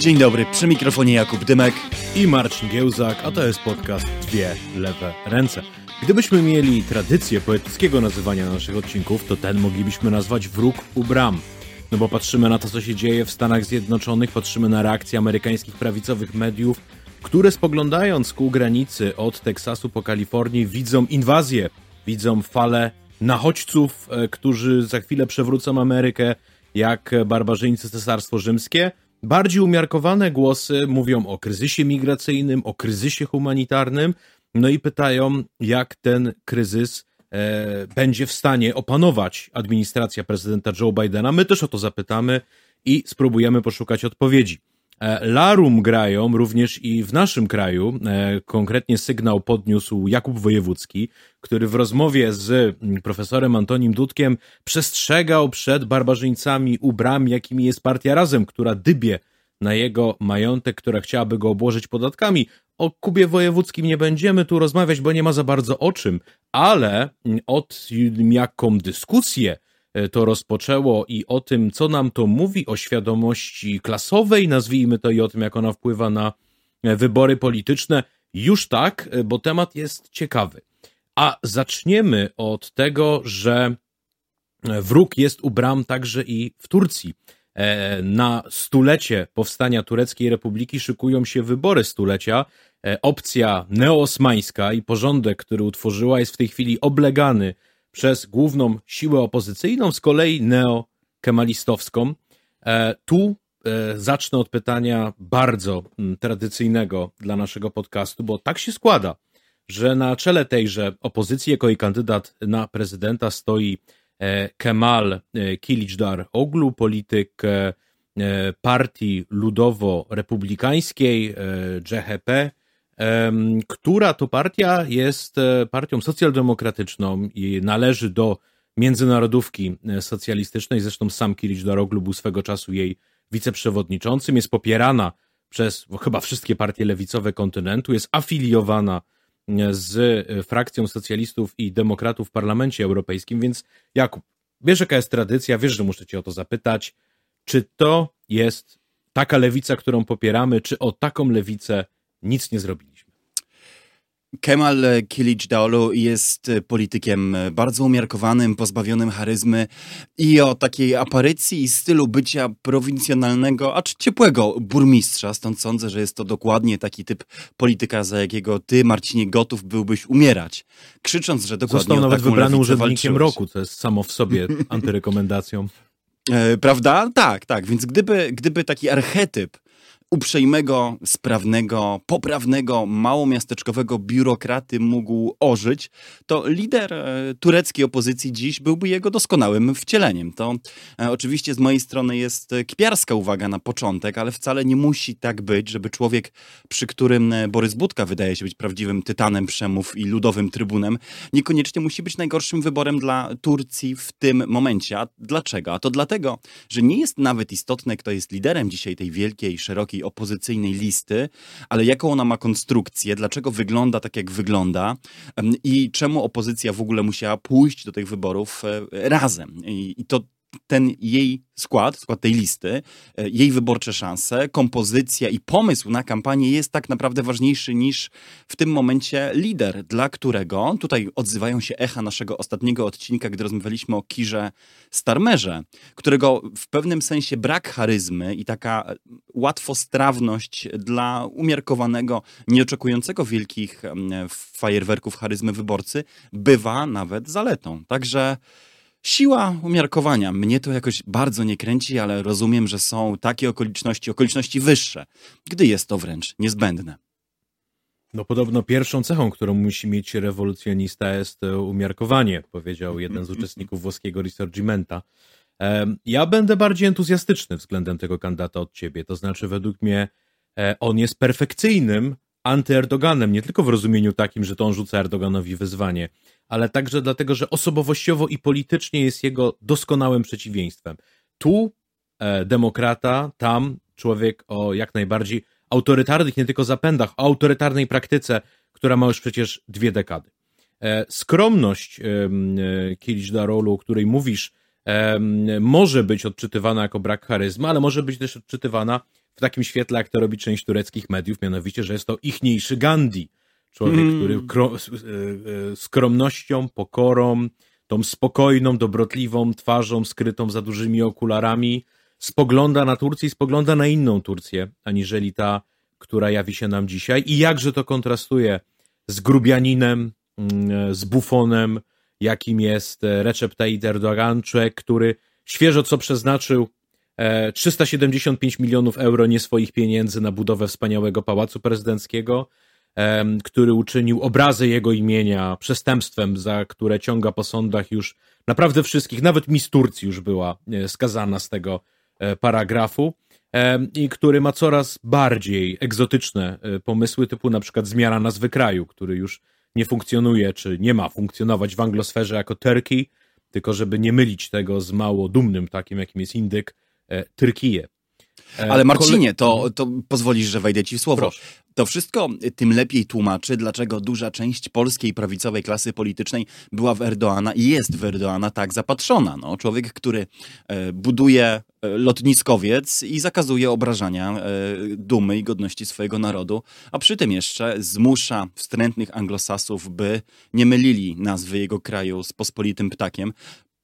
Dzień dobry, przy mikrofonie Jakub Dymek i Marcin Giełzak, a to jest podcast Dwie Lewe Ręce. Gdybyśmy mieli tradycję poetyckiego nazywania naszych odcinków, to ten moglibyśmy nazwać Wróg u bram. No bo patrzymy na to, co się dzieje w Stanach Zjednoczonych, patrzymy na reakcje amerykańskich prawicowych mediów, które spoglądając ku granicy od Teksasu po Kalifornię widzą inwazję, widzą falę nachodźców, e, którzy za chwilę przewrócą Amerykę jak barbarzyńcy Cesarstwo Rzymskie. Bardziej umiarkowane głosy mówią o kryzysie migracyjnym, o kryzysie humanitarnym, no i pytają, jak ten kryzys e, będzie w stanie opanować administracja prezydenta Joe Bidena. My też o to zapytamy i spróbujemy poszukać odpowiedzi. E, Larum grają również i w naszym kraju. E, konkretnie sygnał podniósł Jakub Wojewódzki, który w rozmowie z profesorem Antonim Dudkiem przestrzegał przed barbarzyńcami u bram, jakimi jest partia Razem, która dybie na jego majątek, która chciałaby go obłożyć podatkami. O Kubie Wojewódzkim nie będziemy tu rozmawiać, bo nie ma za bardzo o czym, ale mm, od jaką dyskusję to rozpoczęło i o tym, co nam to mówi o świadomości klasowej, nazwijmy to, i o tym, jak ona wpływa na e, wybory polityczne. Już tak, e, bo temat jest ciekawy. A zaczniemy od tego, że wróg jest u bram także i w Turcji. Na stulecie powstania Tureckiej Republiki szykują się wybory stulecia. Opcja neosmańska i porządek, który utworzyła, jest w tej chwili oblegany przez główną siłę opozycyjną, z kolei neokemalistowską. E, tu e, zacznę od pytania bardzo mm, tradycyjnego dla naszego podcastu, bo tak się składa, że na czele tejże opozycji jako i kandydat na prezydenta stoi e, Kemal Kilicdar Oglu, polityk partii ludowo-republikańskiej CHP, która to partia jest e, partią socjaldemokratyczną i należy do międzynarodówki e, socjalistycznej. Zresztą sam Kirill Daroglu był swego czasu jej wiceprzewodniczącym. Jest popierana przez chyba wszystkie partie lewicowe kontynentu. Jest afiliowana e, z frakcją socjalistów i demokratów w parlamencie europejskim. Więc Jakub, wiesz jaka jest tradycja, wiesz, że muszę cię o to zapytać. Czy to jest taka lewica, którą popieramy, czy o taką lewicę nic nie zrobiliśmy. Kemal Daolu jest politykiem bardzo umiarkowanym, pozbawionym charyzmy i o takiej aparycji i stylu bycia prowincjonalnego, acz ciepłego burmistrza. Stąd sądzę, że jest to dokładnie taki typ polityka, za jakiego ty, Marcinie, gotów byłbyś umierać. Krzycząc, że dokładnie Został nawet wybrany urzędnikiem walczyłeś. roku, co jest samo w sobie antyrekomendacją. E, prawda? Tak, tak. Więc gdyby, gdyby taki archetyp uprzejmego, sprawnego, poprawnego, małomiasteczkowego biurokraty mógł ożyć, to lider e, tureckiej opozycji dziś byłby jego doskonałym wcieleniem. To e, oczywiście z mojej strony jest kpiarska uwaga na początek, ale wcale nie musi tak być, żeby człowiek, przy którym e, Borys Budka wydaje się być prawdziwym tytanem przemów i ludowym trybunem, niekoniecznie musi być najgorszym wyborem dla Turcji w tym momencie. A dlaczego? A to dlatego, że nie jest nawet istotne, kto jest liderem dzisiaj tej wielkiej, szerokiej opozycyjnej listy, ale jaką ona ma konstrukcję, dlaczego wygląda tak, jak wygląda i czemu opozycja w ogóle musiała pójść do tych wyborów e, razem. I, i to ten jej skład, skład tej listy, e, jej wyborcze szanse, kompozycja i pomysł na kampanię jest tak naprawdę ważniejszy niż w tym momencie lider, dla którego, tutaj odzywają się echa naszego ostatniego odcinka, gdy rozmawialiśmy o Kirze Starmerze, którego w pewnym sensie brak charyzmy i taka łatwostrawność dla umiarkowanego, nieoczekującego wielkich fajerwerków charyzmy wyborcy bywa nawet zaletą. Także Siła umiarkowania. Mnie to jakoś bardzo nie kręci, ale rozumiem, że są takie okoliczności, okoliczności wyższe, gdy jest to wręcz niezbędne. No podobno pierwszą cechą, którą musi mieć rewolucjonista jest e, umiarkowanie, powiedział jeden z uczestników włoskiego Risorgimenta. Ja będę bardziej entuzjastyczny względem tego kandydata od ciebie, to znaczy według mnie e, on jest perfekcyjnym anty-Erdoganem, nie tylko w rozumieniu takim, że to on rzuca Erdoganowi wyzwanie, ale także dlatego, że osobowościowo i politycznie jest jego doskonałym przeciwieństwem. Tu e, demokrata, tam człowiek o jak najbardziej autorytarnych, nie tylko zapędach, o autorytarnej praktyce, która ma już przecież dwie dekady. E, skromność e, Kilic Darolu, o której mówisz, e, może być odczytywana jako brak charyzmy, ale może być też odczytywana w takim świetle, jak to robi część tureckich mediów, mianowicie, że jest to ichniejszy Gandhi. Człowiek, mm. który kro, skromnością, pokorą, tą spokojną, dobrotliwą twarzą skrytą za dużymi okularami spogląda na Turcję i spogląda na inną Turcję, aniżeli ta, która jawi się nam dzisiaj. I jakże to kontrastuje z grubianinem, mm, z bufonem, jakim jest e, Recep Tayyip Erdogan, człowiek, który świeżo co przeznaczył 375 e, milionów euro nie swoich pieniędzy na budowę wspaniałego pałacu prezydenckiego, który uczynił obrazy jego imienia przestępstwem, za które ciąga po sądach już naprawdę wszystkich, nawet Miss Turcji już była e, skazana z tego paragrafu i który ma coraz bardziej egzotyczne pomysły, typu na przykład zmiana nazwy kraju, który już nie funkcjonuje, czy nie ma funkcjonować w anglosferze jako Turkey, tylko żeby nie mylić tego z mało dumnym takim, jakim jest Indyk, e, Tyrkiję. E, Ale Marcinie, to, to pozwolisz, że wejdę ci w słowo. Proszę. To wszystko tym lepiej tłumaczy, dlaczego duża część polskiej prawicowej klasy politycznej była w Erdoana i jest w Erdoana tak zapatrzona. No, człowiek, który e, buduje e, lotniskowiec i zakazuje obrażania e, dumy i godności swojego narodu, a przy tym jeszcze zmusza wstrętnych anglosasów, by nie mylili nazwy jego kraju z pospolitym ptakiem,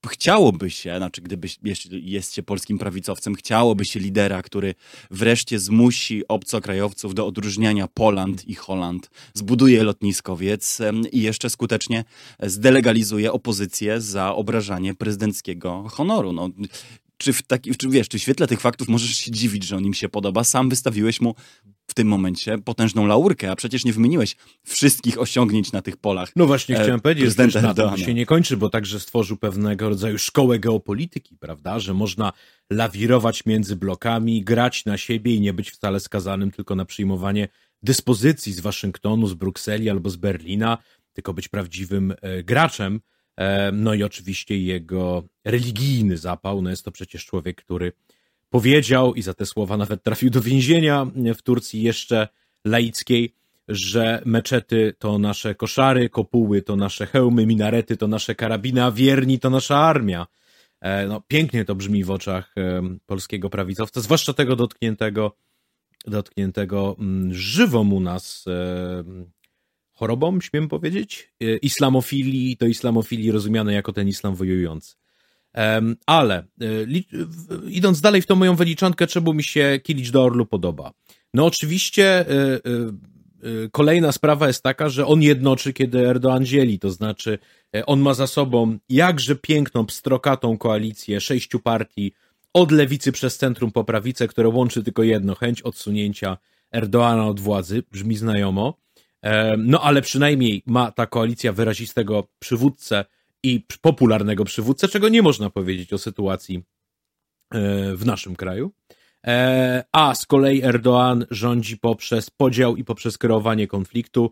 chciałoby się, znaczy gdyby jest się polskim prawicowcem, chciałoby się lidera, który wreszcie zmusi obcokrajowców do odróżniania Poland i Holand, zbuduje lotniskowiec i jeszcze skutecznie zdelegalizuje opozycję za obrażanie prezydenckiego honoru. No, czy w, taki, czy, wiesz, czy w świetle tych faktów możesz się dziwić, że on im się podoba? Sam wystawiłeś mu w tym momencie potężną laurkę, a przecież nie wymieniłeś wszystkich osiągnięć na tych polach. No właśnie, e, chciałem powiedzieć, że na tym się nie kończy, bo także stworzył pewnego rodzaju szkołę geopolityki, prawda, że można lawirować między blokami, grać na siebie i nie być wcale skazanym tylko na przyjmowanie dyspozycji z Waszyngtonu, z Brukseli albo z Berlina, tylko być prawdziwym e, graczem. E, no i oczywiście jego religijny zapał, no jest to przecież człowiek, który powiedział i za te słowa nawet trafił do więzienia w Turcji jeszcze laickiej, że meczety to nasze koszary, kopuły to nasze hełmy, minarety to nasze karabiny, a wierni to nasza armia. E, no, pięknie to brzmi w oczach e, polskiego prawicowca, zwłaszcza tego dotkniętego, dotkniętego mm, żywą u nas chorobą, śmiem powiedzieć, islamofilii, to islamofilii rozumiane jako ten islam wojujący. Ale e, idąc dalej w tą moją wyliczankę, czemu mi się Kilić do Orlu podoba? No oczywiście e, e, kolejna sprawa jest taka, że on jednoczy, kiedy Erdoğan dzieli, to znaczy on ma za sobą jakże piękną, pstrokatą koalicję sześciu partii od lewicy przez centrum po prawicę, które łączy tylko jedno, chęć odsunięcia Erdoana od władzy, brzmi znajomo. No ale przynajmniej ma ta koalicja wyrazistego przywódcę, i popularnego przywódcę, czego nie można powiedzieć o sytuacji e, w naszym kraju. E, a z kolei Erdoğan rządzi poprzez podział i poprzez kreowanie konfliktu.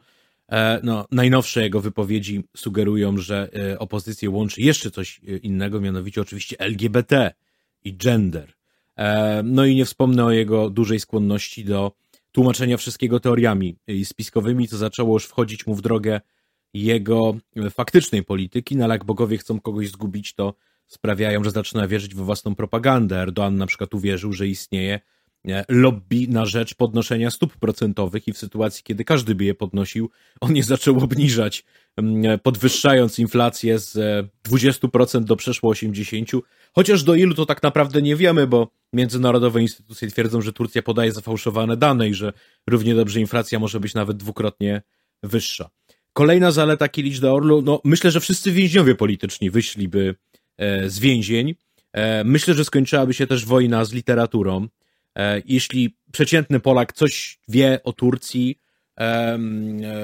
E, no, najnowsze jego wypowiedzi sugerują, że opozycję łączy jeszcze coś innego, mianowicie oczywiście LGBT i gender. No i nie wspomnę o jego dużej skłonności do tłumaczenia wszystkiego teoriami spiskowymi, co zaczęło już wchodzić mu w drogę jego faktycznej polityki, no ale jak bogowie chcą kogoś zgubić, to sprawiają, że zaczyna wierzyć we własną propagandę. Erdoğan na przykład uwierzył, że istnieje e, lobby na rzecz podnoszenia stóp procentowych i w sytuacji, kiedy każdy by je podnosił, on je zaczął obniżać, podwyższając inflację z 20% e, do przeszło 80%, chociaż do ilu to tak naprawdę nie wiemy, bo międzynarodowe instytucje twierdzą, że Turcja podaje zafałszowane dane i że równie dobrze inflacja może być nawet dwukrotnie wyższa. Kolejna zaleta Kilicz do Orlu, no myślę, że wszyscy więźniowie polityczni wyszliby e, z więzień. E, myślę, że skończyłaby się też wojna z literaturą. Jeśli przeciętny Polak coś wie o Turcji,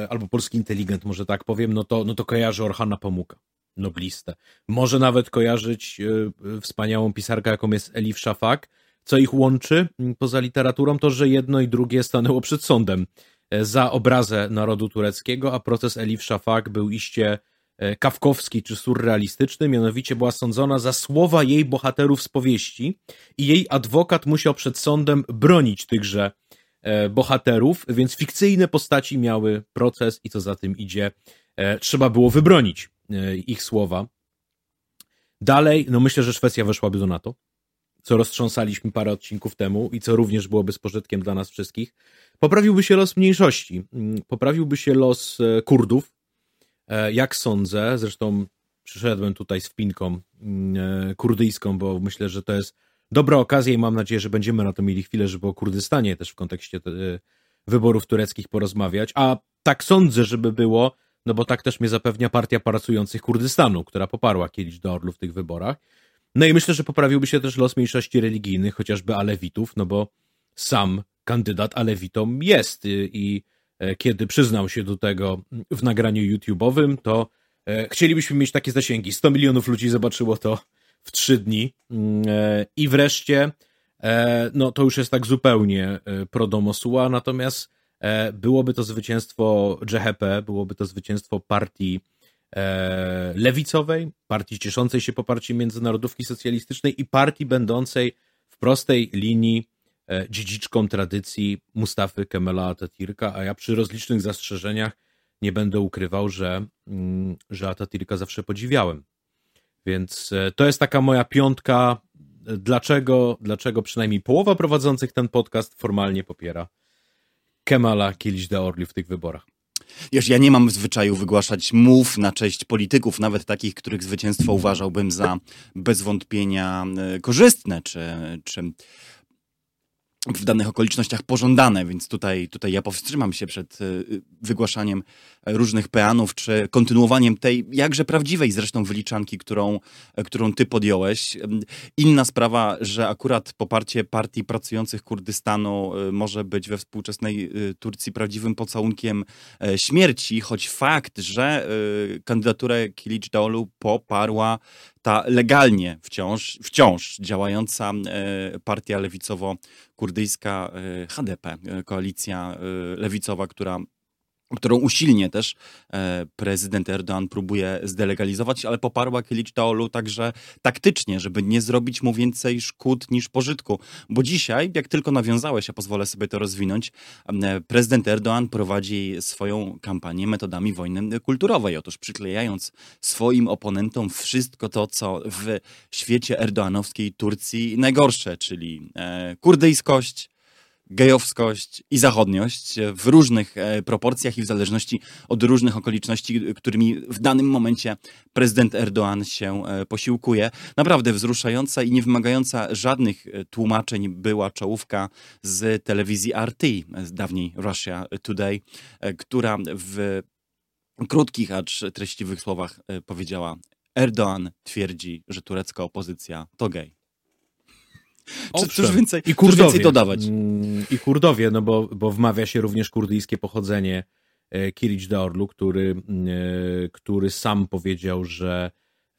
albo polski inteligent, może tak powiem, no to, no to kojarzy Orhana Pamuka, noblistę. Może nawet kojarzyć e, wspaniałą pisarkę, jaką jest Elif Shafak. Co ich łączy poza literaturą, to że jedno i drugie stanęło przed sądem za obrazę narodu tureckiego, a proces Elif Shafak był iście e, kawkowski czy surrealistyczny, mianowicie była sądzona za słowa jej bohaterów z powieści i jej adwokat musiał przed sądem bronić tychże e, bohaterów, więc fikcyjne postaci miały proces i co za tym idzie, e, trzeba było wybronić ich słowa. Dalej, no myślę, że Szwecja weszłaby do NATO. co roztrząsaliśmy parę odcinków temu i co również byłoby z pożytkiem dla nas wszystkich, poprawiłby się los mniejszości. Mm, poprawiłby się los e, Kurdów, e, jak sądzę. Zresztą przyszedłem tutaj z wpinką mm, kurdyjską, bo myślę, że to jest dobra okazja i mam nadzieję, że będziemy na to mieli chwilę, żeby o Kurdystanie też w kontekście wyborów tureckich porozmawiać. A tak sądzę, żeby było, no bo tak też mnie zapewnia Partia Pracujących Kurdystanu, która poparła Kielicz do Orlu w tych wyborach. No i myślę, że poprawiłby się też los mniejszości religijnych, chociażby Alewitów, no bo sam kandydat Alewitom jest i e, kiedy przyznał się do tego w nagraniu YouTube'owym, to e, chcielibyśmy mieć takie zasięgi. 100 milionów ludzi zobaczyło to w trzy dni. Mm, e, I wreszcie, no to już jest tak zupełnie pro domosła, natomiast byłoby to zwycięstwo JHP, byłoby to zwycięstwo partii E, lewicowej, partii cieszącej się poparciem międzynarodówki socjalistycznej i partii będącej w prostej linii e, dziedziczką tradycji Mustafy Kemela Atatürka, a ja przy rozlicznych zastrzeżeniach nie będę ukrywał, że, mm, że Atatürka zawsze podziwiałem. Więc e, to jest taka moja piątka, dlaczego, dlaczego przynajmniej połowa prowadzących ten podcast formalnie popiera Kemala Kilic-Daorli w tych wyborach. Wiesz, ja nie mam w zwyczaju wygłaszać mów na cześć polityków, nawet takich, których zwycięstwo uważałbym za bez wątpienia e, korzystne, czy, czy w danych okolicznościach pożądane, więc tutaj, tutaj ja powstrzymam się przed y, wygłaszaniem różnych peanów, czy kontynuowaniem tej jakże prawdziwej zresztą wyliczanki, którą, którą ty podjąłeś. Inna sprawa, że akurat poparcie partii pracujących Kurdystanu y, może być we współczesnej y, Turcji prawdziwym pocałunkiem e, śmierci, choć fakt, że kandydaturę Kilic Daolu poparła ta legalnie wciąż, wciąż działająca partia lewicowo-kurdyjska HDP, koalicja lewicowa, która którą usilnie też e, prezydent Erdoğan próbuje zdelegalizować, ale poparła Kilicdaolu także taktycznie, żeby nie zrobić mu więcej szkód niż pożytku. Bo dzisiaj, jak tylko nawiązałeś, ja pozwolę sobie to rozwinąć, e, prezydent Erdoğan prowadzi swoją kampanię metodami wojny kulturowej. Otóż przyklejając swoim oponentom wszystko to, co w świecie erdoanowskiej Turcji najgorsze, czyli e, kurdyjskość, gejowskość i zachodniość w różnych e, proporcjach i w zależności od różnych okoliczności, którymi w danym momencie prezydent Erdoğan się e, posiłkuje. Naprawdę wzruszająca i nie wymagająca żadnych e, tłumaczeń była czołówka z telewizji RT, z dawniej Russia Today, która w krótkich, acz treściwych słowach powiedziała Erdoğan twierdzi, że turecka opozycja to gej. Cóż więcej, I Kurdowie. więcej dodawać? Mm, I Kurdowie, no bo, bo wmawia się również kurdyjskie pochodzenie e, Kiric Daorlu, który, e, który sam powiedział, że,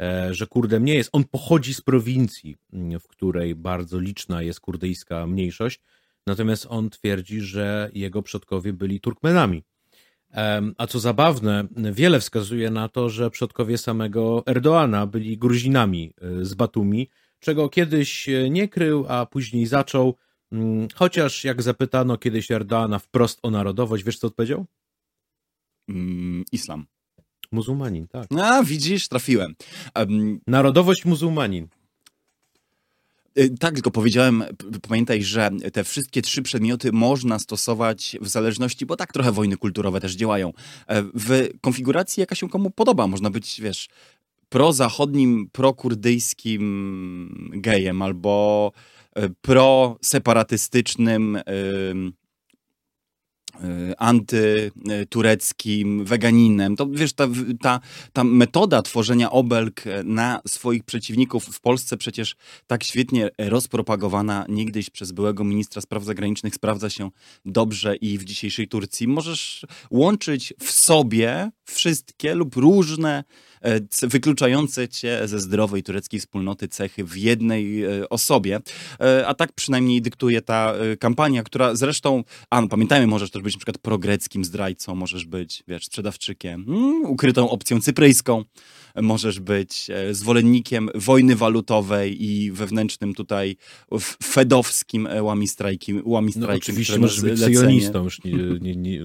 e, że Kurdem nie jest. On pochodzi z prowincji, mm, w której bardzo liczna jest kurdyjska mniejszość, natomiast on twierdzi, że jego przodkowie byli Turkmenami. A co zabawne, wiele wskazuje na to, że przodkowie samego Erdoana byli Gruzinami z Batumi, czego kiedyś e, nie krył, a później zaczął. Mm, chociaż jak zapytano kiedyś Erdoana wprost o narodowość, wiesz co odpowiedział? Mm, islam. Muzułmanin, tak. A, widzisz, trafiłem. Um, narodowość muzułmanin. E, tak, tylko powiedziałem, pamiętaj, że te wszystkie trzy przedmioty można stosować w zależności, bo tak trochę wojny kulturowe też działają, e, w konfiguracji, jaka się komu podoba. Można być, wiesz, prozachodnim, prokurdyjskim gejem albo e, proseparatystycznym Y, antytureckim, weganinem. To wiesz, ta, ta, ta metoda tworzenia obelg na swoich przeciwników w Polsce przecież tak świetnie rozpropagowana niegdyś przez byłego ministra spraw zagranicznych sprawdza się dobrze i w dzisiejszej Turcji. Możesz łączyć w sobie wszystkie lub różne e, wykluczające cię ze zdrowej tureckiej wspólnoty cechy w jednej e, osobie. E, a tak przynajmniej dyktuje ta kampania, która zresztą, a no, pamiętajmy, możesz też być na przykład progreckim zdrajcą, możesz być, wiesz, sprzedawczykiem, mm, ukrytą opcją cypryjską. Możesz być e, zwolennikiem wojny walutowej i wewnętrznym tutaj fedowskim łamistrajkiem. łamistrajkiem no, oczywiście możesz być syjonistą, już nie, nie, nie,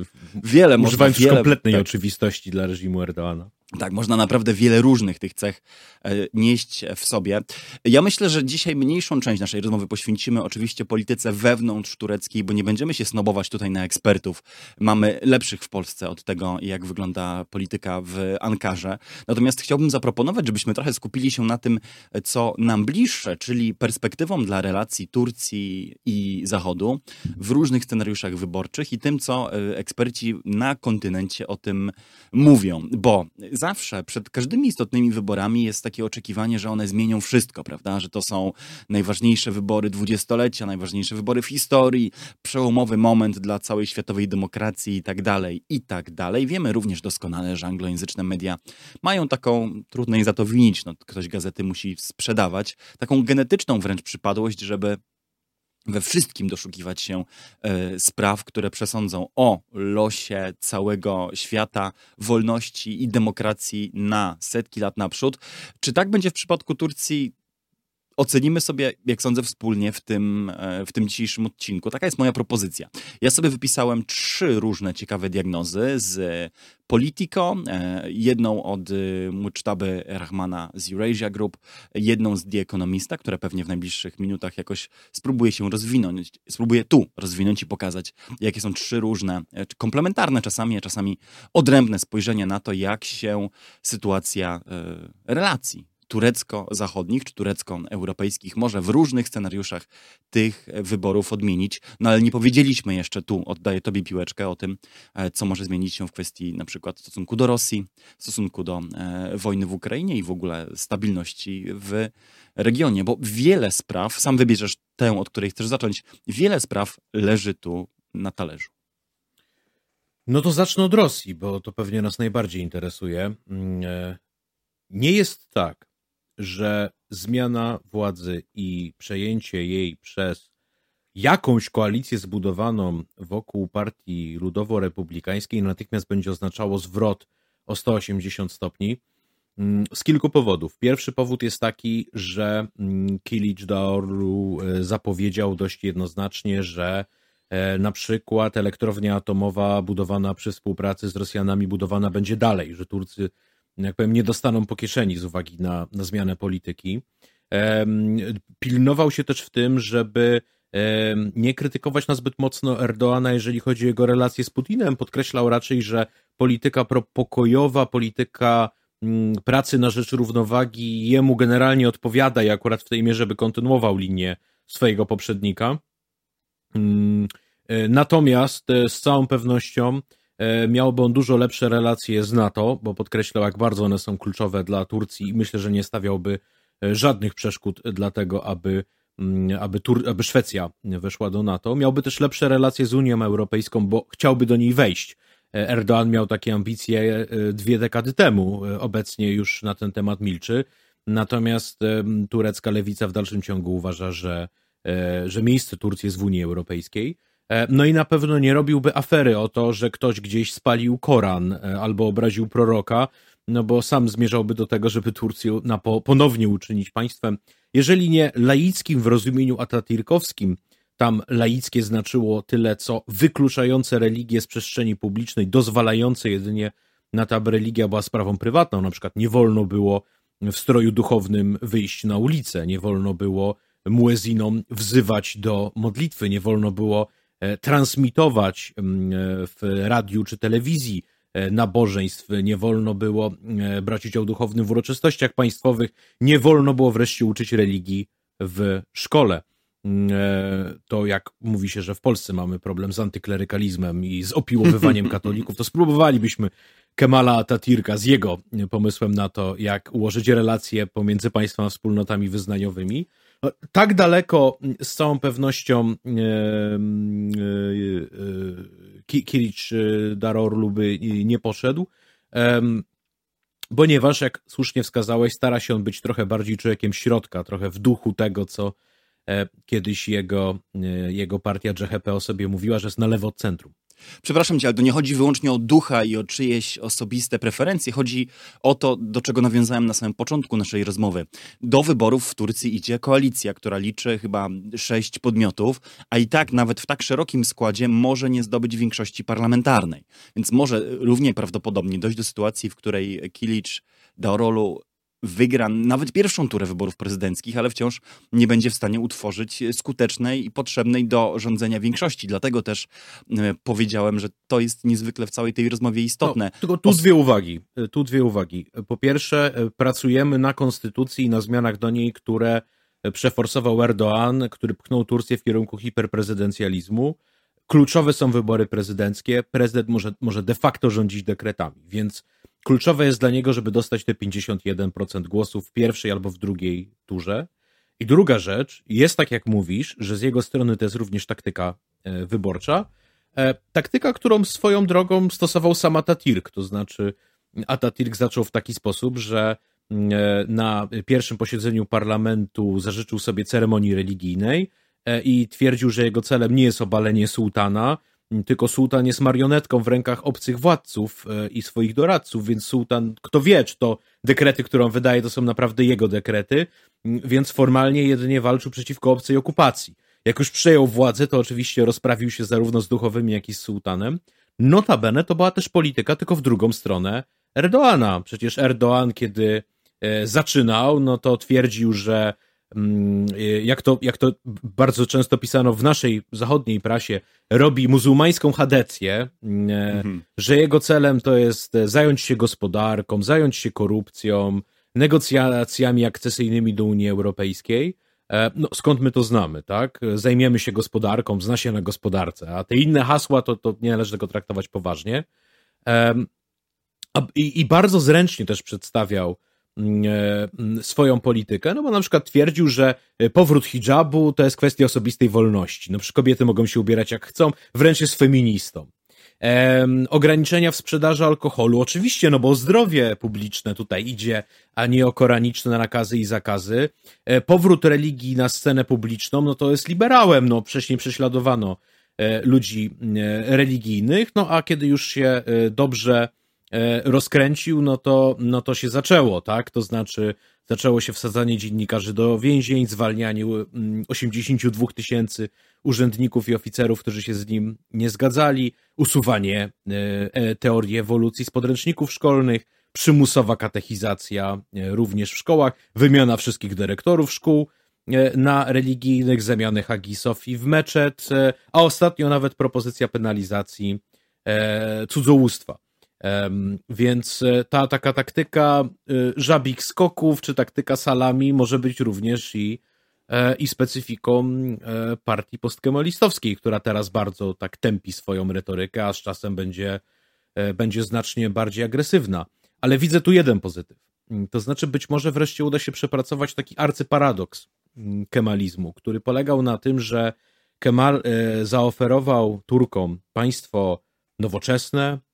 wiele używając wiele, kompletnej tak. oczywistości dla reżimu Erdoana. Tak, można naprawdę wiele różnych tych cech e, nieść w sobie. Ja myślę, że dzisiaj mniejszą część naszej rozmowy poświęcimy oczywiście polityce wewnątrz tureckiej, bo nie będziemy się snobować tutaj na ekspertów. Mamy lepszych w Polsce od tego, jak wygląda polityka w Ankarze. Natomiast chciałbym zaproponować, żebyśmy trochę skupili się na tym, co nam bliższe, czyli perspektywą dla relacji Turcji i Zachodu w różnych scenariuszach wyborczych i tym, co e, eksperci na kontynencie o tym mówią. Bo zawsze przed każdymi istotnymi wyborami jest takie oczekiwanie, że one zmienią wszystko, prawda? Że to są najważniejsze wybory dwudziestolecia, najważniejsze wybory w historii, przełomowy moment dla całej światowej demokracji i tak dalej, i tak dalej. Wiemy również doskonale, że anglojęzyczne media mają taką, trudno im za to winić, no, ktoś gazety musi sprzedawać, taką genetyczną wręcz przypadłość, żeby we wszystkim doszukiwać się e, spraw, które przesądzą o losie całego świata, wolności i demokracji na setki lat naprzód. Czy tak będzie w przypadku Turcji? Ocenimy sobie, jak sądzę, wspólnie w tym, e, w tym dzisiejszym odcinku. Taka jest moja propozycja. Ja sobie wypisałem trzy różne ciekawe diagnozy z Politico, e, jedną od e, Mucztaby Rahmana z Eurasia Group, jedną z The Economista, która pewnie w najbliższych minutach jakoś spróbuje się rozwinąć, spróbuję tu rozwinąć i pokazać, jakie są trzy różne, komplementarne czasami, a czasami odrębne spojrzenia na to, jak się sytuacja relacji turecko-zachodnich czy turecko-europejskich może w różnych scenariuszach tych wyborów odmienić. No ale nie powiedzieliśmy jeszcze tu, oddaję Tobie piłeczkę o tym, e, co może zmienić się w kwestii na przykład stosunku do Rosji, stosunku do e, wojny w Ukrainie i w ogóle stabilności w regionie, bo wiele spraw, sam wybierzesz tę, od której chcesz zacząć, wiele spraw leży tu na talerzu. No to zacznę od Rosji, bo to pewnie nas najbardziej interesuje. Mm, e, nie jest tak, że zmiana władzy i przejęcie jej przez jakąś koalicję zbudowaną wokół partii ludowo-republikańskiej natychmiast będzie oznaczało zwrot o 180 stopni. Mm, z kilku powodów. Pierwszy powód jest taki, że mm, Kilic Daorlu e, zapowiedział dość jednoznacznie, że e, na przykład elektrownia atomowa budowana przy współpracy z Rosjanami budowana będzie dalej, że Turcy jak powiem, nie dostaną po kieszeni z uwagi na, na zmianę polityki. Pilnował się też w tym, żeby nie krytykować na zbyt mocno Erdoana, jeżeli chodzi o jego relacje z Putinem. Podkreślał raczej, że polityka propokojowa, polityka mm, pracy na rzecz równowagi jemu generalnie odpowiada i akurat w tej mierze by kontynuował linię swojego poprzednika. Mm, e, natomiast e, z całą pewnością miałby on dużo lepsze relacje z NATO, bo podkreślał, jak bardzo one są kluczowe dla Turcji i myślę, że nie stawiałby e, żadnych przeszkód dla tego, aby, mm, aby, Tur aby Szwecja weszła do NATO. Miałby też lepsze relacje z Unią Europejską, bo chciałby do niej wejść. E, Erdoğan miał takie ambicje dwie dekady temu, obecnie już na ten temat milczy. Natomiast turecka lewica w dalszym ciągu uważa, że, że miejsce Turcji jest w Unii Europejskiej. E, no i na pewno nie robiłby afery o to, że ktoś gdzieś spalił Koran e, albo obraził proroka, no bo sam zmierzałby do tego, żeby Turcję na po, ponownie uczynić państwem, jeżeli nie laickim w rozumieniu atatürkowskim, tam laickie znaczyło tyle, co wykluczające religię z przestrzeni publicznej, dozwalające jedynie na to, aby religia była sprawą prywatną. Na przykład nie wolno było w stroju duchownym wyjść na ulicę, nie wolno było muezinom wzywać do modlitwy, nie wolno było transmitować mm, e, w radiu czy telewizji e, nabożeństw, nie wolno było brać udziału duchownym w uroczystościach państwowych, nie wolno było wreszcie uczyć religii w szkole. Mm, to jak mówi się, że w Polsce mamy problem z antyklerykalizmem i z opiłowywaniem katolików, to spróbowalibyśmy Kemala Atatürka z jego pomysłem na to, jak ułożyć relacje pomiędzy państwami wspólnotami wyznaniowymi. No, tak daleko z całą pewnością e, e, Kiric e, Darorlu by nie poszedł, ponieważ, jak słusznie wskazałeś, stara się on być trochę bardziej człowiekiem środka, trochę w duchu tego, co kiedyś jego, jego partia JHP o sobie mówiła, że jest na lewo od centrum. Przepraszam cię, ale to nie chodzi wyłącznie o ducha i o czyjeś osobiste preferencje. Chodzi o to, do czego nawiązałem na samym początku naszej rozmowy. Do wyborów w Turcji idzie koalicja, która liczy chyba sześć podmiotów, a i tak nawet w tak szerokim składzie może nie zdobyć większości parlamentarnej. Więc może równie prawdopodobnie dojść do sytuacji, w której Kilic Daorolu wygra nawet pierwszą turę wyborów prezydenckich, ale wciąż nie będzie w stanie utworzyć skutecznej i potrzebnej do rządzenia większości. Dlatego też e, powiedziałem, że to jest niezwykle w całej tej rozmowie istotne. No, tylko tu dwie uwagi. E, tu dwie uwagi. Po pierwsze, e, pracujemy na konstytucji i na zmianach do niej, które przeforsował Erdoğan, który pchnął Turcję w kierunku hiperprezydencjalizmu. Kluczowe są wybory prezydenckie. Prezydent może, może de facto rządzić dekretami, więc Kluczowe jest dla niego, żeby dostać te 51% głosów w pierwszej albo w drugiej turze. I druga rzecz, jest tak jak mówisz, że z jego strony to jest również taktyka e, wyborcza. E, taktyka, którą swoją drogą stosował sam Atatürk, to znaczy Atatürk zaczął w taki sposób, że mm, e, na pierwszym posiedzeniu parlamentu zażyczył sobie ceremonii religijnej i twierdził, że jego celem nie jest obalenie sułtana, tylko sułtan jest marionetką w rękach obcych władców e, i swoich doradców, więc sułtan, kto wie, czy to dekrety, które on wydaje, to są naprawdę jego dekrety, więc formalnie jedynie walczył przeciwko obcej okupacji. Jak już przejął władzę, to oczywiście rozprawił się zarówno z duchowymi, jak i z sułtanem. Notabene to była też polityka, tylko w drugą stronę Erdoana. Przecież Erdoan, kiedy e, zaczynał, no to twierdził, że Mm, jak to, jak to bardzo często pisano w naszej zachodniej prasie, robi muzułmańską hadecję, mm, mhm. że jego celem to jest zająć się gospodarką, zająć się korupcją, negocjacjami akcesyjnymi do Unii Europejskiej. E, no, skąd my to znamy, tak? Zajmiemy się gospodarką, zna się na gospodarce, a te inne hasła to, to nie należy tego traktować poważnie. I, I bardzo zręcznie też przedstawiał E, swoją politykę, no bo na przykład twierdził, że e, powrót hijabu to jest kwestia osobistej wolności. No przecież kobiety mogą się ubierać jak chcą, wręcz jest feministą. E, ograniczenia w sprzedaży alkoholu, oczywiście, no bo zdrowie publiczne tutaj idzie, a nie o koraniczne nakazy i zakazy. E, powrót religii na scenę publiczną, no to jest liberałem, no nie prześladowano e, ludzi e, religijnych, no a kiedy już się dobrze E, rozkręcił, no to, no to się zaczęło, tak? To znaczy zaczęło się wsadzanie dziennikarzy do więzień, zwalnianie 82 mm, tysięcy urzędników i oficerów, którzy się z nim nie zgadzali, usuwanie e, e, teorii ewolucji z podręczników szkolnych, przymusowa katechizacja również w szkołach, wymiana wszystkich dyrektorów szkół na religijnych, zamiany Hagi Sofii w meczet, a ostatnio nawet propozycja penalizacji cudzołóstwa. Więc e, ta taka taktyka e, żabik skoków, czy taktyka salami może być również i, e, i specyfiką partii postkemalistowskiej, która teraz bardzo tak tępi swoją retorykę, a z czasem będzie, będzie znacznie bardziej agresywna. Ale widzę tu jeden pozytyw. Mm, to znaczy, być może wreszcie uda się przepracować taki arcyparadoks mm, kemalizmu, który polegał na tym, że Kemal zaoferował Turkom państwo nowoczesne, E,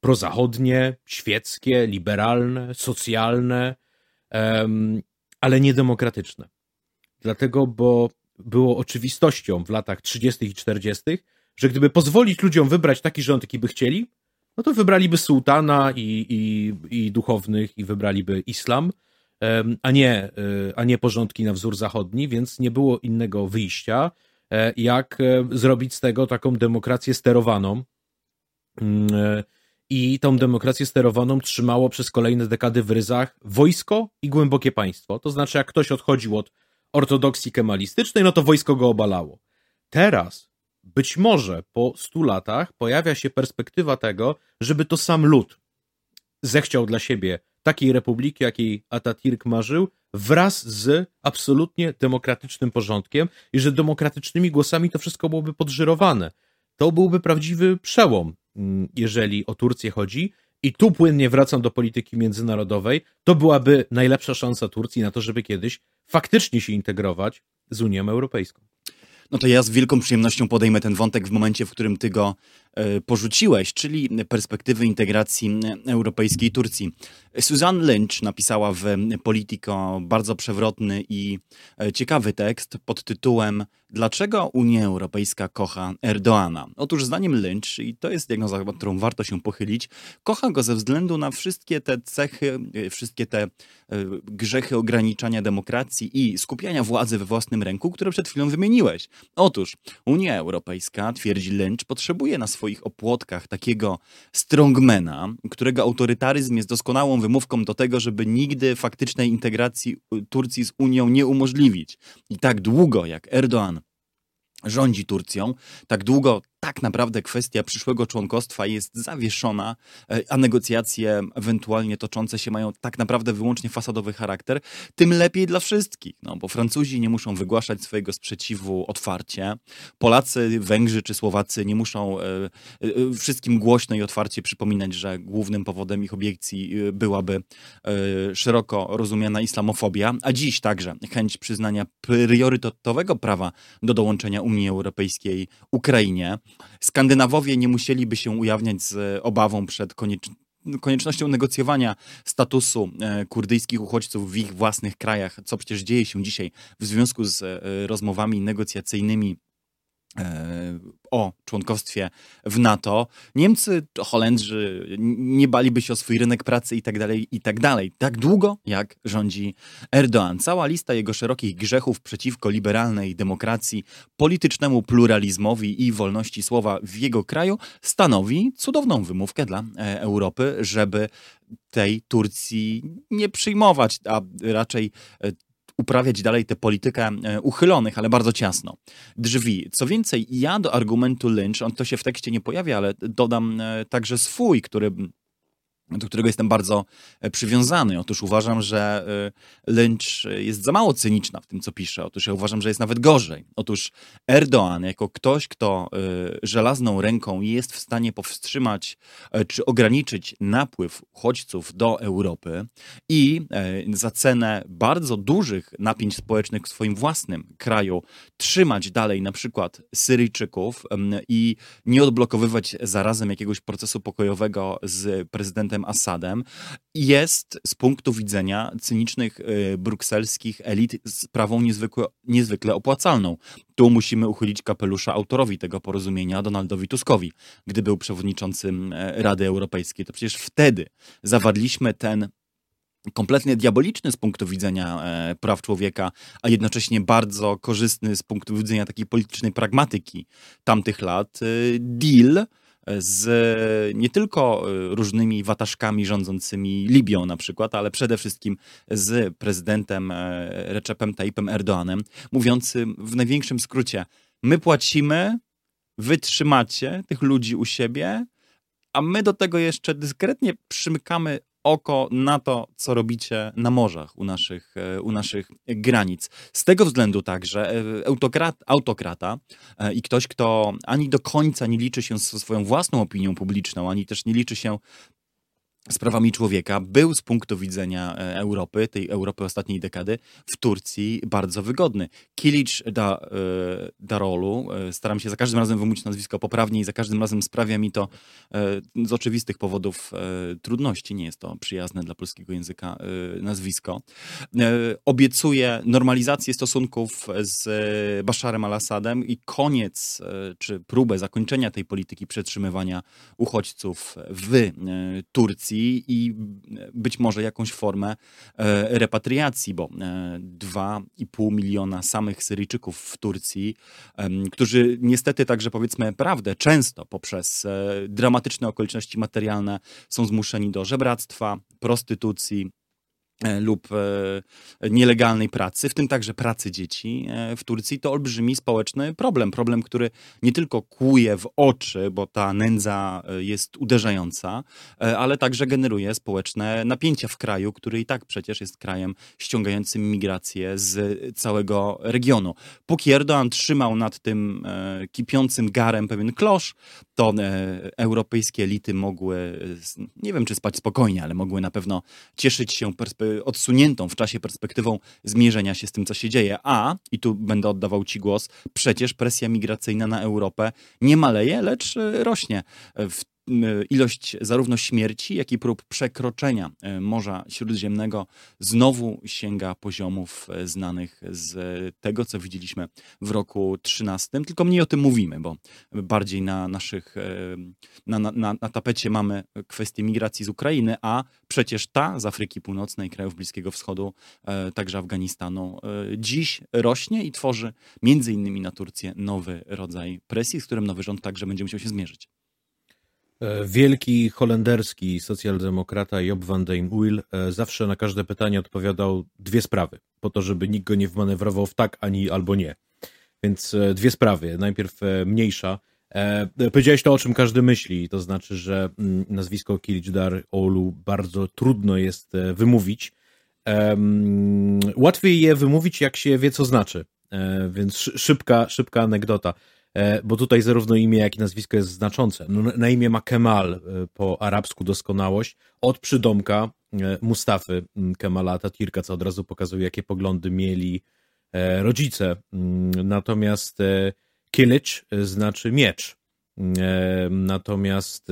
prozachodnie, świeckie, liberalne, socjalne, ale niedemokratyczne. Dlatego, bo było oczywistością w latach 30. i 40., że gdyby pozwolić ludziom wybrać taki rząd, jaki by chcieli, no to wybraliby sułtana i, i, i duchownych i wybraliby islam, a nie, e, a nie porządki na wzór zachodni, więc nie było innego wyjścia, e, jak zrobić z tego taką demokrację sterowaną, e, i tą demokrację sterowaną trzymało przez kolejne dekady w ryzach wojsko i głębokie państwo. To znaczy, jak ktoś odchodził od ortodoksji kemalistycznej, no to wojsko go obalało. Teraz, być może po stu latach, pojawia się perspektywa tego, żeby to sam lud zechciał dla siebie takiej republiki, jakiej Atatürk marzył, wraz z absolutnie demokratycznym porządkiem i że demokratycznymi głosami to wszystko byłoby podżyrowane. To byłby prawdziwy przełom Mm, jeżeli o Turcję chodzi. I tu płynnie wracam do polityki międzynarodowej. To byłaby najlepsza szansa Turcji na to, żeby kiedyś faktycznie się integrować z Unią Europejską. No to ja z wielką przyjemnością podejmę ten wątek w momencie, w którym ty go porzuciłeś, czyli perspektywy integracji europejskiej Turcji. Susan Lynch napisała w Politico bardzo przewrotny i ciekawy tekst pod tytułem Dlaczego Unia Europejska kocha Erdoana? Otóż zdaniem Lynch, i to jest diagnoza, nad którą warto się pochylić, kocha go ze względu na wszystkie te cechy, wszystkie te grzechy ograniczania demokracji i skupiania władzy we własnym ręku, które przed chwilą wymieniłeś. Otóż Unia Europejska, twierdzi Lynch, potrzebuje na swoich opłotkach takiego strongmana, którego autorytaryzm jest doskonałą wymówką do tego, żeby nigdy faktycznej integracji Turcji z Unią nie umożliwić. I tak długo jak Erdoğan rządzi Turcją, tak długo tak naprawdę kwestia przyszłego członkostwa jest zawieszona, e, a negocjacje ewentualnie toczące się mają tak naprawdę wyłącznie fasadowy charakter, tym lepiej dla wszystkich. No, bo Francuzi nie muszą wygłaszać swojego sprzeciwu otwarcie, Polacy, Węgrzy czy Słowacy nie muszą e, e, wszystkim głośno i otwarcie przypominać, że głównym powodem ich obiekcji byłaby szeroko rozumiana islamofobia, a dziś także chęć przyznania priorytetowego prawa do dołączenia Unii Europejskiej Ukrainie. Skandynawowie nie musieliby się ujawniać z obawą przed koniecznością negocjowania statusu e, kurdyjskich uchodźców w ich własnych krajach, co przecież dzieje się dzisiaj w związku z e, rozmowami negocjacyjnymi. E, o członkostwie w NATO, Niemcy, Holendrzy nie baliby się o swój rynek pracy i tak dalej, i tak dalej. Tak długo, jak rządzi Erdoğan. Cała lista jego szerokich grzechów przeciwko liberalnej demokracji, politycznemu pluralizmowi i wolności słowa w jego kraju stanowi cudowną wymówkę dla e, Europy, żeby tej Turcji nie przyjmować, a raczej e, uprawiać dalej tę politykę e, uchylonych, ale bardzo ciasno. Drzwi. Co więcej, ja do argumentu Lynch, on to się w tekście nie pojawia, ale dodam e, także swój, który do którego jestem bardzo e, przywiązany. Otóż uważam, że e, Lynch jest za mało cyniczna w tym, co pisze. Otóż ja uważam, że jest nawet gorzej. Otóż Erdoğan, jako ktoś, kto e, żelazną ręką jest w stanie powstrzymać czy ograniczyć napływ uchodźców do Europy i za cenę bardzo dużych napięć społecznych w swoim własnym kraju trzymać dalej na przykład Syryjczyków i nie odblokowywać zarazem jakiegoś procesu pokojowego z prezydentem prezydentem Assadem, jest z punktu widzenia cynicznych y, brukselskich elit sprawą niezwykle, niezwykle opłacalną. Tu musimy uchylić kapelusza autorowi tego porozumienia, Donaldowi Tuskowi. Gdy był przewodniczącym e, Rady Europejskiej, to przecież wtedy zawarliśmy ten kompletnie diaboliczny z punktu widzenia e, praw człowieka, a jednocześnie bardzo korzystny z punktu widzenia takiej politycznej pragmatyki tamtych lat, e, deal z nie tylko y, różnymi wataszkami rządzącymi Libią na przykład, ale przede wszystkim z prezydentem e, Recepem Tayyipem Erdoanem, mówiącym w największym skrócie, my płacimy, wy trzymacie tych ludzi u siebie, a my do tego jeszcze dyskretnie przymykamy oko na to, co robicie na morzach u naszych, e, u naszych granic. Z tego względu także e, autokrat, autokrata e, i ktoś, kto ani do końca nie liczy się swoją własną opinią publiczną, ani też nie liczy się sprawami człowieka był z punktu widzenia e, Europy, tej Europy ostatniej dekady, w Turcji bardzo wygodny. Kilic da, e, Darolu, e, staram się za każdym razem wymówić nazwisko poprawnie i za każdym razem sprawia mi to z oczywistych powodów trudności, nie jest to przyjazne dla polskiego języka nazwisko, obiecuje normalizację stosunków z Basharem al-Assadem i koniec, czy próbę zakończenia tej polityki przetrzymywania uchodźców w Turcji i być może jakąś formę e, repatriacji, bo 2,5 e, miliona samych Syryjczyków w Turcji, którzy niestety także powiedzmy prawdę, często poprzez e, dramatyczne okoliczności materialne są zmuszeni do żebractwa, prostytucji, E, lub e, nielegalnej pracy, w tym także pracy dzieci e, w Turcji, to olbrzymi społeczny problem. Problem, który nie tylko kłuje w oczy, bo ta nędza jest uderzająca, ale także generuje społeczne napięcia w kraju, który i tak przecież jest krajem ściągającym migrację z całego regionu. Póki Erdoğan trzymał nad tym kipiącym garem pewien klosz, to europejskie elity mogły, nie wiem czy spać spokojnie, ale mogły na pewno cieszyć się perspektywą odsuniętą w czasie perspektywą zmierzenia się z tym, co się dzieje. A, i tu będę oddawał Ci głos, przecież presja migracyjna na Europę nie maleje, lecz e, rośnie. W ilość zarówno śmierci, jak i prób przekroczenia e, Morza Śródziemnego znowu sięga poziomów e, znanych z tego, co widzieliśmy w roku 13. Tylko mniej o tym mówimy, bo bardziej na naszych, e, na, na, na tapecie mamy kwestię migracji z Ukrainy, a przecież ta z Afryki Północnej, krajów Bliskiego Wschodu, także Afganistanu, dziś rośnie i tworzy między innymi na Turcję nowy rodzaj presji, z którym nowy rząd także będzie musiał się zmierzyć. E, wielki holenderski socjaldemokrata Job van den Uyl e, zawsze na każde pytanie odpowiadał dwie sprawy, po to, żeby nikt go nie wmanewrował w tak ani albo nie. Więc e, dwie sprawy. Najpierw mniejsza. Powiedziałeś to, o czym każdy myśli, to znaczy, że mm, nazwisko Kilijdar Olu bardzo trudno jest wymówić. Łatwiej je wymówić, jak się wie, co znaczy. Więc szybka, szybka anegdota. E, bo tutaj zarówno imię, jak i nazwisko jest znaczące. No, na imię ma Kemal, e, po arabsku doskonałość, od przydomka e, Mustafy Kemala Atatürka, co od razu pokazuje, jakie poglądy mieli rodzice. Natomiast Kilicz znaczy miecz. Natomiast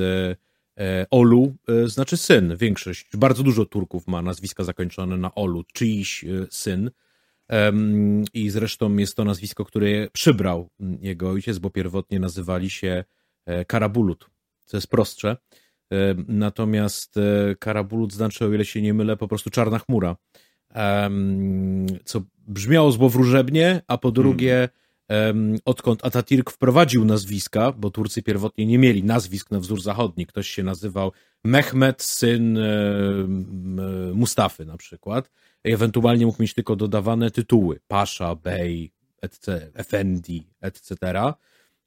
Olu znaczy syn. Większość, bardzo dużo Turków ma nazwiska zakończone na Olu, czyjś syn. I zresztą jest to nazwisko, które przybrał jego ojciec, bo pierwotnie nazywali się e, Karabulut, co jest prostsze. Natomiast e, Karabulut znaczy, o ile się nie mylę, po prostu czarna chmura. Co brzmiało złowróżebnie, a po drugie, odkąd Atatürk wprowadził nazwiska, bo Turcy pierwotnie nie mieli nazwisk na wzór zachodni, ktoś się nazywał Mehmet, syn Mustafy na przykład, ewentualnie mógł mieć tylko dodawane tytuły, Pasza, Bey, etc., Effendi, etc.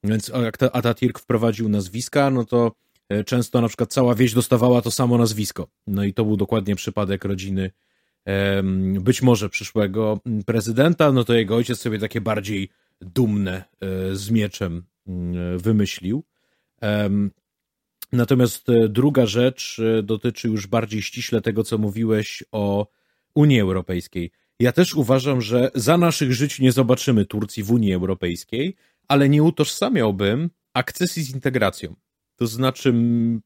Więc jak Atatürk wprowadził nazwiska, no to e, często na przykład cała wieś dostawała to samo nazwisko. No i to był dokładnie przypadek rodziny być może przyszłego prezydenta, no to jego ojciec sobie takie bardziej dumne e, z mieczem wymyślił. Natomiast e, druga rzecz dotyczy już bardziej ściśle tego, co mówiłeś o Unii Europejskiej. Ja też uważam, że za naszych żyć nie zobaczymy Turcji w Unii Europejskiej, ale nie utożsamiałbym akcesji z integracją. To znaczy,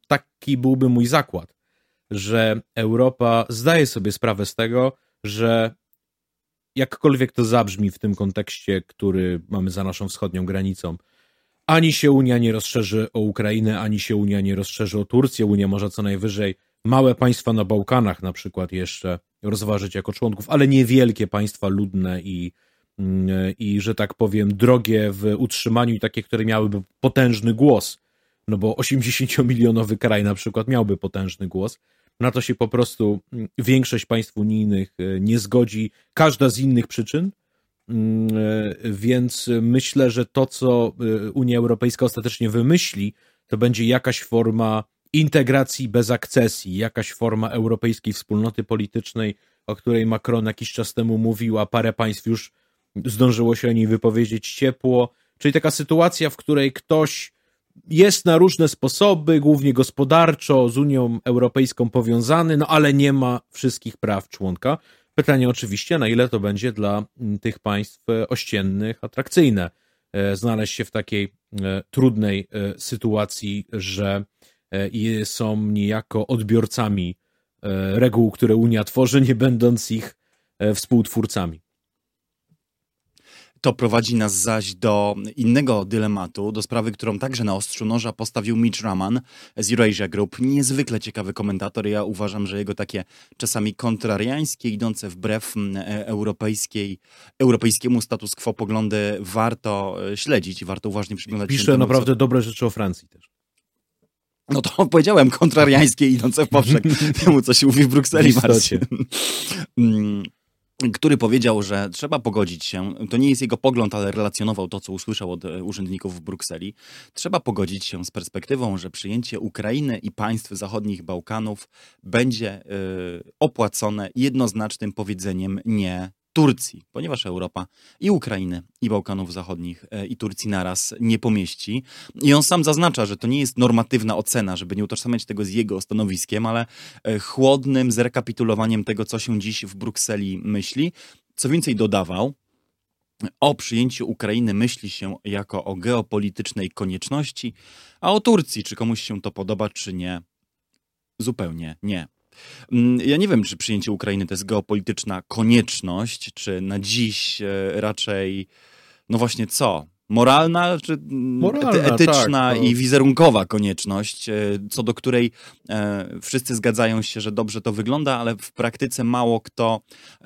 taki byłby mój zakład, że Europa zdaje sobie sprawę z tego, że jakkolwiek to zabrzmi w tym kontekście, który mamy za naszą wschodnią granicą, ani się Unia nie rozszerzy o Ukrainę, ani się Unia nie rozszerzy o Turcję. Unia może co najwyżej małe państwa na Bałkanach na przykład jeszcze rozważyć jako członków, ale niewielkie państwa ludne i, mm, i że tak powiem, drogie w utrzymaniu i takie, które miałyby potężny głos. No bo 80-milionowy kraj na przykład miałby potężny głos. Na to się po prostu mm, większość państw unijnych e, nie zgodzi, każda z innych przyczyn. Mm, e, więc myślę, że to, co e, Unia Europejska ostatecznie wymyśli, to będzie jakaś forma integracji bez akcesji, jakaś forma europejskiej wspólnoty politycznej, o której Macron jakiś czas temu mówił, a parę państw już zdążyło się o niej wypowiedzieć ciepło, czyli taka sytuacja, w której ktoś jest na różne sposoby, głównie gospodarczo, z Unią Europejską powiązany, no ale nie ma wszystkich praw członka. Pytanie oczywiście, na ile to będzie dla tych państw ościennych atrakcyjne e, znaleźć się w takiej e, trudnej e, sytuacji, że E, i są niejako odbiorcami e, reguł, które Unia tworzy, nie będąc ich e, współtwórcami. To prowadzi nas zaś do innego dylematu, do sprawy, którą także na ostrzu noża postawił Mitch Raman z Eurasia Group. Niezwykle ciekawy komentator. Ja uważam, że jego takie czasami kontrariańskie, idące wbrew europejskiej, europejskiemu status quo poglądy warto śledzić i warto uważnie przyglądać Pisze się temu, naprawdę co... dobre rzeczy o Francji też. No to powiedziałem, kontrariańskie idące w poprzek. Temu, co się mówi w Brukseli. Mm, który powiedział, że trzeba pogodzić się, to nie jest jego pogląd, ale relacjonował to, co usłyszał od e, urzędników w Brukseli, trzeba pogodzić się z perspektywą, że przyjęcie Ukrainy i państw zachodnich Bałkanów będzie y, opłacone jednoznacznym powiedzeniem nie Turcji, ponieważ Europa i Ukrainy, i Bałkanów Zachodnich, e, i Turcji naraz nie pomieści. I on sam zaznacza, że to nie jest normatywna ocena, żeby nie utożsamiać tego z jego stanowiskiem, ale e, chłodnym zrekapitulowaniem tego, co się dziś w Brukseli myśli. Co więcej, dodawał, o przyjęciu Ukrainy myśli się jako o geopolitycznej konieczności, a o Turcji, czy komuś się to podoba, czy nie, zupełnie nie. Mm, ja nie wiem, czy przyjęcie Ukrainy to jest geopolityczna konieczność, czy na dziś e, raczej, no właśnie co? moralna, czy Moralna, etyczna tak, i wizerunkowa konieczność, e, co do której e, wszyscy zgadzają się, że dobrze to wygląda, ale w praktyce mało kto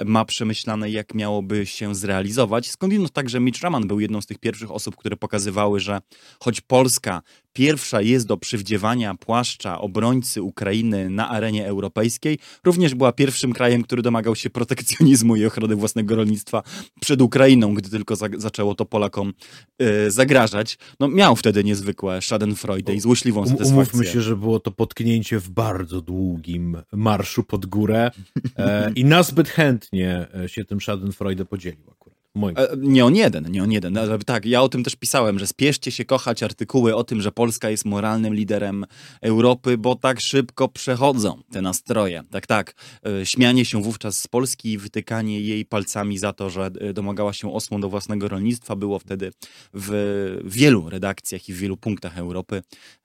ma przemyślane, jak miałoby się zrealizować. Skądinąd także Mitch Raman był jedną z tych pierwszych osób, które pokazywały, że choć Polska Pierwsza jest do przywdziewania płaszcza obrońcy Ukrainy na arenie europejskiej. Również była pierwszym krajem, który domagał się protekcjonizmu i ochrony własnego rolnictwa przed Ukrainą, gdy tylko za zaczęło to Polakom yy, zagrażać. No, miał wtedy niezwykłe schadenfreude i złośliwą um, satysfakcję. Umówmy się, że było to potknięcie w bardzo długim marszu pod górę e, i nazbyt chętnie e, się tym schadenfreude podzielił. Moim. E, nie on jeden, nie on jeden. Tak, ja o tym też pisałem, że spieszcie się kochać artykuły o tym, że Polska jest moralnym liderem Europy, bo tak szybko przechodzą te nastroje. Tak, tak. E, śmianie się wówczas z Polski i wytykanie jej palcami za to, że e, domagała się osłon do własnego rolnictwa było wtedy w wielu redakcjach i w wielu punktach Europy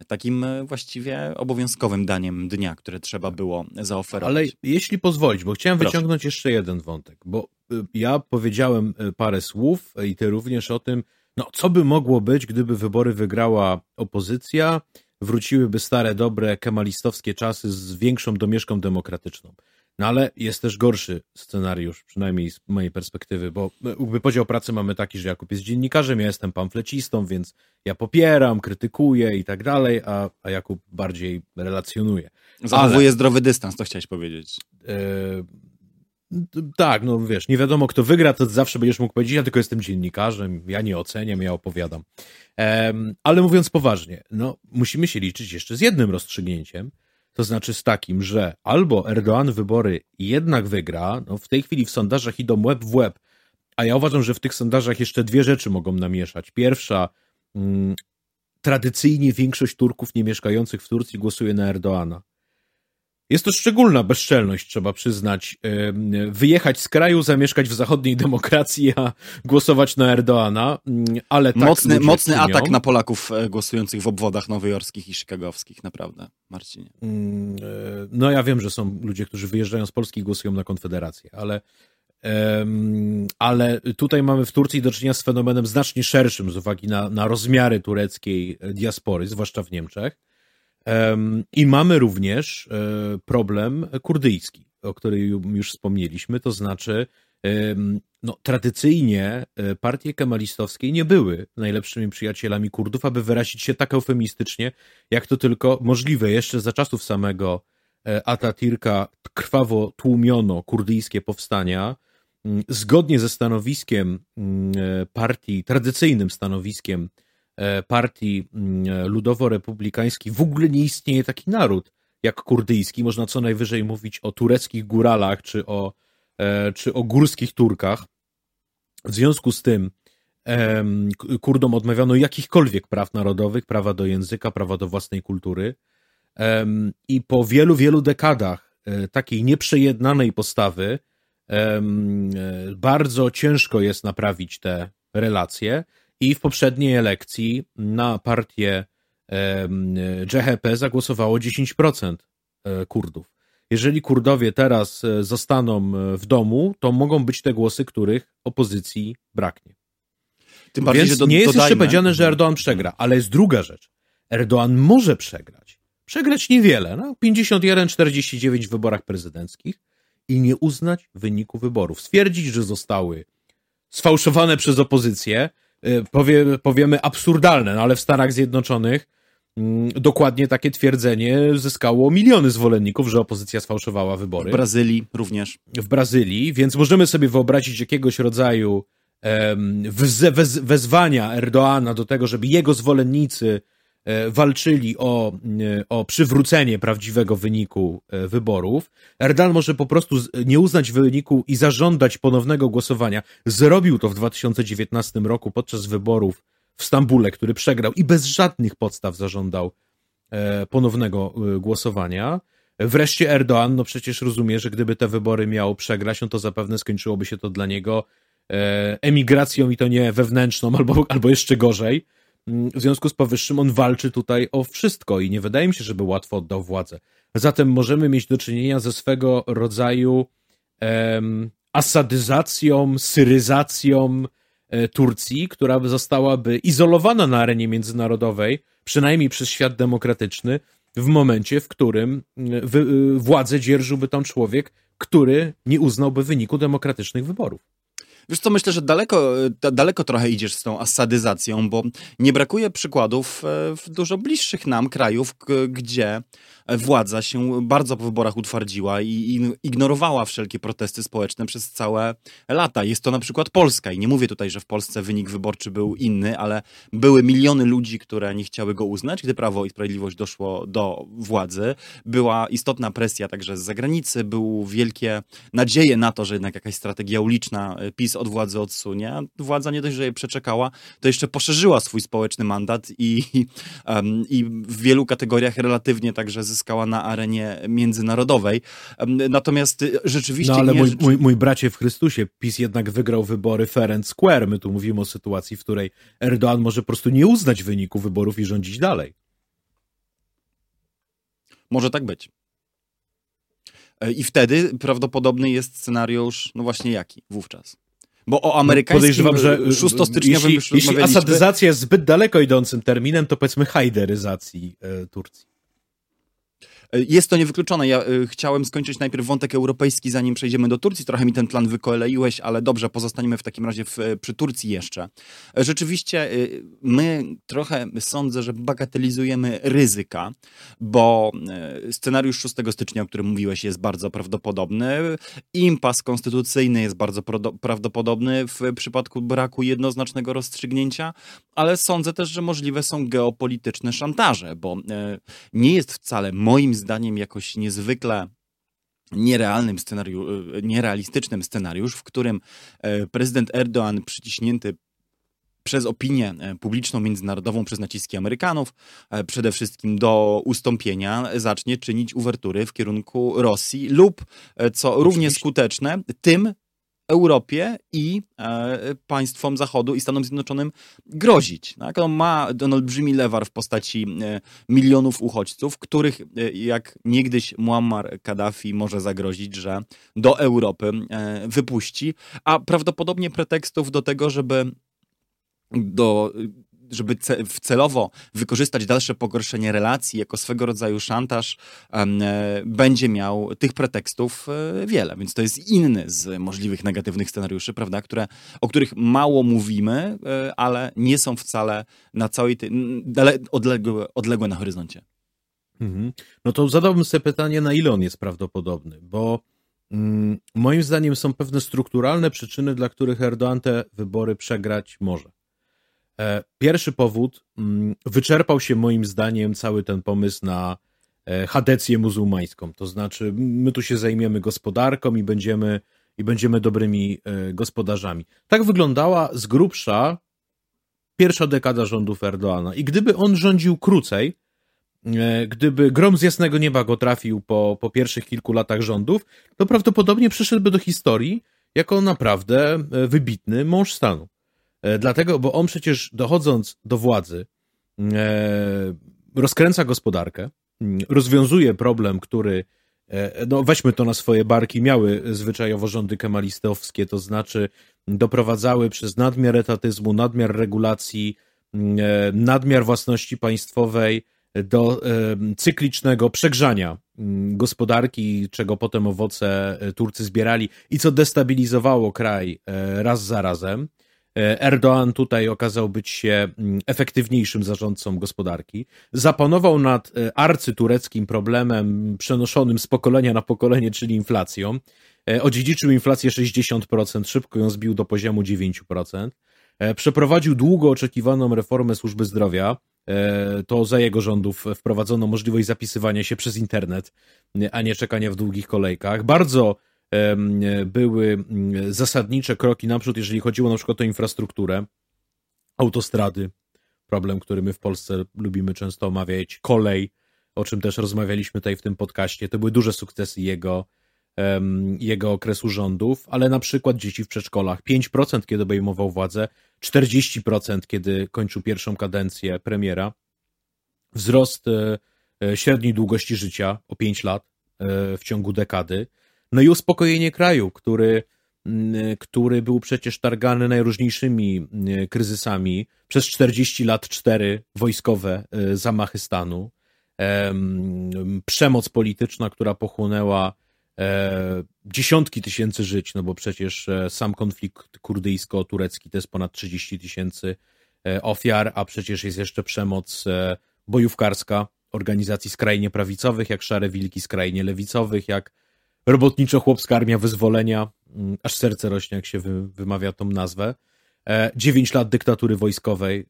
takim właściwie obowiązkowym daniem dnia, które trzeba było zaoferować. Ale jeśli pozwolić, bo chciałem Proszę. wyciągnąć jeszcze jeden wątek, bo ja powiedziałem e, parę słów i ty również o tym, no co by mogło być, gdyby wybory wygrała opozycja, wróciłyby stare, dobre, kemalistowskie czasy z większą domieszką demokratyczną. No ale jest też gorszy scenariusz, przynajmniej z mojej perspektywy, bo jakby podział pracy mamy taki, że Jakub jest dziennikarzem, ja jestem pamflecistą, więc ja popieram, krytykuję i tak dalej, a, a Jakub bardziej relacjonuje. Zachowuje ale, zdrowy dystans, to chciałeś powiedzieć. Yy, tak, no wiesz, nie wiadomo kto wygra, to zawsze będziesz mógł powiedzieć, ja tylko jestem dziennikarzem, ja nie oceniam, ja opowiadam. Um, ale mówiąc poważnie, no musimy się liczyć jeszcze z jednym rozstrzygnięciem, to znaczy z takim, że albo Erdoğan wybory jednak wygra, no w tej chwili w sondażach idą łeb w łeb, a ja uważam, że w tych sondażach jeszcze dwie rzeczy mogą namieszać. Pierwsza, mm, tradycyjnie większość Turków nie mieszkających w Turcji głosuje na Erdoana. Jest to szczególna bezczelność, trzeba przyznać. Wyjechać z kraju, zamieszkać w zachodniej demokracji, a głosować na Erdoana, mm, ale tak Mocny, mocny atak na Polaków e, głosujących w obwodach nowojorskich i chicagowskich, naprawdę, Marcinie. Mm, e, no ja wiem, że są ludzie, którzy wyjeżdżają z Polski i głosują na Konfederację, ale ale tutaj mamy w Turcji do czynienia z fenomenem znacznie szerszym z uwagi na, na rozmiary tureckiej diaspory, zwłaszcza w Niemczech. I mamy również e, problem kurdyjski, o którym już wspomnieliśmy, to znaczy no, tradycyjnie e, partie kemalistowskie nie były najlepszymi przyjacielami Kurdów, aby wyrazić się tak eufemistycznie, jak to tylko możliwe. Jeszcze za czasów samego e, Atatürka krwawo tłumiono kurdyjskie powstania. Mm, zgodnie ze stanowiskiem mm, partii, tradycyjnym stanowiskiem partii mm, ludowo-republikańskiej w ogóle nie istnieje taki naród jak kurdyjski. Można co najwyżej mówić o tureckich góralach czy o, e, czy o górskich Turkach. W związku z tym Kurdom odmawiano jakichkolwiek praw narodowych, prawa do języka, prawa do własnej kultury. I po wielu, wielu dekadach e, takiej nieprzejednanej postawy bardzo ciężko jest naprawić te relacje i w poprzedniej elekcji na partię CHP zagłosowało 10% e, Kurdów. Jeżeli Kurdowie teraz e, zostaną e, w domu, to mogą być te głosy, których opozycji braknie. Tym bardziej, Więc do, nie jest dodajmy. jeszcze powiedziane, że Erdoğan przegra, ale jest druga rzecz. Erdoğan może przegrać. Przegrać niewiele, no 51-49 w wyborach prezydenckich i nie uznać wyniku wyborów. Stwierdzić, że zostały sfałszowane przez opozycję, powie, powiemy absurdalne, no ale w Stanach Zjednoczonych mm, dokładnie takie twierdzenie zyskało miliony zwolenników, że opozycja sfałszowała wybory. W Brazylii również. W Brazylii, więc możemy sobie wyobrazić jakiegoś rodzaju wez, wez, wezwania Erdoana do tego, żeby jego zwolennicy walczyli o, e, o przywrócenie prawdziwego wyniku e, wyborów. Erdogan może po prostu nie uznać wyniku i zażądać ponownego głosowania. Zrobił to w 2019 roku podczas wyborów w Stambule, który przegrał i bez żadnych podstaw zażądał ponownego głosowania. Wreszcie Erdoğan, no przecież rozumie, że gdyby te wybory miał przegrać, no to zapewne skończyłoby się to dla niego e, emigracją i to nie wewnętrzną, albo, albo jeszcze gorzej. W związku z powyższym on walczy tutaj o wszystko i nie wydaje mi się, żeby łatwo oddał władzę. Zatem możemy mieć do czynienia ze swego rodzaju em, asadyzacją, syryzacją e, Turcji, która zostałaby izolowana na arenie międzynarodowej, przynajmniej przez świat demokratyczny, w momencie, w którym y, y, władzę dzierżyłby tam człowiek, który nie uznałby wyniku demokratycznych wyborów. Wiesz co, myślę, że daleko, daleko trochę idziesz z tą asadyzacją, bo nie brakuje przykładów e, w dużo bliższych nam krajów, gdzie władza się bardzo po wyborach utwardziła i ignorowała wszelkie protesty społeczne przez całe lata. Jest to na przykład Polska i nie mówię tutaj, że w Polsce wynik wyborczy był inny, ale były miliony ludzi, które nie chciały go uznać, gdy Prawo i Sprawiedliwość doszło do władzy. Była istotna presja także z zagranicy, były wielkie nadzieje na to, że jednak jakaś strategia uliczna e, PiS od władzy odsunie. Władza nie dość, że je przeczekała, to jeszcze poszerzyła swój społeczny mandat i, um, i w wielu kategoriach relatywnie także zyskała na arenie międzynarodowej. Natomiast y, rzeczywiście... No ale nie, mój, mój, mój bracie w Chrystusie, PiS jednak wygrał wybory fair and square. My tu mówimy o sytuacji, w której Erdoğan może po prostu nie uznać wyniku wyborów i rządzić dalej. Może tak być. E, I wtedy prawdopodobny jest scenariusz, no właśnie jaki wówczas? Bo o amerykańskim Podejrzewam, że 6 styczniowym jeśli, jeśli asadyzacja jest zbyt daleko idącym terminem, to powiedzmy hajderyzacji e, Turcji. E, jest to niewykluczone. Ja y, chciałem skończyć najpierw wątek europejski, zanim przejdziemy do Turcji. Trochę mi ten plan wykoleiłeś, ale dobrze, pozostaniemy w takim razie w, przy Turcji jeszcze. Rzeczywiście, my trochę sądzę, że bagatelizujemy ryzyka, bo scenariusz 6 stycznia, o którym mówiłeś, jest bardzo prawdopodobny. Impas konstytucyjny jest bardzo prawdopodobny w przypadku braku jednoznacznego rozstrzygnięcia, ale sądzę też, że możliwe są geopolityczne szantaże, bo nie jest wcale moim zdaniem jakoś niezwykle nierealnym scenariusz, e, nierealistycznym scenariusz, w którym e, prezydent Erdoğan przyciśnięty przez opinię e, publiczną, międzynarodową, przez naciski Amerykanów, przede wszystkim do ustąpienia, zacznie czynić uwertury w kierunku Rosji lub, co równie skuteczne, tym Europie i e, państwom Zachodu i Stanom Zjednoczonym grozić. Tak? On ma ten olbrzymi lewar w postaci e, milionów uchodźców, których e, jak niegdyś Muammar Kaddafi może zagrozić, że do Europy e, wypuści, a prawdopodobnie pretekstów do tego, żeby do żeby celowo wykorzystać dalsze pogorszenie relacji jako swego rodzaju szantaż, e, będzie miał tych pretekstów e, wiele. Więc to jest inny z możliwych negatywnych scenariuszy, prawda, które, o których mało mówimy, e, ale nie są wcale na całej tej, odległe, odległe na horyzoncie. Mhm. No to zadałbym sobie pytanie, na ile on jest prawdopodobny, bo mm, moim zdaniem są pewne strukturalne przyczyny, dla których Erdoğan te wybory przegrać może. E, pierwszy powód, mm, wyczerpał się moim zdaniem cały ten pomysł na e, hadecję muzułmańską. To znaczy, my tu się zajmiemy gospodarką i będziemy, i będziemy dobrymi e, gospodarzami. Tak wyglądała z grubsza pierwsza dekada rządów Erdoana. I gdyby on rządził krócej, gdyby grom z jasnego nieba go trafił po, po pierwszych kilku latach rządów, to prawdopodobnie przyszedłby do historii jako naprawdę wybitny mąż stanu. E, dlatego, bo on przecież dochodząc do władzy, e, rozkręca gospodarkę, rozwiązuje problem, który, e, no weźmy to na swoje barki, miały zwyczajowo rządy kemalistowskie, to znaczy doprowadzały przez nadmiar etatyzmu, nadmiar regulacji, nadmiar własności państwowej do cyklicznego przegrzania gospodarki, czego potem owoce Turcy zbierali i co destabilizowało kraj raz za razem. E, Erdoğan tutaj okazał być się mm, efektywniejszym zarządcą gospodarki. Zapanował nad e, arcytureckim problemem przenoszonym z pokolenia na pokolenie, czyli inflacją. E, odziedziczył inflację 60%, szybko ją zbił do poziomu 9%. Przeprowadził długo oczekiwaną reformę służby zdrowia, to za jego rządów wprowadzono możliwość zapisywania się przez internet, a nie czekania w długich kolejkach. Bardzo były zasadnicze kroki naprzód, jeżeli chodziło na przykład o infrastrukturę, autostrady, problem, który my w Polsce lubimy często omawiać, kolej, o czym też rozmawialiśmy tutaj w tym podcaście. To były duże sukcesy jego, jego okresu rządów, ale na przykład dzieci w przedszkolach. 5% kiedy obejmował władzę, 40% kiedy kończył pierwszą kadencję premiera, wzrost e, e, średniej długości życia o 5 lat e, w ciągu dekady, no i uspokojenie kraju, który Mm, który był przecież targany najróżniejszymi mm, kryzysami. Przez 40 lat cztery wojskowe e, zamachy stanu, przemoc polityczna, która pochłonęła e, dziesiątki tysięcy żyć, no bo przecież e, sam konflikt kurdyjsko-turecki to jest ponad 30 tysięcy ofiar, a przecież jest jeszcze przemoc bojówkarska organizacji skrajnie prawicowych, jak Szare Wilki skrajnie lewicowych, jak robotniczo-chłopska armia wyzwolenia, mm, aż serce rośnie, jak się wy, wymawia tą nazwę. E, dziewięć lat dyktatury wojskowej,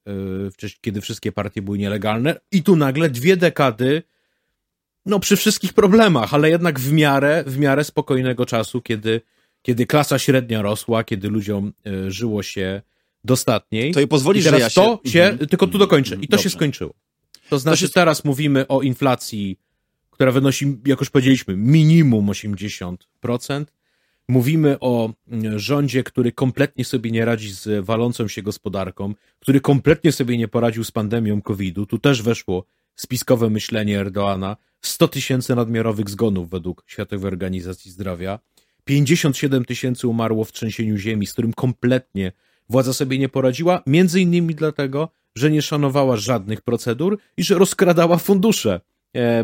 e, kiedy wszystkie partie były nielegalne, i tu nagle dwie dekady, no przy wszystkich problemach, ale jednak w miarę, w miarę spokojnego czasu, kiedy, kiedy klasa średnia rosła, kiedy ludziom e, żyło się dostatniej. To i pozwoli, że ja się... to się... Mhm. Tylko tu dokończę. I to Dobrze. się skończyło. To znaczy, to się... teraz mówimy o inflacji która wynosi, jak już powiedzieliśmy, minimum 80%. Mówimy o mm, rządzie, który kompletnie sobie nie radzi z walącą się gospodarką, który kompletnie sobie nie poradził z pandemią COVID-u. Tu też weszło spiskowe myślenie Erdoana. 100 tysięcy nadmiarowych zgonów według Światowej Organizacji Zdrowia. 57 tysięcy umarło w trzęsieniu ziemi, z którym kompletnie władza sobie nie poradziła, między innymi dlatego, że nie szanowała żadnych procedur i że rozkradała fundusze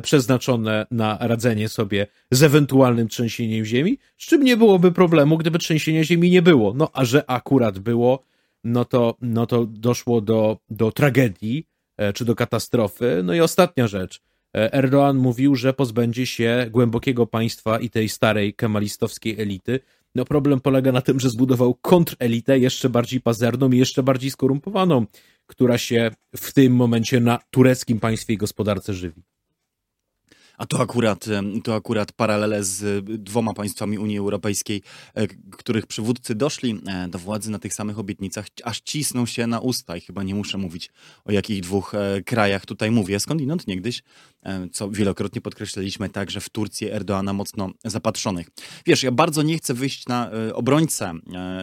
przeznaczone na radzenie sobie z ewentualnym trzęsieniem ziemi, z czym nie byłoby problemu, gdyby trzęsienia ziemi nie było. No a że akurat było, no to, no to doszło do, do tragedii e, czy do katastrofy. No i ostatnia rzecz. E, Erdoğan mówił, że pozbędzie się głębokiego państwa i tej starej kemalistowskiej elity. No problem polega na tym, że zbudował kontrelitę jeszcze bardziej pazerną i jeszcze bardziej skorumpowaną, która się w tym momencie na tureckim państwie i gospodarce żywi. A to akurat, to akurat paralele z dwoma państwami Unii Europejskiej, e, których przywódcy doszli e, do władzy na tych samych obietnicach, aż cisną się na usta i chyba nie muszę mówić o jakich dwóch e, krajach tutaj mówię. Skądinąd niegdyś, co wielokrotnie podkreślaliśmy, także w Turcji Erdoana mocno zapatrzonych. Wiesz, ja bardzo nie chcę wyjść na obrońcę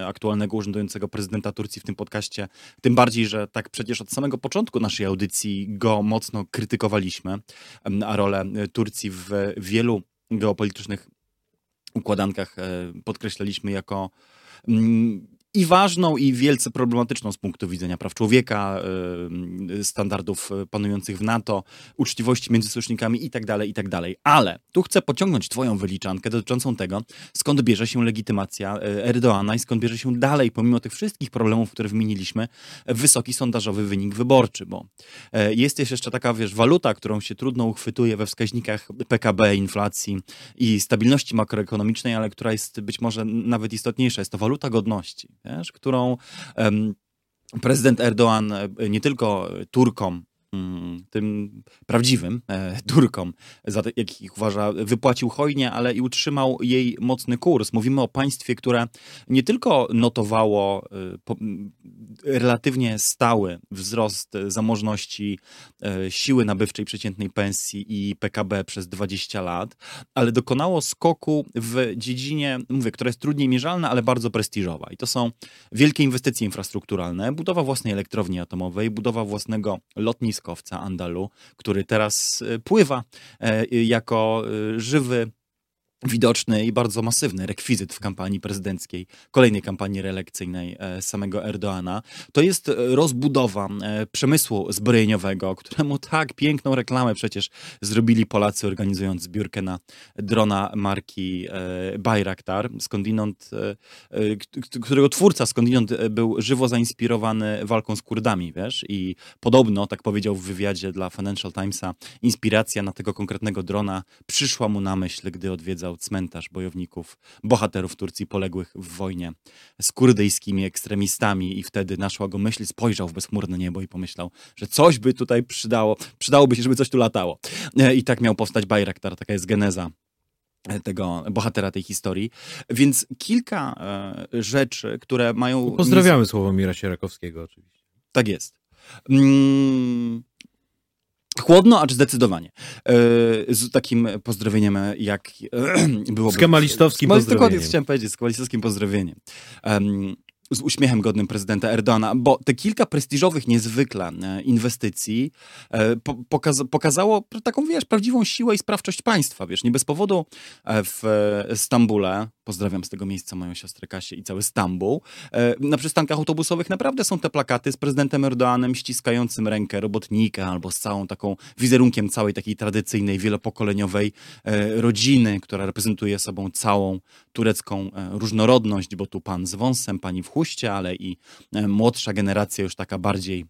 aktualnego urzędującego prezydenta Turcji w tym podcaście, tym bardziej, że tak przecież od samego początku naszej audycji go mocno krytykowaliśmy, a rolę Turcji Turcji w wielu geopolitycznych układankach e, podkreślaliśmy jako mm, i ważną, i wielce problematyczną z punktu widzenia praw człowieka, y, standardów panujących w NATO, uczciwości między sojusznikami itd., tak itd. Tak Ale tu chcę pociągnąć twoją wyliczankę dotyczącą tego, skąd bierze się legitymacja y, Erdoana i skąd bierze się dalej, pomimo tych wszystkich problemów, które wymieniliśmy, wysoki sondażowy wynik wyborczy, bo y, jest jeszcze taka, wiesz, waluta, którą się trudno uchwytuje we wskaźnikach PKB, inflacji i stabilności makroekonomicznej, ale która jest być może nawet istotniejsza, jest to waluta godności którą prezydent Erdoğan e, nie tylko Turkom tym prawdziwym e, Turkom, za, jak ich uważa, wypłacił hojnie, ale i utrzymał jej mocny kurs. Mówimy o państwie, które nie tylko notowało e, po, relatywnie stały wzrost zamożności, e, siły nabywczej przeciętnej pensji i PKB przez 20 lat, ale dokonało skoku w dziedzinie, mówię, która jest trudniej mierzalna, ale bardzo prestiżowa. I to są wielkie inwestycje infrastrukturalne, budowa własnej elektrowni atomowej, budowa własnego lotniska, piaskowca Andalu, który teraz e, pływa e, jako e, żywy widoczny i bardzo masywny rekwizyt w kampanii prezydenckiej, kolejnej kampanii reelekcyjnej samego Erdoana. To jest rozbudowa przemysłu zbrojeniowego, któremu tak piękną reklamę przecież zrobili Polacy organizując zbiórkę na drona marki Bayraktar, skądinąd, którego twórca skądinąd był żywo zainspirowany walką z Kurdami, wiesz, i podobno, tak powiedział w wywiadzie dla Financial Timesa, inspiracja na tego konkretnego drona przyszła mu na myśl, gdy odwiedzał powstał cmentarz bojowników, bohaterów Turcji poległych w wojnie z kurdyjskimi ekstremistami i wtedy naszła go myśl, spojrzał w bezchmurne niebo i pomyślał, że coś by tutaj przydało, przydałoby się, żeby coś tu latało. E, I tak miał powstać Bayraktar, taka jest geneza tego bohatera tej historii. Więc kilka e, rzeczy, które mają... Pozdrawiamy Sławomira Sierakowskiego oczywiście. Tak jest. Mm, Chłodno, acz zdecydowanie. E, z takim pozdrowieniem, jak e, było. Z kemalistowskim pozdrowieniem. Dokładnie, chciałem powiedzieć, z kemalistowskim pozdrowieniem z uśmiechem godnym prezydenta Erdogana, bo te kilka prestiżowych niezwykle e, inwestycji e, pokaza pokazało taką, wiesz, prawdziwą siłę i sprawczość państwa, wiesz, nie bez powodu w Stambule, pozdrawiam z tego miejsca moją siostrę Kasię i cały Stambuł, na przystankach autobusowych naprawdę są te plakaty z prezydentem Erdoganem ściskającym rękę robotnika albo z całą taką wizerunkiem całej takiej tradycyjnej, wielopokoleniowej rodziny, która reprezentuje sobą całą turecką różnorodność, bo tu pan z wąsem, pani w huście, ale i e, młodsza generacja już taka bardziej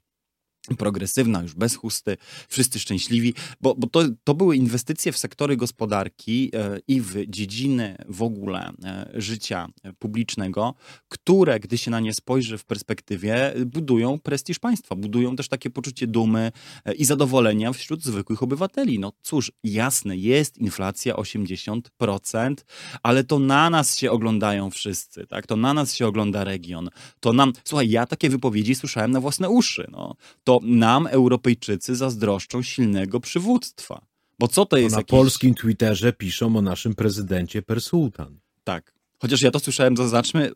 progresywna, już bez chusty, wszyscy szczęśliwi, bo, bo to, to były inwestycje w sektory gospodarki e, i w dziedziny w ogóle e, życia publicznego, które, gdy się na nie spojrzy w perspektywie, budują prestiż państwa, budują też takie poczucie dumy e, i zadowolenia wśród zwykłych obywateli. No cóż, jasne, jest inflacja 80%, ale to na nas się oglądają wszyscy, tak? To na nas się ogląda region. To nam, słuchaj, ja takie wypowiedzi słyszałem na własne uszy, no. To to nam Europejczycy zazdroszczą silnego przywództwa. Bo co to jest? Na jakiś... polskim Twitterze piszą o naszym prezydencie Persultan. Tak. Chociaż ja to słyszałem, zaznaczmy,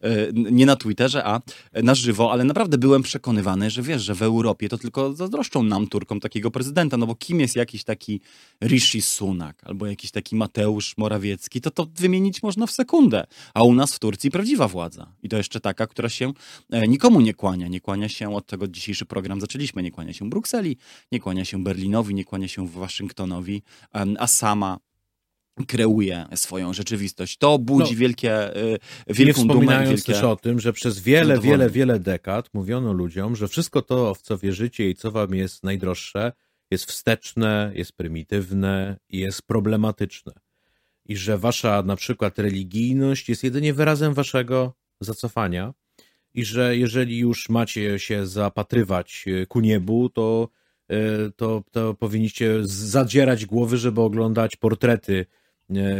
e, nie na Twitterze, a na żywo, ale naprawdę byłem przekonywany, że wiesz, że w Europie to tylko zazdroszczą nam, Turkom, takiego prezydenta, no bo kim jest jakiś taki Rishi Sunak albo jakiś taki Mateusz Morawiecki, to to wymienić można w sekundę. A u nas w Turcji prawdziwa władza. I to jeszcze taka, która się e, nikomu nie kłania. Nie kłania się, od tego dzisiejszy program zaczęliśmy, nie kłania się Brukseli, nie kłania się Berlinowi, nie kłania się Waszyngtonowi, a sama kreuje swoją rzeczywistość. To budzi no, wielkie, y, wielką nie dumę. Nie też o tym, że przez wiele, wiele, wiele dekad mówiono ludziom, że wszystko to, w co wierzycie i co wam jest najdroższe, jest wsteczne, jest prymitywne i jest problematyczne. I że wasza na przykład religijność jest jedynie wyrazem waszego zacofania i że jeżeli już macie się zapatrywać ku niebu, to, y, to, to powinniście zadzierać głowy, żeby oglądać portrety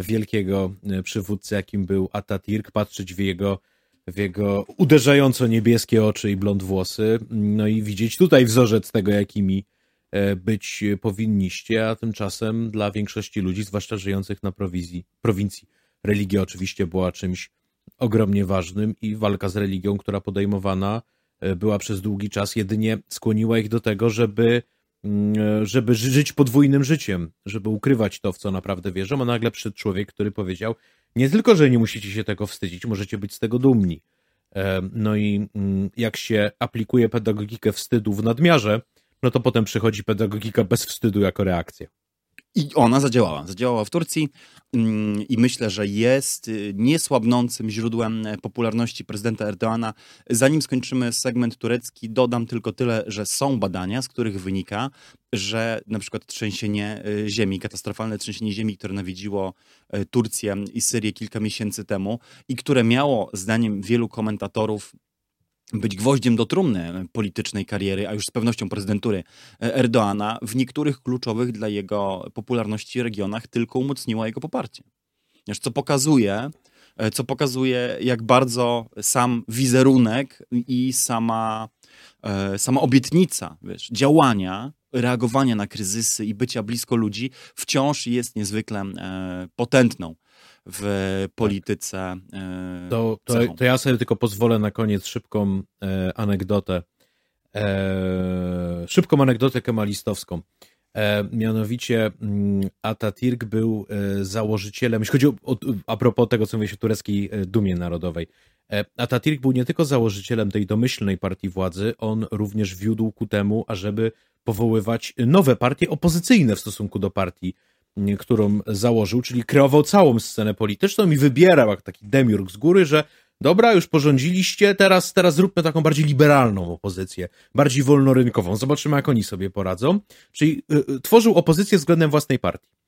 wielkiego e, przywódcy, jakim był Atatürk, patrzeć w jego, w jego uderzająco niebieskie oczy i blond włosy, no i widzieć tutaj wzorzec tego, jakimi e, być powinniście, a tymczasem dla większości ludzi, zwłaszcza żyjących na prowizji, prowincji, religia oczywiście była czymś ogromnie ważnym i walka z religią, która podejmowana była przez długi czas, jedynie skłoniła ich do tego, żeby żeby żyć podwójnym życiem, żeby ukrywać to, w co naprawdę wierzą, a nagle przyszedł człowiek, który powiedział, nie tylko, że nie musicie się tego wstydzić, możecie być z tego dumni. E, no i mm, jak się aplikuje pedagogikę wstydu w nadmiarze, no to potem przychodzi pedagogika bez wstydu jako reakcja. I ona zadziałała. Zadziałała w Turcji mm, i myślę, że jest y, niesłabnącym źródłem e, popularności prezydenta Erdoana. Zanim skończymy segment turecki, dodam tylko tyle, że są badania, z których wynika, że na przykład trzęsienie y, ziemi, katastrofalne trzęsienie ziemi, które nawiedziło e, Turcję i Syrię kilka miesięcy temu i które miało, zdaniem wielu komentatorów, być gwoździem do trumny politycznej kariery, a już z pewnością prezydentury Erdoana, w niektórych kluczowych dla jego popularności regionach tylko umocniła jego poparcie. Co pokazuje, co pokazuje, jak bardzo sam wizerunek i sama, e, sama obietnica wiesz, działania, reagowania na kryzysy i bycia blisko ludzi wciąż jest niezwykle e, potentną w polityce. E, to, to, to, ja sobie tylko pozwolę na koniec szybką e, anegdotę. E, szybką anegdotę kemalistowską. Mianowicie mm, Atatürk był założycielem, jeśli chodzi o, o, a propos tego, co mówi się o tureckiej dumie narodowej. Atatürk był nie tylko założycielem tej domyślnej partii władzy, on również wiódł ku temu, ażeby powoływać nowe partie opozycyjne w stosunku do partii którą założył, czyli kreował całą scenę polityczną i wybierał jak taki demiurg z góry, że dobra, już porządziliście, teraz, teraz zróbmy taką bardziej liberalną opozycję, bardziej wolnorynkową. Zobaczymy, jak oni sobie poradzą. Czyli y, y, tworzył opozycję względem własnej partii.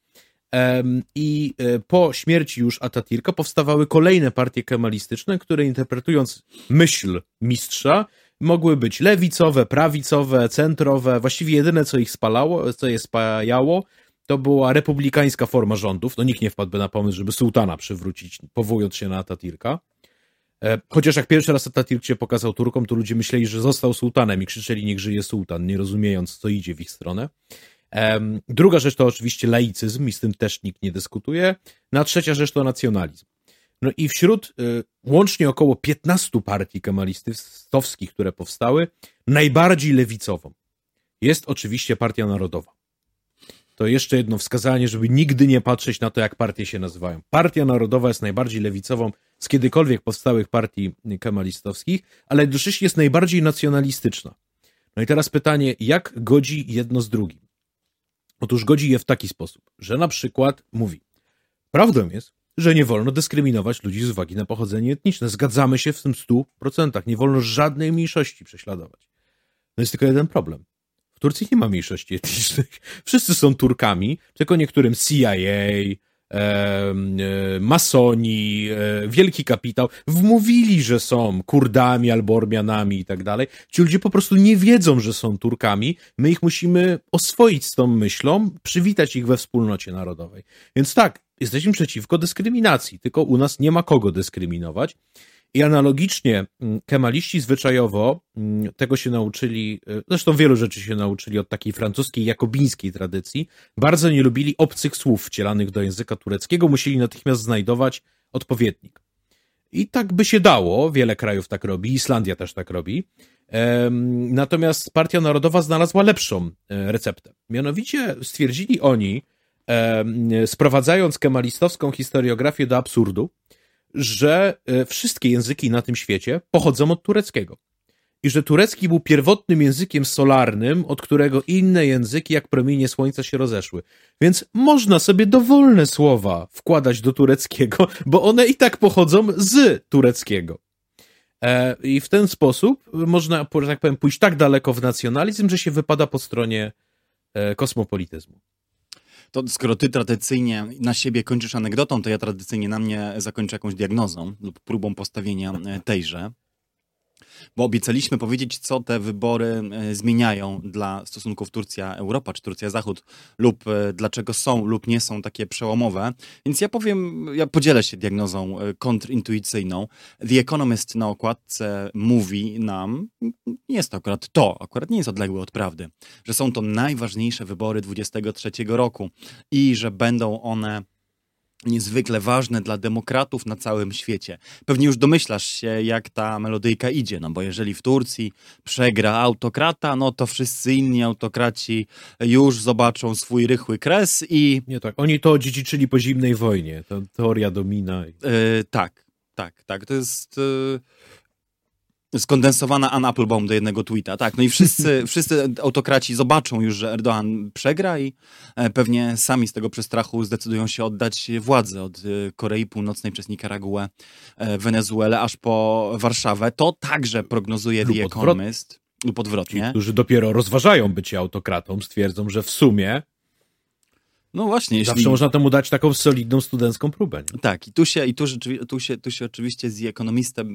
I e, po śmierci już Atatürka powstawały kolejne partie kemalistyczne, które interpretując myśl mistrza, mogły być lewicowe, prawicowe, centrowe. Właściwie jedyne, co ich spalało, co je spajało, to była republikańska forma rządów. No nikt nie wpadłby na pomysł, żeby sułtana przywrócić, powołując się na Atatürka. E, chociaż jak pierwszy raz Atatürk się pokazał Turkom, to ludzie myśleli, że został sułtanem i krzyczeli niech żyje sułtan, nie rozumiejąc, co idzie w ich stronę. Druga rzecz to oczywiście laicyzm i z tym też nikt nie dyskutuje. No a trzecia rzecz to nacjonalizm. No i wśród y, łącznie około 15 partii kemalistowskich, które powstały, najbardziej lewicową jest oczywiście Partia Narodowa. To jeszcze jedno wskazanie, żeby nigdy nie patrzeć na to, jak partie się nazywają. Partia Narodowa jest najbardziej lewicową z kiedykolwiek powstałych partii kemalistowskich, ale jednocześnie jest najbardziej nacjonalistyczna. No i teraz pytanie, jak godzi jedno z drugim? Otóż godzi je w taki sposób, że na przykład mówi, prawdą jest, że nie wolno dyskryminować ludzi z uwagi na pochodzenie etniczne. Zgadzamy się w tym stu procentach. Nie wolno żadnej mniejszości prześladować. No jest tylko jeden problem. Turcji nie ma mniejszości etnicznych. Wszyscy są Turkami, tylko niektórym CIA, e, masoni, e, wielki kapitał wmówili, że są Kurdami albo Ormianami i tak dalej. Ci ludzie po prostu nie wiedzą, że są Turkami. My ich musimy oswoić z tą myślą, przywitać ich we wspólnocie narodowej. Więc tak, jesteśmy przeciwko dyskryminacji, tylko u nas nie ma kogo dyskryminować. I analogicznie mm, kemaliści zwyczajowo mm, tego się nauczyli, e, zresztą wielu rzeczy się nauczyli od takiej francuskiej, jakobińskiej tradycji. Bardzo nie lubili obcych słów wcielanych do języka tureckiego, musieli natychmiast znajdować odpowiednik. I tak by się dało, wiele krajów tak robi, Islandia też tak robi. Natomiast Partia Narodowa znalazła lepszą e, receptę. Mianowicie stwierdzili oni, sprowadzając kemalistowską historiografię do absurdu, że e, wszystkie języki na tym świecie pochodzą od tureckiego. I że turecki był pierwotnym językiem solarnym, od którego inne języki, jak promienie słońca, się rozeszły. Więc można sobie dowolne słowa wkładać do tureckiego, bo one i tak pochodzą z tureckiego. E, I w ten sposób można, tak powiem, pójść tak daleko w nacjonalizm, że się wypada po stronie e, kosmopolityzmu. To skoro ty tradycyjnie na siebie kończysz anegdotą, to ja tradycyjnie na mnie zakończę jakąś diagnozą lub próbą postawienia e, tejże bo obiecaliśmy powiedzieć, co te wybory e, zmieniają dla stosunków Turcja-Europa czy Turcja-Zachód, lub e, dlaczego są lub nie są takie przełomowe. Więc ja powiem, ja podzielę się diagnozą e, kontrintuicyjną. The Economist na okładce mówi nam, nie jest to akurat to, akurat nie jest odległe od prawdy, że są to najważniejsze wybory 23 roku i że będą one niezwykle ważne dla demokratów na całym świecie. Pewnie już domyślasz się, jak ta melodyjka idzie, no bo jeżeli w Turcji przegra autokrata, no to wszyscy inni autokraci już zobaczą swój rychły kres i... Nie tak, oni to odziedziczyli po zimnej wojnie, to teoria domina. Yy, tak, tak, tak, to jest... Yy skondensowana Ann Applebaum do jednego tweeta. Tak, no i wszyscy, wszyscy autokraci zobaczą już, że Erdogan przegra i e, pewnie sami z tego przestrachu zdecydują się oddać władzę od e, Korei Północnej przez Nicaraguę, e, Wenezuelę, aż po Warszawę. To także prognozuje The Economist. Lub odwrotnie. Ci, którzy dopiero rozważają bycie autokratą, stwierdzą, że w sumie no właśnie. Jeśli... Zawsze można temu dać taką solidną studencką próbę. Nie? Tak, i tu się, i tu, tu, się, tu się oczywiście z ekonomistem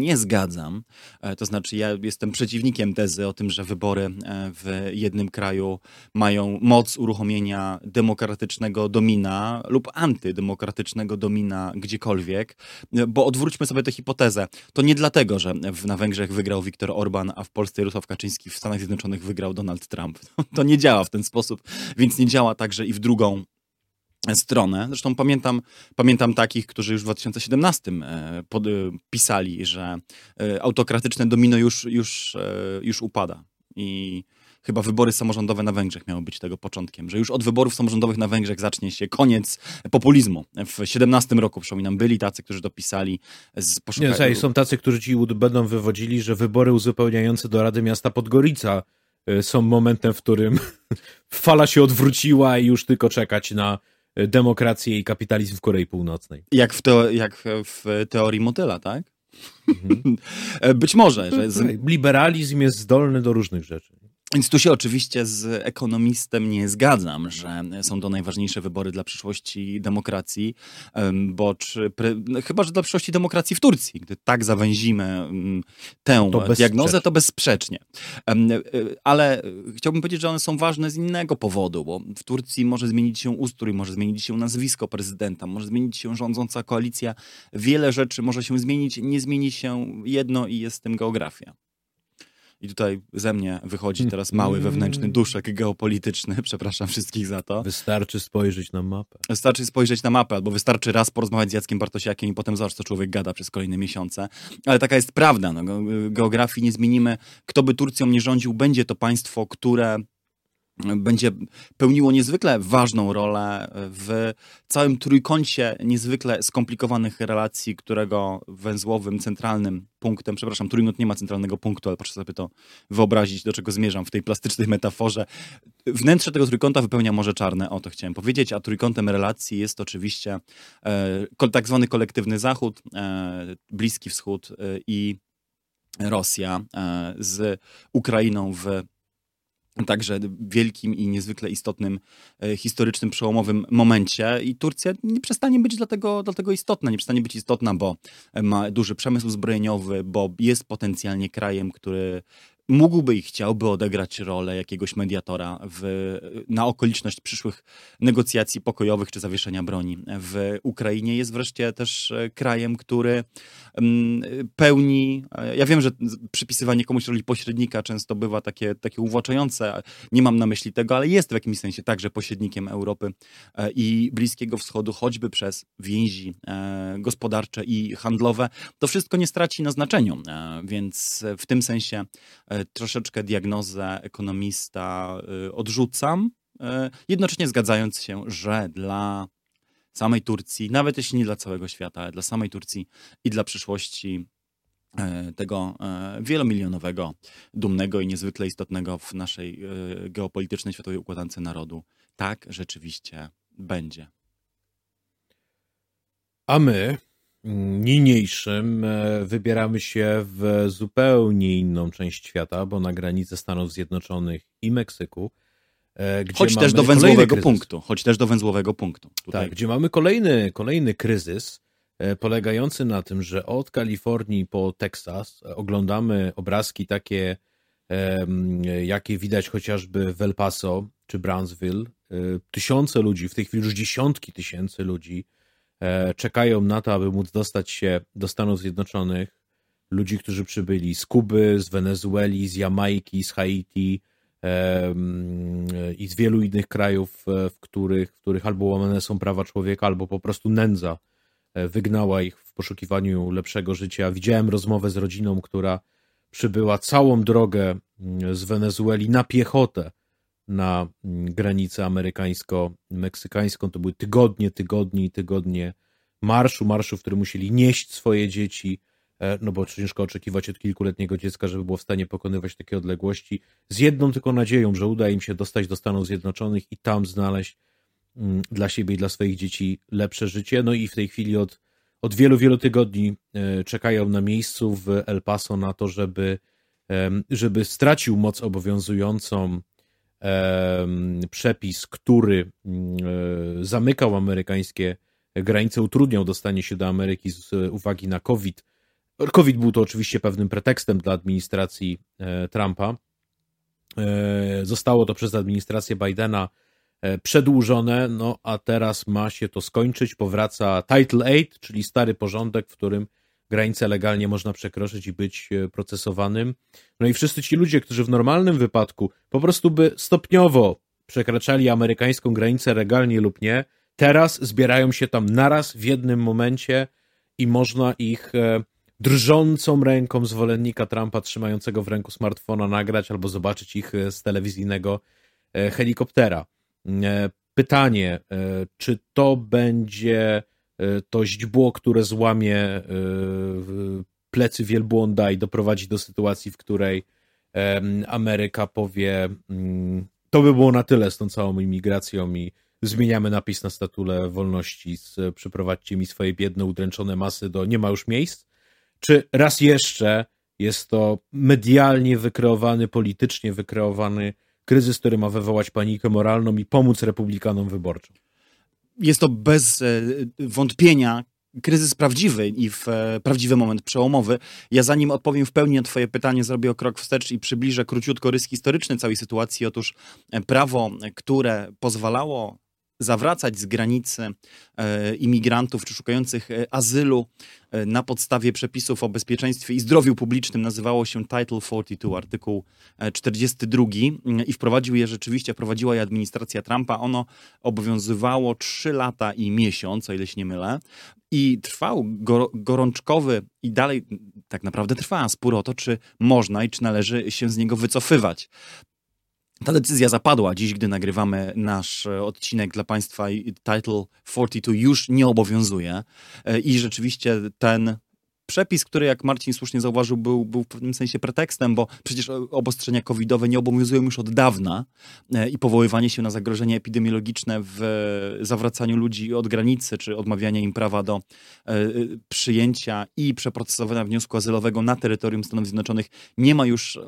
nie zgadzam. E, to znaczy, ja jestem przeciwnikiem tezy o tym, że wybory e, w jednym kraju mają moc uruchomienia demokratycznego domina lub antydemokratycznego domina gdziekolwiek, e, bo odwróćmy sobie tę hipotezę. To nie dlatego, że na Węgrzech wygrał Viktor Orban, a w Polsce Jarosław Kaczyński, w Stanach Zjednoczonych wygrał Donald Trump. To nie działa w ten sposób, więc nie działa także i w drugą drugą stronę. Zresztą pamiętam, pamiętam takich, którzy już w 2017 e, pod, e, pisali, że e, autokratyczne domino już, już, już upada. I chyba wybory samorządowe na Węgrzech miały być tego początkiem, że już od wyborów samorządowych na Węgrzech zacznie się koniec populizmu. W 17 roku, przypominam, byli tacy, którzy dopisali z poszukania... Nie, są tacy, którzy ci będą wywodzili, że wybory uzupełniające do Rady Miasta Podgorica są momentem, w którym fala się odwróciła i już tylko czekać na e, demokrację i kapitalizm w Korei Północnej. Jak w, jak w teorii motyla, tak? Mhm. E, być może. Że z... Liberalizm jest zdolny do różnych rzeczy. Więc tu się oczywiście z ekonomistem nie zgadzam, że są to najważniejsze wybory dla przyszłości demokracji, bo czy, chyba, że dla przyszłości demokracji w Turcji. Gdy tak zawęzimy mm, tę to diagnozę, to bezsprzecznie. E, ale chciałbym powiedzieć, że one są ważne z innego powodu, bo w Turcji może zmienić się ustrój, może zmienić się nazwisko prezydenta, może zmienić się rządząca koalicja. Wiele rzeczy może się zmienić, nie zmieni się jedno i jest tym geografia. I tutaj ze mnie wychodzi teraz mały wewnętrzny duszek geopolityczny. Przepraszam wszystkich za to. Wystarczy spojrzeć na mapę. Wystarczy spojrzeć na mapę, albo wystarczy raz porozmawiać z Jackiem Bartosiakiem i potem zobacz, co człowiek gada przez kolejne miesiące. Ale taka jest prawda. No, geografii nie zmienimy. Kto by Turcją nie rządził, będzie to państwo, które będzie pełniło niezwykle ważną rolę w całym trójkącie niezwykle skomplikowanych relacji, którego węzłowym, centralnym punktem, przepraszam, trójkąt nie ma centralnego punktu, ale proszę sobie to wyobrazić, do czego zmierzam w tej plastycznej metaforze. Wnętrze tego trójkąta wypełnia Morze Czarne, o to chciałem powiedzieć, a trójkątem relacji jest oczywiście e, tak zwany kolektywny Zachód, e, Bliski Wschód e, i Rosja e, z Ukrainą w także wielkim i niezwykle istotnym e, historycznym, przełomowym momencie i Turcja nie przestanie być dlatego, dlatego istotna. Nie przestanie być istotna, bo ma duży przemysł zbrojeniowy, bo jest potencjalnie krajem, który mógłby i chciałby odegrać rolę jakiegoś mediatora w, na okoliczność przyszłych negocjacji pokojowych czy zawieszenia broni w Ukrainie. Jest wreszcie też e, krajem, który mm, pełni. E, ja wiem, że przypisywanie komuś roli pośrednika często bywa takie, takie uwłaczające. Nie mam na myśli tego, ale jest w jakimś sensie także pośrednikiem Europy e, i Bliskiego Wschodu, choćby przez więzi gospodarcze i handlowe. To wszystko nie straci na znaczeniu, więc w tym sensie troszeczkę diagnozę ekonomista y, odrzucam, y, jednocześnie zgadzając się, że dla samej Turcji, nawet jeśli nie dla całego świata, ale dla samej Turcji i dla przyszłości e, tego wielomilionowego, dumnego i niezwykle istotnego w naszej geopolitycznej światowej układance narodu, tak rzeczywiście będzie. A my niniejszym e, wybieramy się w zupełnie inną część świata, bo na granicę Stanów Zjednoczonych i Meksyku. E, gdzie choć też do węzłowego punktu. Choć też do węzłowego punktu. Tutaj. Tak, gdzie mamy kolejny, kolejny kryzys e, polegający na tym, że od Kalifornii po Teksas oglądamy obrazki takie, jakie widać chociażby w El Paso czy Brownsville. Tysiące ludzi, w tej chwili już dziesiątki tysięcy ludzi czekają na to, aby móc dostać się do Stanów Zjednoczonych. Ludzi, którzy przybyli z Kuby, z Wenezueli, z Jamajki, z Haiti i z wielu innych krajów, e, w których, w których albo łamane są prawa człowieka, albo po prostu nędza e, wygnała ich w poszukiwaniu lepszego życia. Widziałem rozmowę z rodziną, która przybyła całą drogę mm, z Wenezueli na piechotę na mm, granicę amerykańsko-meksykańską. To były tygodnie, tygodnie i tygodnie marszu, marszu, w którym musieli nieść swoje dzieci, e, no bo ciężko oczekiwać od kilkuletniego dziecka, żeby było w stanie pokonywać takie odległości, z jedną tylko nadzieją, że uda im się dostać do Stanów Zjednoczonych i tam znaleźć mm, dla siebie i dla swoich dzieci lepsze życie. No i w tej chwili od, od wielu, wielu tygodni e, czekają na miejscu w El Paso na to, żeby, żeby stracił moc obowiązującą przepis, który mm, e, zamykał amerykańskie granice, utrudniał dostanie się do Ameryki z uwagi na COVID. COVID był to oczywiście pewnym pretekstem dla administracji e, Trumpa. E, zostało to przez administrację Bidena przedłużone, no a teraz ma się to skończyć. Powraca Title 8, czyli stary porządek, w którym granice legalnie można przekroczyć i być e, procesowanym. No i wszyscy ci ludzie, którzy w normalnym wypadku po prostu by stopniowo przekraczali amerykańską granicę legalnie lub nie, teraz zbierają się tam naraz w jednym momencie i można ich e, drżącą ręką zwolennika Trumpa trzymającego w ręku smartfona nagrać albo zobaczyć ich e, z telewizyjnego helikoptera. Pytanie, czy to będzie to źdźbło, które złamie e, plecy wielbłąda i doprowadzi do sytuacji, w której Ameryka powie mm, to by było na tyle z tą całą imigracją i zmieniamy napis na statule wolności, przyprowadźcie mi swoje biedne, udręczone masy do nie ma już miejsc, czy raz jeszcze Jest to medialnie wykreowany, politycznie wykreowany kryzys, który ma wywołać panikę moralną i pomóc republikanom wyborczym. Jest to bez e, wątpienia kryzys prawdziwy i w e, prawdziwy moment przełomowy. Ja zanim odpowiem w pełni na twoje pytanie, zrobię krok wstecz i przybliżę króciutko rys historyczny całej sytuacji. Otóż e, prawo, które pozwalało zawracać z granicy e, imigrantów czy szukających e, azylu e, na podstawie przepisów o bezpieczeństwie i zdrowiu publicznym nazywało się Title 42, artykuł 42 mm, i wprowadził je rzeczywiście, wprowadziła je administracja Trumpa. Ono obowiązywało 3 lata i miesiąc, o ile się nie mylę. I trwał gorączkowy i dalej tak naprawdę trwa spór o to, czy można i czy należy się z niego wycofywać. Ta decyzja zapadła dziś, gdy nagrywamy nasz e, odcinek dla Państwa. Title 42 już nie obowiązuje e, i rzeczywiście ten przepis, który jak Marcin słusznie zauważył, był, był w pewnym sensie pretekstem, bo przecież obostrzenia covidowe nie obowiązują już od dawna e, i powoływanie się na zagrożenie epidemiologiczne w zawracaniu ludzi od granicy, czy odmawianie im prawa do e, przyjęcia i przeprocesowania wniosku azylowego na terytorium Stanów Zjednoczonych nie ma już e,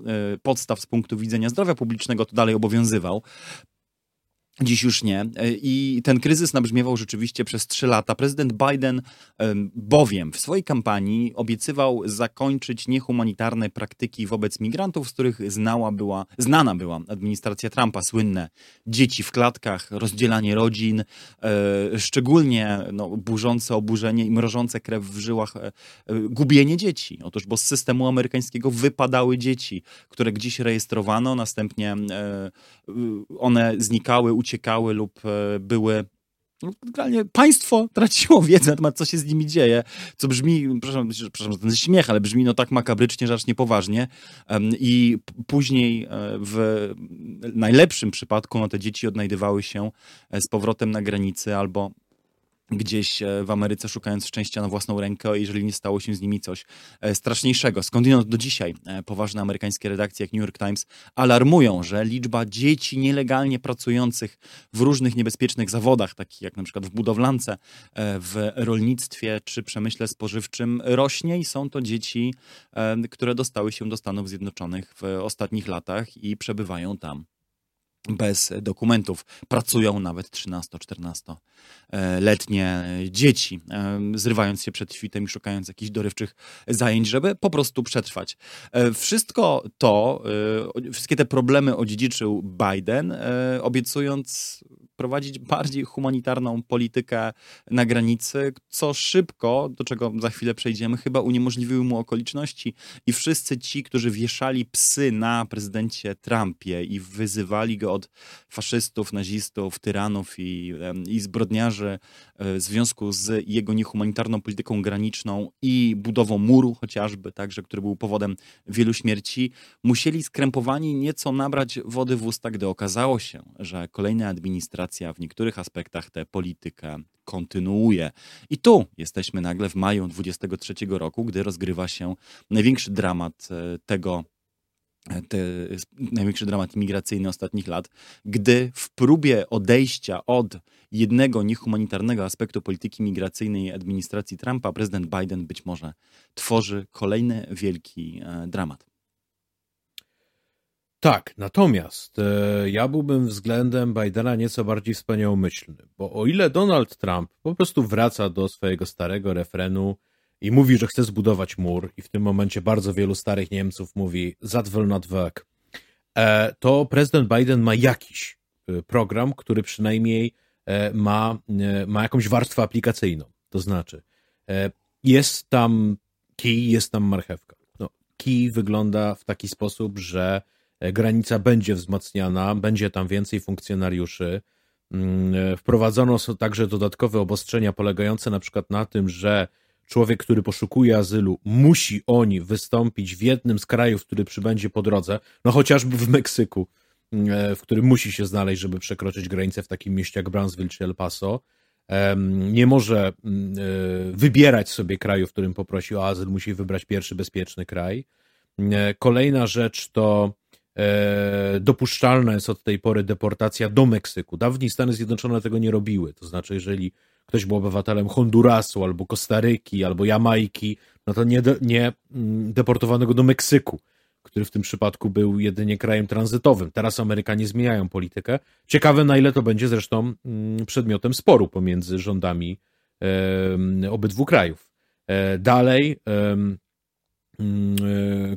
podstaw z punktu widzenia zdrowia publicznego, to dalej obowiązywał. Dziś już nie. E, I ten kryzys nabrzmiewał rzeczywiście przez trzy lata. Prezydent Biden bowiem w swojej kampanii obiecywał zakończyć niehumanitarne praktyki wobec migrantów, z których znała była, znana była administracja Trumpa. Słynne dzieci w klatkach, rozdzielanie rodzin, e, szczególnie no, burzące oburzenie i mrożące krew w żyłach e, gubienie dzieci. Otóż, bo z systemu amerykańskiego wypadały dzieci, które gdzieś rejestrowano, następnie one znikały, uciekały uciekały lub e, były no, generalnie państwo traciło wiedzę na temat, co się z nimi dzieje, co brzmi, przepraszam, przepraszam za ten śmiech, ale brzmi no tak makabrycznie, że aż niepoważnie. I później e, w najlepszym przypadku no, te dzieci odnajdywały się e, z powrotem na granicy albo gdzieś e, w Ameryce szukając szczęścia na własną rękę, jeżeli nie stało się z nimi coś e, straszniejszego. Skądinąd do dzisiaj e, poważne amerykańskie redakcje jak New York Times alarmują, że liczba dzieci nielegalnie pracujących w różnych niebezpiecznych zawodach, takich jak na przykład w budowlance, w rolnictwie czy przemyśle spożywczym rośnie i są to dzieci, które dostały się do Stanów Zjednoczonych w ostatnich latach i przebywają tam bez dokumentów. Pracują nawet 13-14-letnie dzieci, zrywając się przed świtem i szukając jakichś dorywczych zajęć, żeby po prostu przetrwać. E, wszystko to, e, wszystkie te problemy odziedziczył Biden, e, obiecując prowadzić bardziej humanitarną politykę na granicy, co szybko, do czego za chwilę przejdziemy, chyba uniemożliwiły mu okoliczności. I wszyscy ci, którzy wieszali psy na prezydencie Trumpie i wyzywali go od faszystów, nazistów, tyranów i, i zbrodniarzy e, w związku z jego niehumanitarną polityką graniczną i budową muru chociażby, także, który był powodem wielu śmierci, musieli skrępowani nieco nabrać wody w usta, gdy okazało się, że kolejna administracja w niektórych aspektach tę politykę kontynuuje. I tu jesteśmy nagle w maju 23 roku, gdy rozgrywa się największy dramat e, tego te, największy dramat imigracyjny ostatnich lat, gdy w próbie odejścia od jednego niehumanitarnego aspektu polityki migracyjnej administracji Trumpa, prezydent Biden być może tworzy kolejny wielki e, dramat. Tak, natomiast e, ja byłbym względem Bidena nieco bardziej wspaniałomyślny, bo o ile Donald Trump po prostu wraca do swojego starego refrenu i mówi, że chce zbudować mur i w tym momencie bardzo wielu starych Niemców mówi not work, e, to prezydent Biden ma jakiś e, program, który przynajmniej e, ma, ma jakąś warstwę aplikacyjną. To znaczy jest tam kij, jest tam marchewka. No, kij wygląda w taki sposób, że granica będzie wzmacniana, będzie tam więcej funkcjonariuszy. Mm, wprowadzono także dodatkowe obostrzenia polegające na przykład na tym, że człowiek, który poszukuje azylu, musi oni wystąpić w jednym z krajów, który przybędzie po drodze, no chociażby w Meksyku, e, w którym musi się znaleźć, żeby przekroczyć granicę w takim mieście jak Brownsville czy El Paso. Nie może mm, e, wybierać sobie kraju, w którym poprosi o azyl, musi wybrać pierwszy bezpieczny kraj. E, kolejna rzecz to dopuszczalna jest od tej pory deportacja do Meksyku. Dawniej Stany Zjednoczone tego nie robiły. To znaczy, jeżeli ktoś był obywatelem Hondurasu, albo Kostaryki, albo Jamajki, no to nie, nie mm, deportowanego do Meksyku, który w tym przypadku był jedynie krajem tranzytowym. Teraz Amerykanie zmieniają politykę. Ciekawe, na ile to będzie zresztą mm, przedmiotem sporu pomiędzy rządami e, obydwu krajów. E, dalej, e,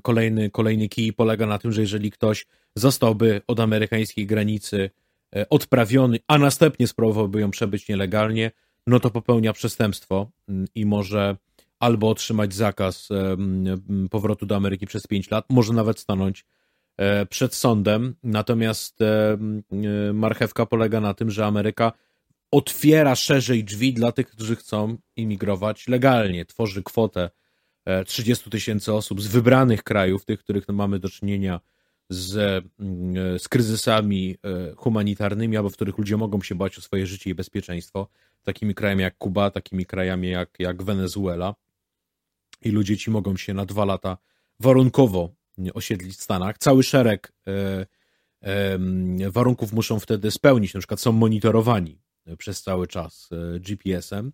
kolejny, kolejny kij polega na tym, że jeżeli ktoś zostałby od amerykańskiej granicy e, odprawiony, a następnie spróbowałby ją przebyć nielegalnie, no to popełnia przestępstwo mm, i może albo otrzymać zakaz powrotu do Ameryki przez 5 lat, może nawet stanąć e, przed sądem. Natomiast e, marchewka polega na tym, że Ameryka otwiera szerzej drzwi dla tych, którzy chcą imigrować legalnie. Tworzy kwotę 30 tysięcy osób z wybranych krajów, tych, których mamy do czynienia z, mm, z kryzysami e, humanitarnymi, albo w których ludzie mogą się bać o swoje życie i bezpieczeństwo, takimi krajami jak Kuba, takimi krajami jak, jak Wenezuela. I ludzie ci mogą się na dwa lata warunkowo osiedlić w Stanach. Cały szereg e, e, warunków muszą wtedy spełnić, na przykład są monitorowani przez cały czas e, GPS-em.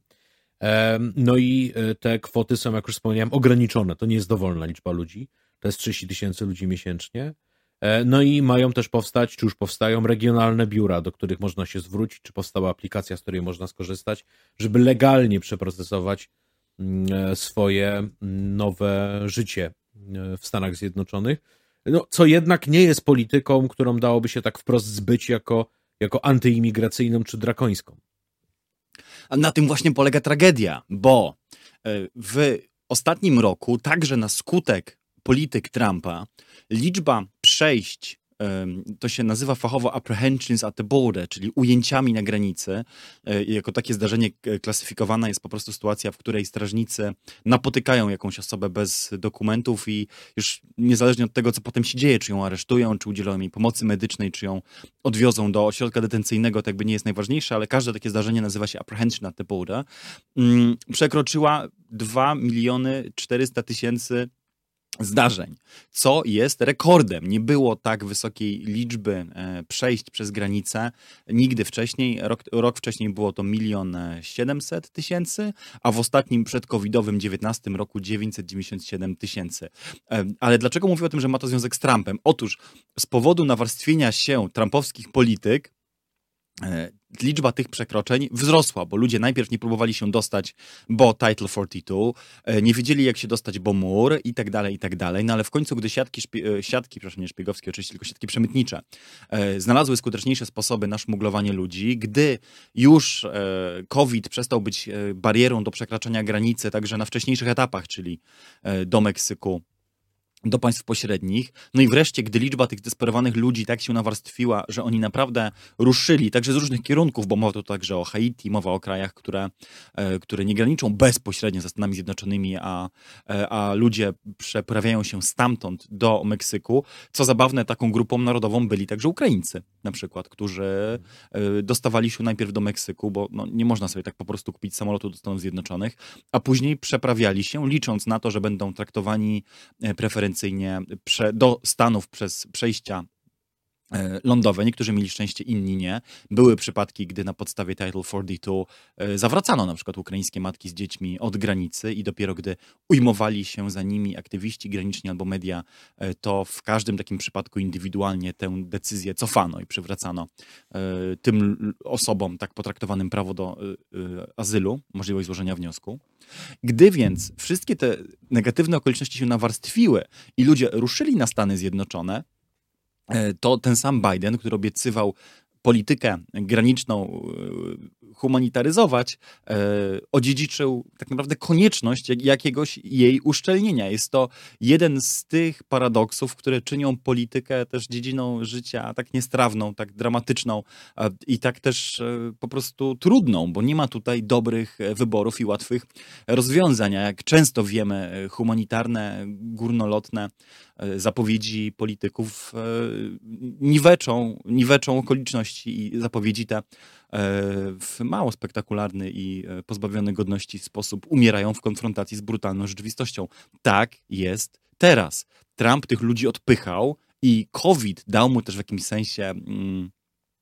No i e, te kwoty są, jak już wspomniałem, ograniczone. To nie jest dowolna liczba ludzi. To jest 30 tysięcy ludzi miesięcznie. E, no i mają też powstać, czy już powstają regionalne biura, do których można się zwrócić, czy powstała aplikacja, z której można skorzystać, żeby legalnie przeprocesować mm, e, swoje mm, nowe życie w Stanach Zjednoczonych. No, co jednak nie jest polityką, którą dałoby się tak wprost zbyć jako, jako antyimigracyjną czy drakońską. A na tym właśnie polega tragedia, bo w ostatnim roku, także na skutek polityk Trumpa, liczba przejść to się nazywa fachowo apprehensions at the border, czyli ujęciami na granicy. E, jako takie zdarzenie klasyfikowana jest po prostu sytuacja, w której strażnicy napotykają jakąś osobę bez dokumentów i już niezależnie od tego, co potem się dzieje, czy ją aresztują, czy udzielą jej pomocy medycznej, czy ją odwiozą do ośrodka detencyjnego, to jakby nie jest najważniejsze, ale każde takie zdarzenie nazywa się apprehension at the border. Mm, przekroczyła 2 miliony 400 tysięcy zdarzeń, co jest rekordem. Nie było tak wysokiej liczby e, przejść przez granicę nigdy wcześniej. Rok, rok wcześniej było to milion siedemset tysięcy, a w ostatnim przedcovidowym 19 roku 997 tysięcy. E, ale dlaczego mówię o tym, że ma to związek z Trumpem? Otóż z powodu nawarstwienia się trumpowskich polityk e, liczba tych przekroczeń wzrosła, bo ludzie najpierw nie próbowali się dostać, bo Title 42, e, nie wiedzieli jak się dostać, bo mur i tak dalej, i tak dalej. No ale w końcu, gdy siatki, e, siatki przepraszam, nie szpiegowskie oczywiście, tylko siatki przemytnicze, e, znalazły skuteczniejsze sposoby na szmuglowanie ludzi, gdy już COVID przestał być barierą do przekraczania granicy, także na wcześniejszych etapach, czyli do Meksyku, do państw pośrednich. No i wreszcie, gdy liczba tych desperowanych ludzi tak się nawarstwiła, że oni naprawdę ruszyli, także z różnych kierunków, bo mowa tu także o Haiti, mowa o krajach, które, e, które nie graniczą bezpośrednio ze Stanami Zjednoczonymi, a, e, a ludzie przeprawiają się stamtąd do Meksyku. Co zabawne, taką grupą narodową byli także Ukraińcy, na przykład, którzy e, dostawali się najpierw do Meksyku, bo no, nie można sobie tak po prostu kupić samolotu do Stanów Zjednoczonych, a później przeprawiali się, licząc na to, że będą traktowani preferencyjnie preferencyjnie do Stanów przez przejścia lądowe. Niektórzy mieli szczęście, inni nie. Były przypadki, gdy na podstawie Title 42 e, zawracano na przykład ukraińskie matki z dziećmi od granicy i dopiero gdy ujmowali się za nimi aktywiści graniczni albo media, e, to w każdym takim przypadku indywidualnie tę decyzję cofano i przywracano tym osobom tak potraktowanym prawo do azylu, możliwość złożenia wniosku. Gdy więc wszystkie te negatywne okoliczności się nawarstwiły i ludzie ruszyli na Stany Zjednoczone, e, to ten sam Biden, który obiecywał politykę graniczną e, humanitaryzować, e, odziedziczył tak naprawdę konieczność jakiegoś jej uszczelnienia. Jest to jeden z tych paradoksów, które czynią politykę też dziedziną życia tak niestrawną, tak dramatyczną i tak też po prostu trudną, bo nie ma tutaj dobrych wyborów i łatwych rozwiązań. Jak często wiemy, humanitarne, górnolotne E, zapowiedzi polityków e, niweczą, niweczą okoliczności i zapowiedzi te e, w mało spektakularny i pozbawiony godności sposób umierają w konfrontacji z brutalną rzeczywistością. Tak jest teraz. Trump tych ludzi odpychał i COVID dał mu też w jakimś sensie mm,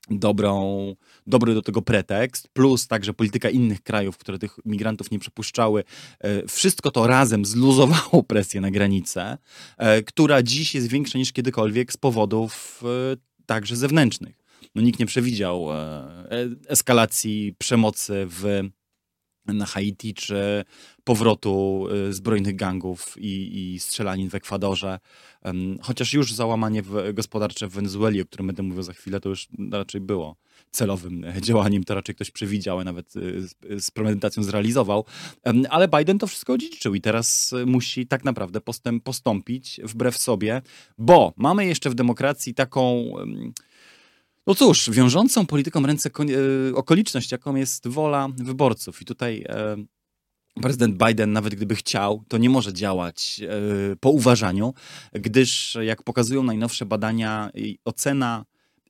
dobrą, dobry do tego pretekst, plus także polityka innych krajów, które tych migrantów nie przepuszczały. E, wszystko to razem zluzowało presję na granicę, e, która dziś jest większa niż kiedykolwiek z powodów e, także zewnętrznych. No, nikt nie przewidział eskalacji przemocy w na Haiti, czy powrotu y, zbrojnych gangów i, i strzelanin w Ekwadorze. Chociaż już załamanie gospodarcze w Wenezueli, o którym będę mówił za chwilę, to już raczej było celowym działaniem, to raczej ktoś przewidział, a nawet y, z, z premedytacją zrealizował. Ale Biden to wszystko odziedziczył i teraz musi tak naprawdę postęp, postąpić wbrew sobie, bo mamy jeszcze w demokracji taką no cóż, wiążącą polityką ręce e, okoliczność, jaką jest wola wyborców. I tutaj e, prezydent Biden, nawet gdyby chciał, to nie może działać e, po uważaniu, gdyż, jak pokazują najnowsze badania, ocena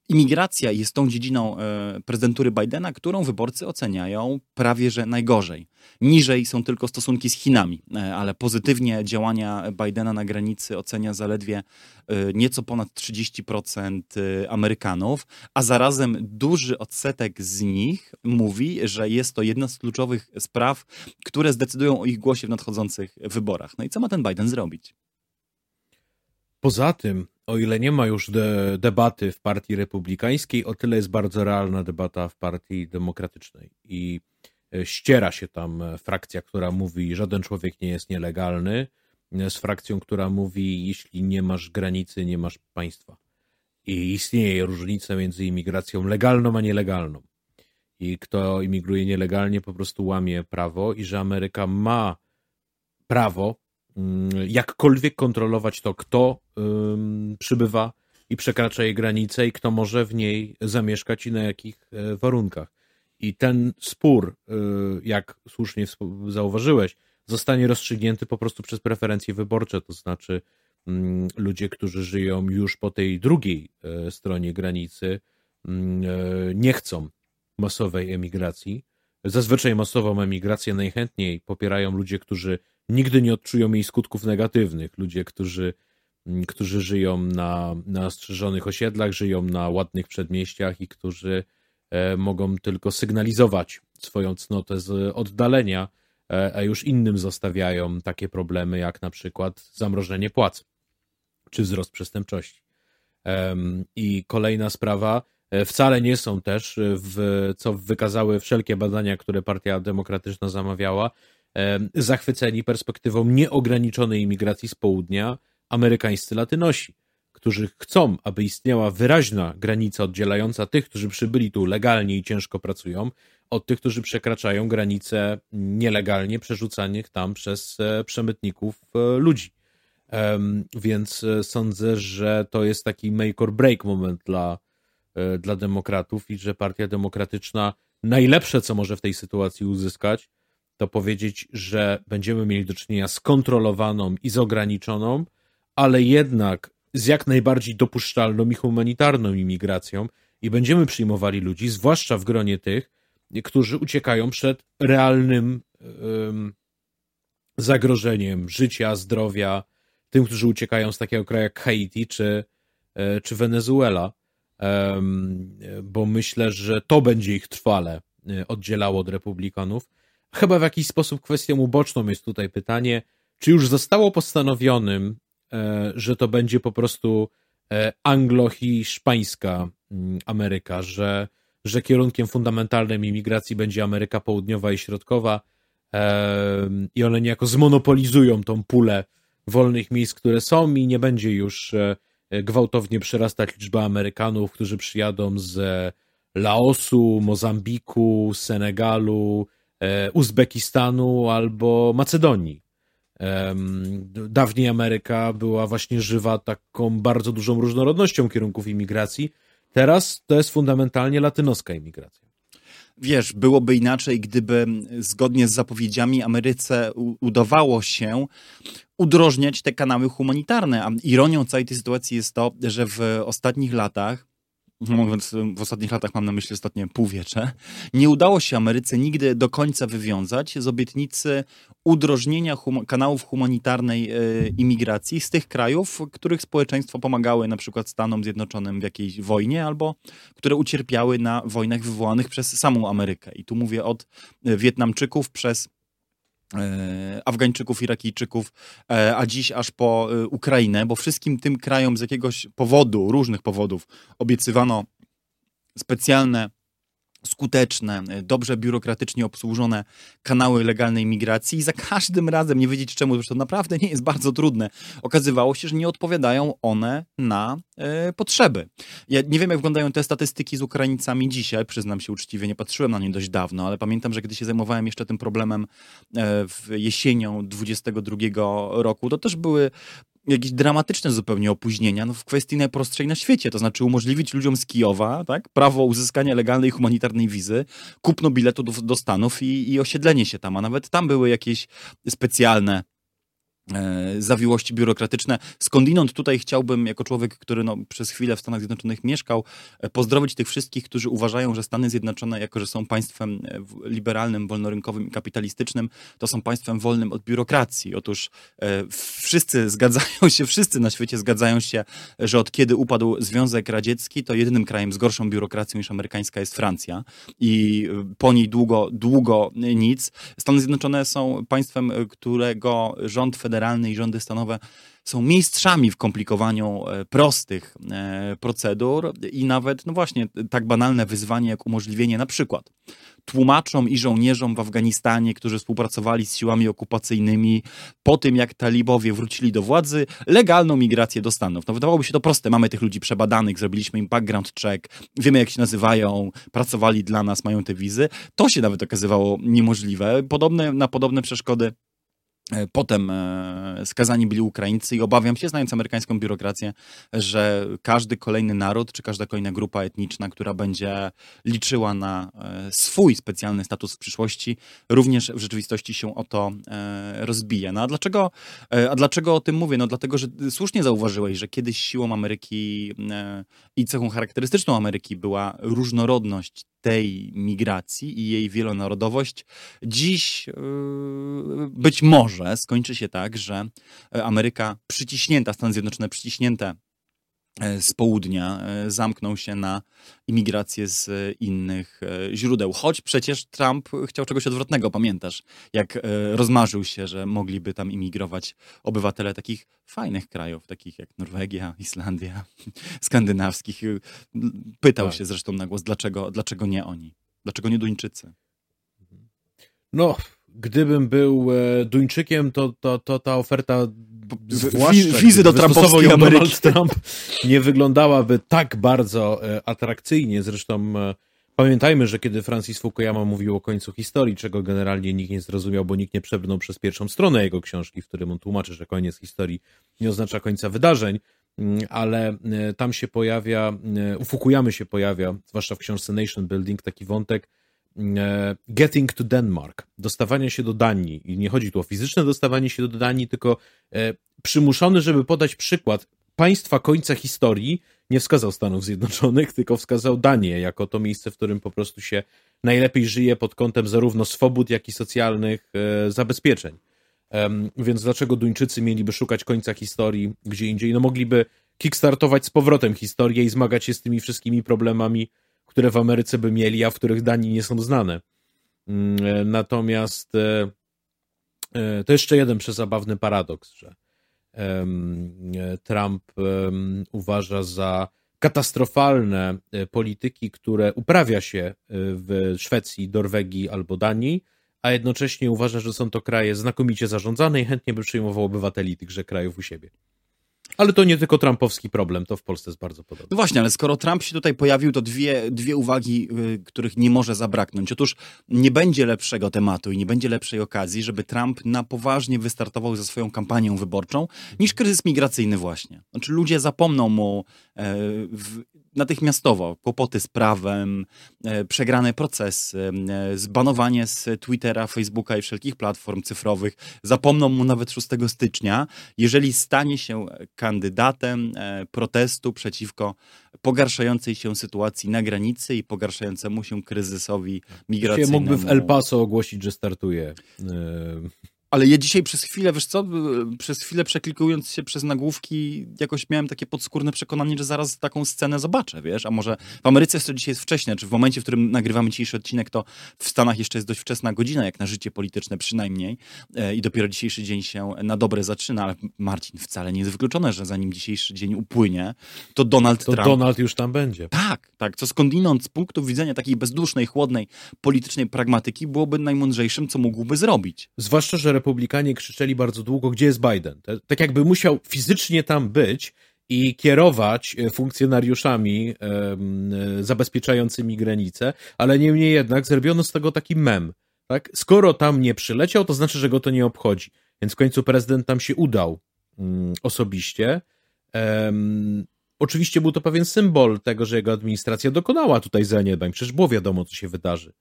imigracja jest tą dziedziną e, prezydentury Bidena, którą wyborcy oceniają prawie że najgorzej. Niżej są tylko stosunki z Chinami, e, ale pozytywnie działania Bidena na granicy ocenia zaledwie e, nieco ponad 30% Amerykanów, a zarazem duży odsetek z nich mówi, że jest to jedna z kluczowych spraw, które zdecydują o ich głosie w nadchodzących wyborach. No i co ma ten Biden zrobić? Poza tym, o ile nie ma już de debaty w partii republikańskiej, o tyle jest bardzo realna debata w partii demokratycznej. I e, ściera się tam frakcja, która mówi, żaden człowiek nie jest nielegalny, z frakcją, która mówi, jeśli nie masz granicy, nie masz państwa. I istnieje różnica między imigracją legalną a nielegalną. I kto imigruje nielegalnie, po prostu łamie prawo, i że Ameryka ma prawo jakkolwiek kontrolować to, kto przybywa i przekracza jej granice i kto może w niej zamieszkać i na jakich e, warunkach. I ten spór, e, jak słusznie zauważyłeś, zostanie rozstrzygnięty po prostu przez preferencje wyborcze, to znaczy mm, ludzie, którzy żyją już po tej drugiej e, stronie granicy, mm, nie chcą masowej emigracji. Zazwyczaj masową emigrację najchętniej popierają ludzie, którzy nigdy nie odczują jej skutków negatywnych. Ludzie, którzy, mm, którzy żyją na, na strzeżonych osiedlach, żyją na ładnych przedmieściach i którzy e, mogą tylko sygnalizować swoją cnotę z oddalenia, e, a już innym zostawiają takie problemy jak na przykład zamrożenie płac czy wzrost przestępczości. I kolejna sprawa, e, wcale nie są też, w, co wykazały wszelkie badania, które Partia Demokratyczna zamawiała, zachwyceni perspektywą nieograniczonej imigracji z południa amerykańscy latynosi, którzy chcą, aby istniała wyraźna granica oddzielająca tych, którzy przybyli tu legalnie i ciężko pracują, od tych, którzy przekraczają granice nielegalnie przerzucanych tam przez e, przemytników e, ludzi. Więc e, sądzę, że to jest taki make or break moment dla, dla demokratów i że Partia Demokratyczna najlepsze, co może w tej sytuacji uzyskać, to powiedzieć, że będziemy mieli do czynienia z kontrolowaną i z ograniczoną, ale jednak z jak najbardziej dopuszczalną i humanitarną imigracją i będziemy przyjmowali ludzi, zwłaszcza w gronie tych, którzy uciekają przed realnym um, zagrożeniem życia, zdrowia, tym, którzy uciekają z takiego kraju jak Haiti czy, e, czy Wenezuela, um, bo myślę, że to będzie ich trwale e, oddzielało od republikanów Chyba w jakiś sposób kwestią uboczną jest tutaj pytanie, czy już zostało postanowionym, e, że to będzie po prostu e, anglo-hiszpańska mm, Ameryka, że, że kierunkiem fundamentalnym imigracji będzie Ameryka Południowa i Środkowa e, i one niejako zmonopolizują tą pulę wolnych miejsc, które są i nie będzie już gwałtownie przyrastać liczba Amerykanów, którzy przyjadą z Laosu, Mozambiku, Senegalu, Uzbekistanu albo Macedonii. Dawniej Ameryka była właśnie żywa taką bardzo dużą różnorodnością kierunków imigracji. Teraz to jest fundamentalnie latynoska imigracja. Wiesz, byłoby inaczej, gdyby zgodnie z zapowiedziami Ameryce udawało się udrożniać te kanały humanitarne. A ironią całej tej sytuacji jest to, że w ostatnich latach mówiąc w ostatnich latach mam na myśli ostatnie półwiecze, nie udało się Ameryce nigdy do końca wywiązać z obietnicy udrożnienia hum kanałów humanitarnej y, imigracji z tych krajów, których społeczeństwo pomagały na przykład Stanom Zjednoczonym w jakiejś wojnie albo które ucierpiały na wojnach wywołanych przez samą Amerykę. I tu mówię od Wietnamczyków przez E, Afgańczyków, Irakijczyków, e, a dziś aż po e, Ukrainę, bo wszystkim tym krajom z jakiegoś powodu, różnych powodów, obiecywano specjalne skuteczne, dobrze biurokratycznie obsłużone kanały legalnej migracji i za każdym razem, nie wiedzieć czemu, zresztą naprawdę nie jest bardzo trudne, okazywało się, że nie odpowiadają one na e, potrzeby. Ja nie wiem, jak wyglądają te statystyki z Ukraińcami dzisiaj, przyznam się uczciwie, nie patrzyłem na nie dość dawno, ale pamiętam, że gdy się zajmowałem jeszcze tym problemem e, w jesienią 22 roku, to też były jakieś dramatyczne zupełnie opóźnienia no w kwestii najprostszej na świecie, to znaczy umożliwić ludziom z Kijowa tak, prawo uzyskania legalnej humanitarnej wizy, kupno biletu do, do Stanów i, i osiedlenie się tam, a nawet tam były jakieś specjalne zawiłości biurokratyczne. Skądinąd tutaj chciałbym, jako człowiek, który no, przez chwilę w Stanach Zjednoczonych mieszkał, e, pozdrowić tych wszystkich, którzy uważają, że Stany Zjednoczone, jako że są państwem e, liberalnym, wolnorynkowym i kapitalistycznym, to są państwem wolnym od biurokracji. Otóż e, wszyscy zgadzają się, wszyscy na świecie zgadzają się, że od kiedy upadł Związek Radziecki, to jedynym krajem z gorszą biurokracją niż amerykańska jest Francja i po niej długo, długo nic. Stany Zjednoczone są państwem, którego rząd federalny federalne i rządy stanowe są mistrzami w komplikowaniu e, prostych e, procedur i nawet, no właśnie, tak banalne wyzwanie jak umożliwienie na przykład tłumaczom i żołnierzom w Afganistanie, którzy współpracowali z siłami okupacyjnymi po tym, jak talibowie wrócili do władzy, legalną migrację do Stanów. No wydawałoby się to proste. Mamy tych ludzi przebadanych, zrobiliśmy im background check, wiemy jak się nazywają, pracowali dla nas, mają te wizy. To się nawet okazywało niemożliwe. Podobne, na podobne przeszkody potem e, skazani byli Ukraińcy i obawiam się, znając amerykańską biurokrację, że każdy kolejny naród, czy każda kolejna grupa etniczna, która będzie liczyła na e, swój specjalny status w przyszłości, również w rzeczywistości się o to rozbije. No a dlaczego, a dlaczego o tym mówię? No dlatego, że słusznie zauważyłeś, że kiedyś siłą Ameryki i cechą charakterystyczną Ameryki była różnorodność tej migracji i jej wielonarodowość. Dziś być może skończy się tak, że Ameryka przyciśnięta, Stany Zjednoczone przyciśnięte z południa e, zamkną się na imigrację z innych źródeł. Choć przecież Trump chciał czegoś odwrotnego, pamiętasz? Jak rozmarzył się, że mogliby tam imigrować obywatele takich fajnych krajów, takich jak Norwegia, Islandia, skandynawskich. Pytał tak. się zresztą na głos, dlaczego, dlaczego nie oni? Dlaczego nie Duńczycy? No, gdybym był e, Duńczykiem, to, to, to ta oferta wizy do Trumpowskiej Ameryki. Trump nie wyglądałaby tak bardzo e, atrakcyjnie. Zresztą e, pamiętajmy, że kiedy Francis Fukuyama mówił o końcu historii, czego generalnie nikt nie zrozumiał, bo nikt nie przebrnął przez pierwszą stronę jego książki, w którym on tłumaczy, że koniec historii nie oznacza końca wydarzeń, mm, ale tam się pojawia, u Fukuyamy się pojawia, zwłaszcza w książce Nation Building, taki wątek, E, getting to Denmark, dostawanie się do Danii. I nie chodzi tu o fizyczne dostawanie się do Danii, tylko e, przymuszony, żeby podać przykład państwa końca historii, nie wskazał Stanów Zjednoczonych, tylko wskazał Danię jako to miejsce, w którym po prostu się najlepiej żyje pod kątem zarówno swobód, jak i socjalnych e, zabezpieczeń. Więc dlaczego Duńczycy mieliby szukać końca historii gdzie indziej? No mogliby kickstartować z powrotem historię i zmagać się z tymi wszystkimi problemami, które w Ameryce by mieli, a w których Danii nie są znane. Mm, e, natomiast e, e, to jeszcze jeden przezabawny paradoks, że Trump uważa za katastrofalne polityki, które uprawia się w Szwecji, Norwegii albo Danii, a jednocześnie uważa, że są to kraje znakomicie zarządzane i chętnie by przyjmował obywateli tychże krajów u siebie. Ale to nie tylko trumpowski problem, to w Polsce jest bardzo podobne. No właśnie, ale skoro Trump się tutaj pojawił, to dwie, dwie uwagi, y, których nie może zabraknąć. Otóż nie będzie lepszego tematu i nie będzie lepszej okazji, żeby Trump na poważnie wystartował ze swoją kampanią wyborczą, niż kryzys migracyjny właśnie. Znaczy ludzie zapomną mu e, w, natychmiastowo kłopoty z prawem, e, przegrane procesy, e, zbanowanie z Twittera, Facebooka i wszelkich platform cyfrowych. Zapomną mu nawet 6 stycznia, jeżeli stanie się kandydatem protestu przeciwko pogarszającej się sytuacji na granicy i pogarszającemu się kryzysowi migracyjnemu. Mógłby w El Paso ogłosić, że startuje. Ale ja dzisiaj przez chwilę, wiesz co, przez chwilę przeklikując się przez nagłówki, jakoś miałem takie podskórne przekonanie, że zaraz taką scenę zobaczę, wiesz? A może w Ameryce to dzisiaj jest wcześnie, czy w momencie, w którym nagrywamy dzisiejszy odcinek, to w Stanach jeszcze jest dość wczesna godzina, jak na życie polityczne przynajmniej. E, I dopiero dzisiejszy dzień się na dobre zaczyna, ale Marcin, wcale nie jest wykluczone, że zanim dzisiejszy dzień upłynie, to Donald to Trump... Donald już tam będzie. Tak, tak. Co skądinąd z punktu widzenia takiej bezdusznej, chłodnej, politycznej pragmatyki byłoby najmądrzejszym, co mógłby zrobić. Zwłaszcza, że republikanie krzyczeli bardzo długo, gdzie jest Biden. Tak jakby musiał fizycznie tam być i kierować e, funkcjonariuszami e, zabezpieczającymi granice, ale niemniej jednak zrobiono z tego taki mem. Tak? Skoro tam nie przyleciał, to znaczy, że go to nie obchodzi. Więc w końcu prezydent tam się udał mm, osobiście. oczywiście był to pewien symbol tego, że jego administracja dokonała tutaj zaniedbań. Przecież było wiadomo, co się wydarzy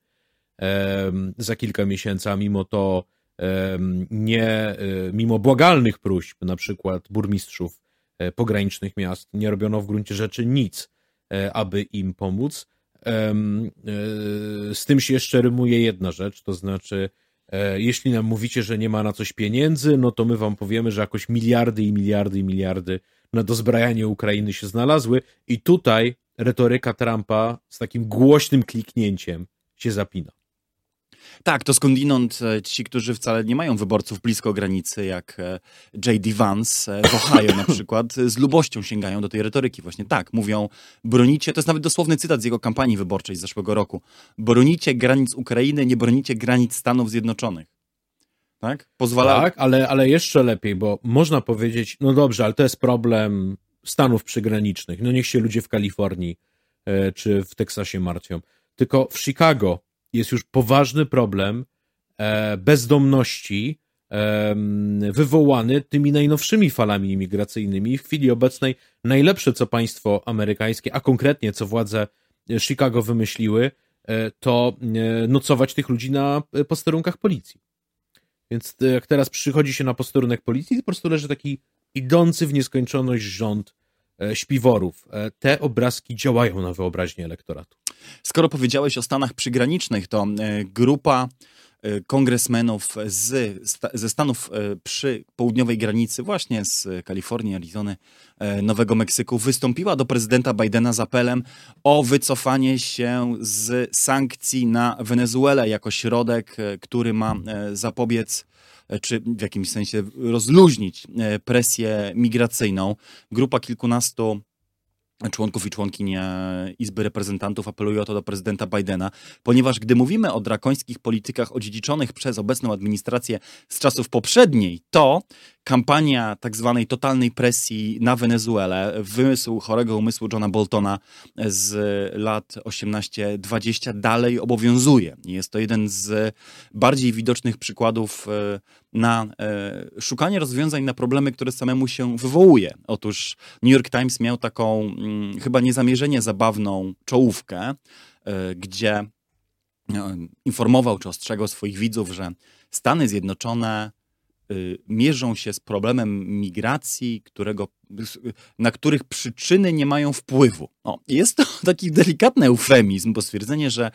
za kilka miesięcy, a mimo to nie, e, mimo błagalnych próśb, na przykład burmistrzów e, pogranicznych miast, nie robiono w gruncie rzeczy nic, e, aby im pomóc. Z tym się jeszcze rymuje jedna rzecz, to znaczy, jeśli nam mówicie, że nie ma na coś pieniędzy, no to my wam powiemy, że jakoś miliardy i miliardy i miliardy na dozbrajanie Ukrainy się znalazły i tutaj retoryka Trumpa z takim głośnym kliknięciem się zapina. Tak, to skądinąd e, ci, którzy wcale nie mają wyborców blisko granicy, jak e, J.D. Vance e, w Ohio na przykład, z lubością sięgają do tej retoryki. Właśnie tak, mówią, bronicie, to jest nawet dosłowny cytat z jego kampanii wyborczej z zeszłego roku, bronicie granic Ukrainy, nie bronicie granic Stanów Zjednoczonych. Tak? Pozwala... Tak, ale, ale jeszcze lepiej, bo można powiedzieć, no dobrze, ale to jest problem Stanów przygranicznych. No niech się ludzie w Kalifornii czy w Teksasie martwią. Tylko w Chicago jest już poważny problem e, bezdomności wywołany tymi najnowszymi falami imigracyjnymi. W chwili obecnej najlepsze, co państwo amerykańskie, a konkretnie co władze Chicago wymyśliły, e, to e, nocować tych ludzi na posterunkach policji. Więc jak teraz przychodzi się na posterunek policji, to po prostu leży taki idący w nieskończoność rząd śpiworów. Te obrazki działają na wyobraźnię elektoratu. Skoro powiedziałeś o Stanach przygranicznych, to e, grupa e, kongresmenów z, ze Stanów e, przy południowej granicy, właśnie z Kalifornii, Arizony, Nowego Meksyku, wystąpiła do prezydenta Bidena z apelem o wycofanie się z sankcji na Wenezuelę jako środek, który ma zapobiec czy w jakimś sensie rozluźnić presję migracyjną. Grupa kilkunastu członków i członkiń Izby Reprezentantów apeluje o to do prezydenta Bidena, ponieważ gdy mówimy o drakońskich politykach odziedziczonych przez obecną administrację z czasów poprzedniej, to kampania tak zwanej totalnej presji na Wenezuelę, wymysł chorego umysłu Johna Boltona z lat 18-20 dalej obowiązuje. Jest to jeden z bardziej widocznych przykładów e, na e, szukanie rozwiązań na problemy, które samemu się wywołuje. Otóż New York Times miał taką mm, chyba niezamierzenie zabawną czołówkę, e, gdzie informował czy ostrzegał swoich widzów, że Stany Zjednoczone mierzą się z problemem migracji, którego, na których przyczyny nie mają wpływu. O, jest to taki delikatny eufemizm, bo stwierdzenie, że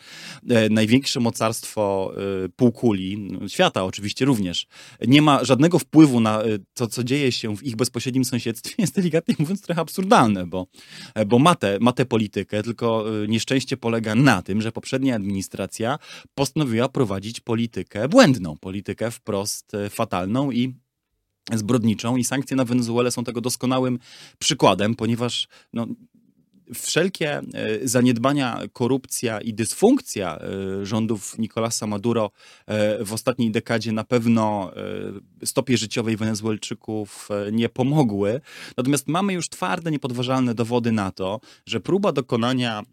e, największe mocarstwo e, półkuli, no, świata oczywiście również, nie ma żadnego wpływu na e, to, co dzieje się w ich bezpośrednim sąsiedztwie, jest delikatnie mówiąc trochę absurdalne, bo, bo ma, tę, ma tę politykę, tylko nieszczęście polega na tym, że poprzednia administracja postanowiła prowadzić politykę błędną, politykę wprost fatalną i zbrodniczą i sankcje na Wenezuelę są tego doskonałym przykładem, ponieważ no, wszelkie e, zaniedbania, korupcja i dysfunkcja e, rządów Nicolasa Maduro e, w ostatniej dekadzie na pewno stopie życiowej Wenezuelczyków nie pomogły. Natomiast mamy już twarde, niepodważalne dowody na to, że próba dokonania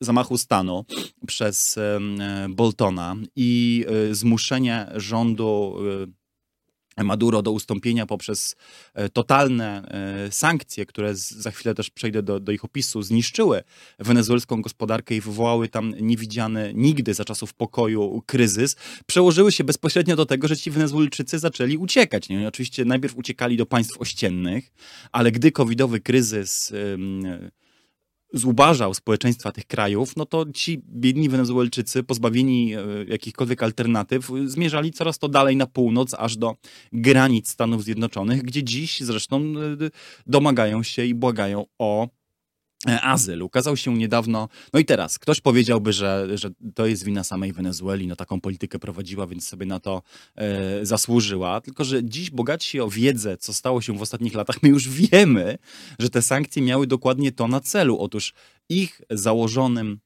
zamachu stanu przez Boltona i zmuszenie rządu Maduro do ustąpienia poprzez e, totalne e, sankcje, które za chwilę też przejdę do, do, ich opisu, zniszczyły wenezuelską gospodarkę i wywołały tam niewidziany nigdy za czasów pokoju kryzys, przełożyły się bezpośrednio do tego, że ci Wenezuelczycy zaczęli uciekać. Nie? Oczywiście najpierw uciekali do państw ościennych, ale gdy covidowy kryzys zubażał społeczeństwa tych krajów, no to ci biedni Wenezuelczycy, pozbawieni e, jakichkolwiek alternatyw, zmierzali coraz to dalej na północ, aż do granic Stanów Zjednoczonych, gdzie dziś zresztą e, domagają się i błagają o azyl. Ukazał się niedawno, no i teraz, ktoś powiedziałby, że, że to jest wina samej Wenezueli, no taką politykę prowadziła, więc sobie na to e, zasłużyła. Tylko, że dziś bogaci o wiedzę, co stało się w ostatnich latach, my już wiemy, że te sankcje miały dokładnie to na celu. Otóż ich założonym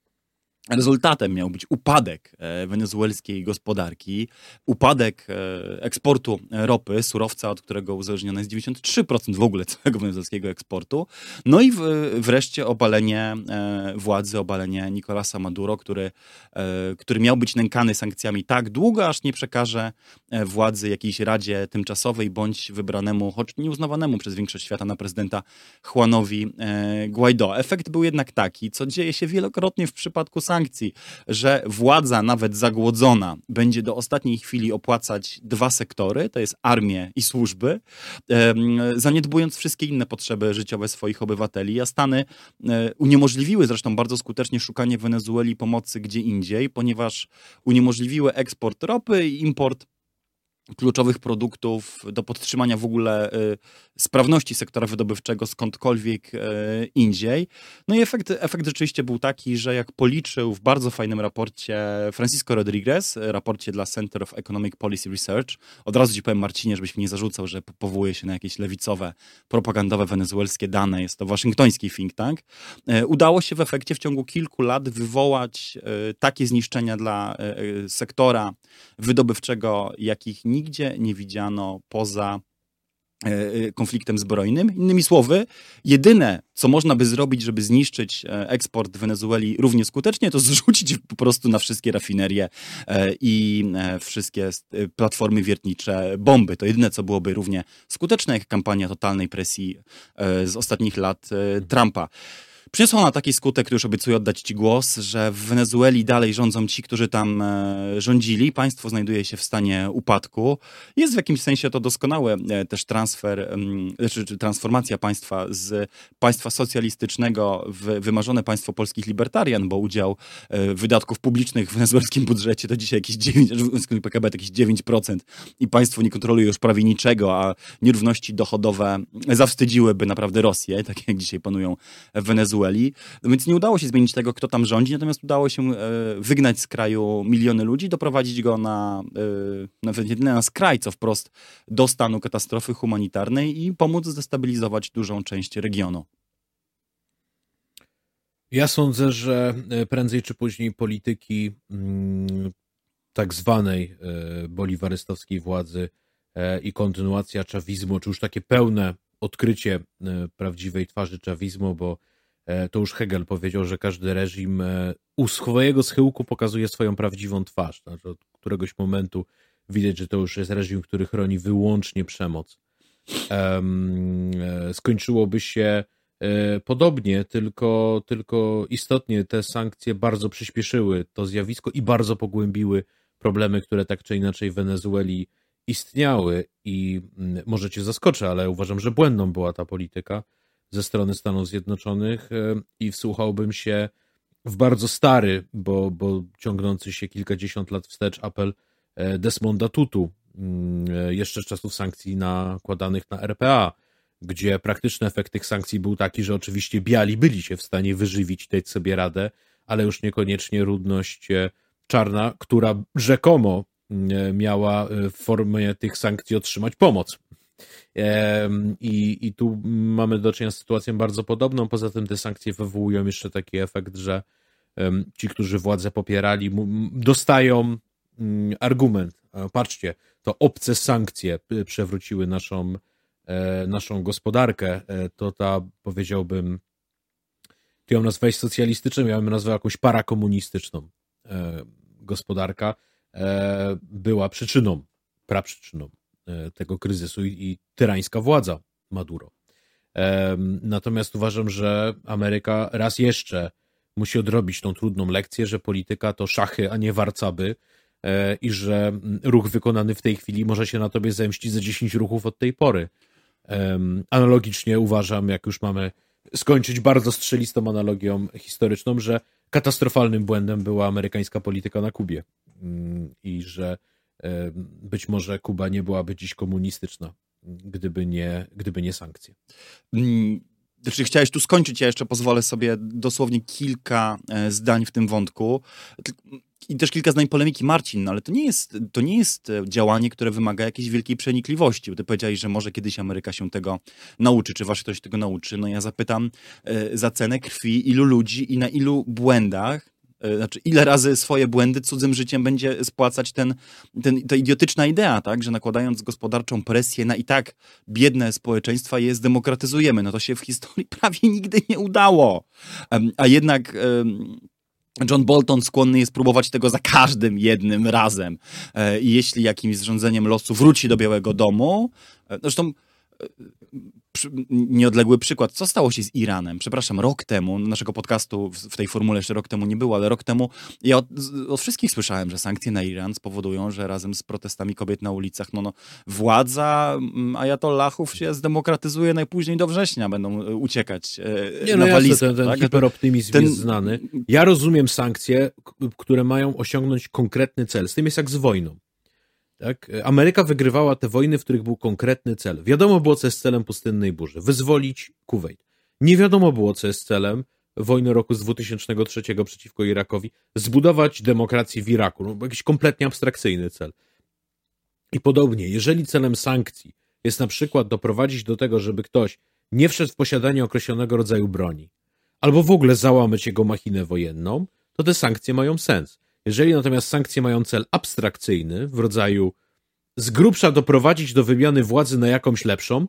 Rezultatem miał być upadek e, wenezuelskiej gospodarki, upadek e, eksportu ropy, surowca, od którego uzależnione jest 93% w ogóle całego wenezuelskiego eksportu, no i wreszcie obalenie e, władzy, obalenie Nicolasa Maduro, który, który miał być nękany sankcjami tak długo, aż nie przekaże władzy jakiejś radzie tymczasowej bądź wybranemu, choć nieuznawanemu przez większość świata na prezydenta Juanowi Guaido. Efekt był jednak taki, co dzieje się wielokrotnie w przypadku sankcji, że władza, nawet zagłodzona, będzie do ostatniej chwili opłacać dwa sektory, to jest armię i służby, zaniedbując wszystkie inne potrzeby życiowe swoich obywateli. A Stany e, uniemożliwiły zresztą bardzo skutecznie szukanie Wenezueli pomocy gdzie indziej, ponieważ uniemożliwiły eksport ropy i import kluczowych produktów do podtrzymania w ogóle y, sprawności sektora wydobywczego skądkolwiek y, indziej. No i efekt, efekt rzeczywiście był taki, że jak policzył w bardzo fajnym raporcie Francisco Rodriguez, raporcie dla Center of Economic Policy Research, od razu ci powiem Marcinie, żebyś mi nie zarzucał, że powołuje się na jakieś lewicowe, propagandowe wenezuelskie dane, jest to waszyngtoński think tank, y, udało się w efekcie w ciągu kilku lat wywołać takie zniszczenia dla sektora wydobywczego, jakich nigdzie nie widziano poza e, e, konfliktem zbrojnym. Innymi słowy, jedyne, co można by zrobić, żeby zniszczyć e, eksport Wenezueli równie skutecznie, to zrzucić po prostu na wszystkie rafinerie i wszystkie platformy wiertnicze bomby. To jedyne, co byłoby równie skuteczne jak kampania totalnej presji z ostatnich lat Trumpa. Przyniosło ona taki skutek, który już obiecuję oddać Ci głos, że w Wenezueli dalej rządzą ci, którzy tam e, rządzili. Państwo znajduje się w stanie upadku. Jest w jakimś sensie to doskonały e, też transfer, czy, czy transformacja państwa z państwa socjalistycznego w wymarzone państwo polskich libertarian, bo udział e, wydatków publicznych w wenezuelskim budżecie to dzisiaj jakieś 9, w PKB to jakieś 9% i państwo nie kontroluje już prawie niczego, a nierówności dochodowe zawstydziłyby naprawdę Rosję, tak jak dzisiaj panują w Wenezueli. Wenezueli. Więc nie udało się zmienić tego, kto tam rządzi, natomiast udało się e, wygnać z kraju miliony ludzi, doprowadzić go na, e, nawet nie na skraj, co wprost do stanu katastrofy humanitarnej i pomóc zdestabilizować dużą część regionu. Ja sądzę, że e, prędzej czy później polityki mm, tak zwanej boliwarystowskiej władzy i kontynuacja czawizmu, czy już takie pełne odkrycie prawdziwej twarzy czawizmu, bo to już Hegel powiedział, że każdy reżim e, u swojego schyłku pokazuje swoją prawdziwą twarz. Znaczy od któregoś momentu widać, że to już jest reżim, który chroni wyłącznie przemoc. E, skończyłoby się podobnie, tylko, tylko istotnie te sankcje bardzo przyspieszyły to zjawisko i bardzo pogłębiły problemy, które tak czy inaczej w Wenezueli istniały. I mm, może cię zaskoczę, ale uważam, że błędną była ta polityka ze strony Stanów Zjednoczonych e, i wsłuchałbym się w bardzo stary, bo, bo ciągnący się kilkadziesiąt lat wstecz apel e, Desmonda Tutu, mm, e, jeszcze z czasów sankcji nakładanych na RPA, gdzie praktyczny efekt tych sankcji był taki, że oczywiście biali byli się w stanie wyżywić, dać sobie radę, ale już niekoniecznie ludność czarna, która rzekomo mm, miała w formie tych sankcji otrzymać pomoc. I, I tu mamy do czynienia z sytuacją bardzo podobną. Poza tym te sankcje wywołują jeszcze taki efekt, że ci, którzy władzę popierali, dostają mm, argument. Patrzcie, to obce sankcje przewróciły naszą, e, naszą gospodarkę. E, to ta, powiedziałbym, ty ją nazwałeś socjalistyczną, ja bym nazwał jakąś parakomunistyczną e, gospodarka, była przyczyną, praprzyczyną tego kryzysu i, i tyrańska władza Maduro. Natomiast uważam, że Ameryka raz jeszcze musi odrobić tą trudną lekcję, że polityka to szachy, a nie warcaby e, i że ruch wykonany w tej chwili może się na tobie zemścić za 10 ruchów od tej pory. Analogicznie uważam, jak już mamy skończyć bardzo strzelistą analogią historyczną, że katastrofalnym błędem była amerykańska polityka na Kubie mm, i że być może Kuba nie byłaby dziś komunistyczna, gdyby nie, gdyby nie sankcje. Mm, znaczy, chciałeś tu skończyć, ja jeszcze pozwolę sobie dosłownie kilka e, zdań w tym wątku. I też kilka zdań polemiki, Marcin, no ale to nie, jest, to nie jest e, działanie, które wymaga jakiejś wielkiej przenikliwości. Bo ty powiedziałeś, że może kiedyś Ameryka się tego nauczy, czy Waszyngton się tego nauczy. No ja zapytam e, za cenę krwi, ilu ludzi i na ilu błędach znaczy ile razy swoje błędy cudzym życiem będzie spłacać ten, ten, ta idiotyczna idea, tak, że nakładając gospodarczą presję na i tak biedne społeczeństwa je zdemokratyzujemy. No to się w historii prawie nigdy nie udało. A jednak John Bolton skłonny jest próbować tego za każdym jednym razem. E, I jeśli jakimś zrządzeniem losu wróci do Białego Domu, e, zresztą nieodległy przykład. Co stało się z Iranem? Przepraszam, rok temu, naszego podcastu w tej formule jeszcze rok temu nie było, ale rok temu ja od, od wszystkich słyszałem, że sankcje na Iran spowodują, że razem z protestami kobiet na ulicach, no, no władza mm, ajatollahów się zdemokratyzuje najpóźniej do września, będą e, uciekać e, nie, no na jasne, ten, ten tak? hiperoptymizm ten... jest znany. Ja rozumiem sankcje, które mają osiągnąć konkretny cel. Z tym jest jak z wojną. Tak? Ameryka wygrywała te wojny, w których był konkretny cel. Wiadomo było, co jest celem pustynnej burzy. Wyzwolić Kuwait. Nie wiadomo było, co jest celem wojny roku z 2003 przeciwko Irakowi. Zbudować demokrację w Iraku. No, jakiś kompletnie abstrakcyjny cel. I podobnie, jeżeli celem sankcji jest na przykład doprowadzić do tego, żeby ktoś nie wszedł w posiadanie określonego rodzaju broni, albo w ogóle załamać jego machinę wojenną, to te sankcje mają sens. Jeżeli natomiast sankcje mają cel abstrakcyjny, w rodzaju z grubsza doprowadzić do wymiany władzy na jakąś lepszą,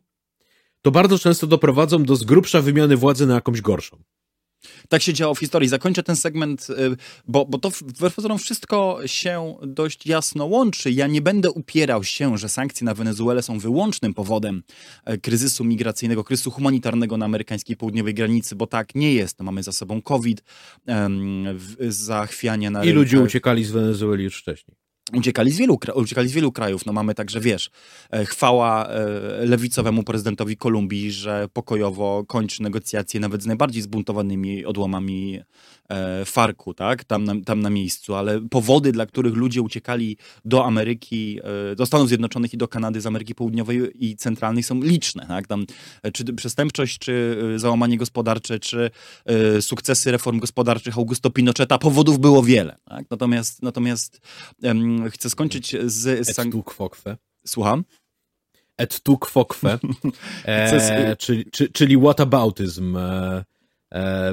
to bardzo często doprowadzą do z grubsza wymiany władzy na jakąś gorszą. Tak się działo w historii. Zakończę ten segment, y, bo, bo to wbrew pozorom wszystko się dość jasno łączy. Ja nie będę upierał się, że sankcje na Wenezuelę są wyłącznym powodem e, kryzysu migracyjnego, kryzysu humanitarnego na amerykańskiej południowej granicy, bo tak nie jest. Mamy za sobą COVID, zachwianie na... I ludzie uciekali z Wenezueli już wcześniej uciekali z, wielu, uciekali z wielu krajów. No mamy także, wiesz, e, chwała e, lewicowemu prezydentowi Kolumbii, że pokojowo kończy negocjacje nawet z najbardziej zbuntowanymi odłamami Farku, tak, tam na, tam na miejscu, ale powody, dla których ludzie uciekali do Ameryki, do Stanów Zjednoczonych i do Kanady z Ameryki Południowej i Centralnej są liczne, tak, tam czy przestępczość, czy załamanie gospodarcze, czy sukcesy reform gospodarczych Augusto Pinocheta, powodów było wiele, tak? natomiast, natomiast chcę skończyć z... Kwokwe. Słucham? Et tu kwokwe, e, czyli, czy, czyli whataboutism, e, e,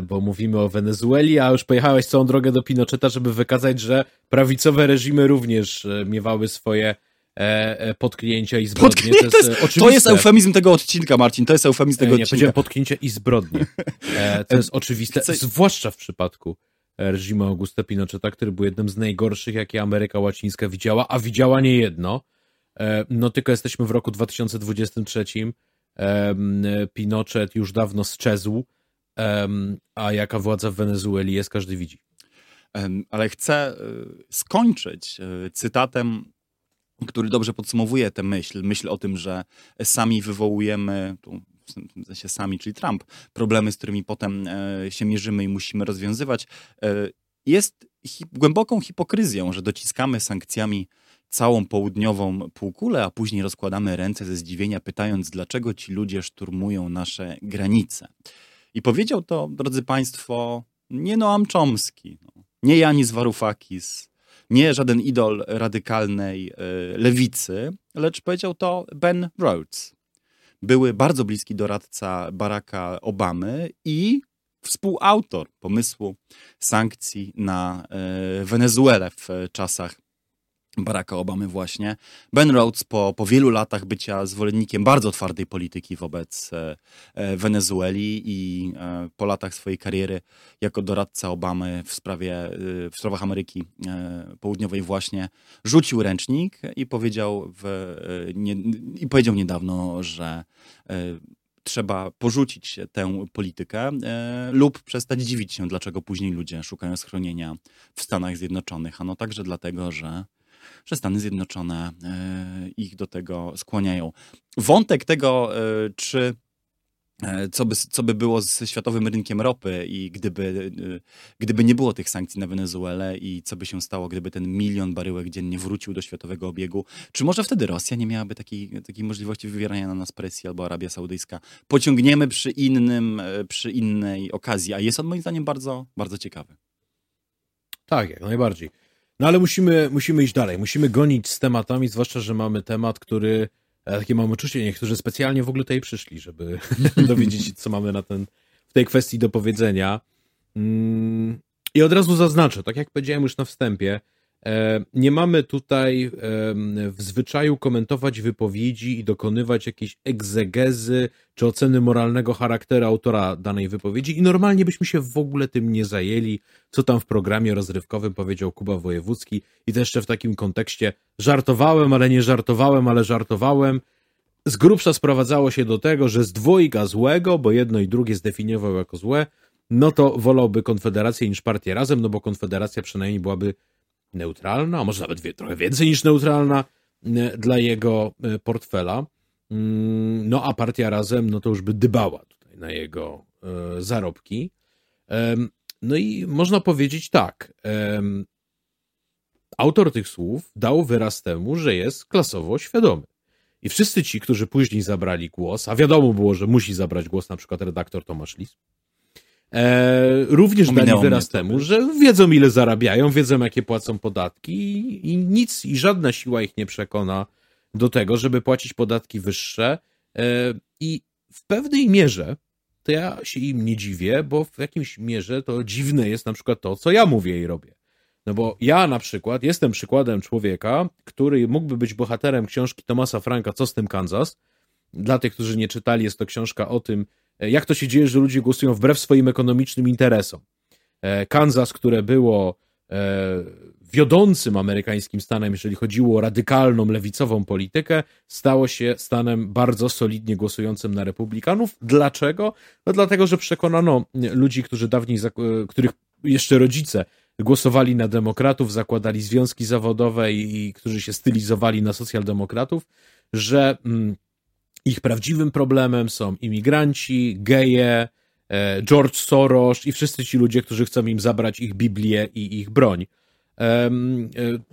bo mówimy o Wenezueli, a już pojechałeś całą drogę do Pinocheta, żeby wykazać, że prawicowe reżimy również e, miewały swoje e, e, potknięcia i zbrodnie. To jest, to jest eufemizm tego odcinka, Marcin, to jest eufemizm tego nie, odcinka. Nie, potknięcia i zbrodnie. to jest oczywiste, Chcę... zwłaszcza w przypadku reżimu Augusta Pinocheta, który był jednym z najgorszych, jakie Ameryka Łacińska widziała, a widziała nie jedno. E, no tylko jesteśmy w roku 2023. Pinochet już dawno sczezł, a jaka władza w Wenezueli jest, każdy widzi. Ale chcę e, skończyć e, cytatem który dobrze podsumowuje tę myśl, myśl o tym, że sami wywołujemy, tu w sensie sami, czyli Trump, problemy, z którymi potem e, się mierzymy i musimy rozwiązywać, jest hi głęboką hipokryzją, że dociskamy sankcjami całą południową półkulę, a później rozkładamy ręce ze zdziwienia, pytając, dlaczego ci ludzie szturmują nasze granice. I powiedział to, drodzy Państwo, nie Noam Chomsky, no, nie Janis Varoufakis, nie żaden idol radykalnej y, lewicy, lecz powiedział to Ben Rhodes, były bardzo bliski doradca Baracka Obamy i współautor pomysłu sankcji na e, Wenezuelę w czasach Baracka Obamy właśnie. Ben Rhodes po, po wielu latach bycia zwolennikiem bardzo twardej polityki wobec e, e, Wenezueli i e, po latach swojej kariery jako doradca Obamy w sprawie, e, w sprawach Ameryki e, Południowej właśnie rzucił ręcznik i powiedział, w, e, nie, i powiedział niedawno, że trzeba porzucić tę politykę lub przestać dziwić się, dlaczego później ludzie szukają schronienia w Stanach Zjednoczonych. Ano także dlatego, że że Stany Zjednoczone e, ich do tego skłaniają. Wątek tego, e, czy e, co by, co by było ze światowym rynkiem ropy i gdyby, gdyby nie było tych sankcji na Wenezuelę i co by się stało, gdyby ten milion baryłek dziennie wrócił do światowego obiegu, czy może wtedy Rosja nie miałaby takiej, takiej możliwości wywierania na nas presji albo Arabia Saudyjska? Pociągniemy przy innym, przy innej okazji, a jest on moim zdaniem bardzo, bardzo ciekawy. Tak, jak najbardziej. No ale musimy, musimy iść dalej, musimy gonić z tematami, zwłaszcza, że mamy temat, który, e, takie mam uczucie, niektórzy specjalnie w ogóle tutaj przyszli, żeby dowiedzieć się, co mamy na ten, w tej kwestii do powiedzenia. Mm, I od razu zaznaczę, tak jak powiedziałem już na wstępie, nie mamy tutaj w zwyczaju komentować wypowiedzi i dokonywać jakiejś egzegezy czy oceny moralnego charakteru autora danej wypowiedzi i normalnie byśmy się w ogóle tym nie zajęli, co tam w programie rozrywkowym powiedział Kuba Wojewódzki i to jeszcze w takim kontekście żartowałem, ale nie żartowałem, ale żartowałem. Z grubsza sprowadzało się do tego, że z dwojga złego, bo jedno i drugie zdefiniował jako złe, no to wolałby Konfederację niż partię razem, no bo Konfederacja przynajmniej byłaby neutralna, a może nawet wie, trochę więcej niż neutralna dla jego e, portfela. Mm, no a partia razem, no to już by dybała tutaj na jego e, zarobki. No i można powiedzieć tak. Autor tych słów dał wyraz temu, że jest klasowo świadomy. I wszyscy ci, którzy później zabrali głos, a wiadomo było, że musi zabrać głos na przykład redaktor Tomasz Lis, E, również Ominęło dali wyraz temu, że wiedzą ile zarabiają, wiedzą jakie płacą podatki i, i, nic i żadna siła ich nie przekona do tego, żeby płacić podatki wyższe e, i w pewnej mierze to ja się im nie dziwię, bo w jakimś mierze to dziwne jest na przykład to, co ja mówię i robię. No bo ja na przykład jestem przykładem człowieka, który mógłby być bohaterem książki Tomasa Franka Co z tym Kansas. Dla tych, którzy nie czytali, jest to książka o tym, jak to się dzieje, że ludzie głosują wbrew swoim ekonomicznym interesom. E, Kansas, które było e, wiodącym amerykańskim stanem, jeżeli chodziło o radykalną, lewicową politykę, stało się stanem bardzo solidnie głosującym na republikanów. Dlaczego? No dlatego, że przekonano ludzi, którzy dawniej, których jeszcze rodzice głosowali na demokratów, zakładali związki zawodowe i, i którzy się stylizowali na socjaldemokratów, że mm, ich prawdziwym problemem są imigranci, geje, e, George Soros i wszyscy ci ludzie, którzy chcą im zabrać ich Biblię i ich broń. E,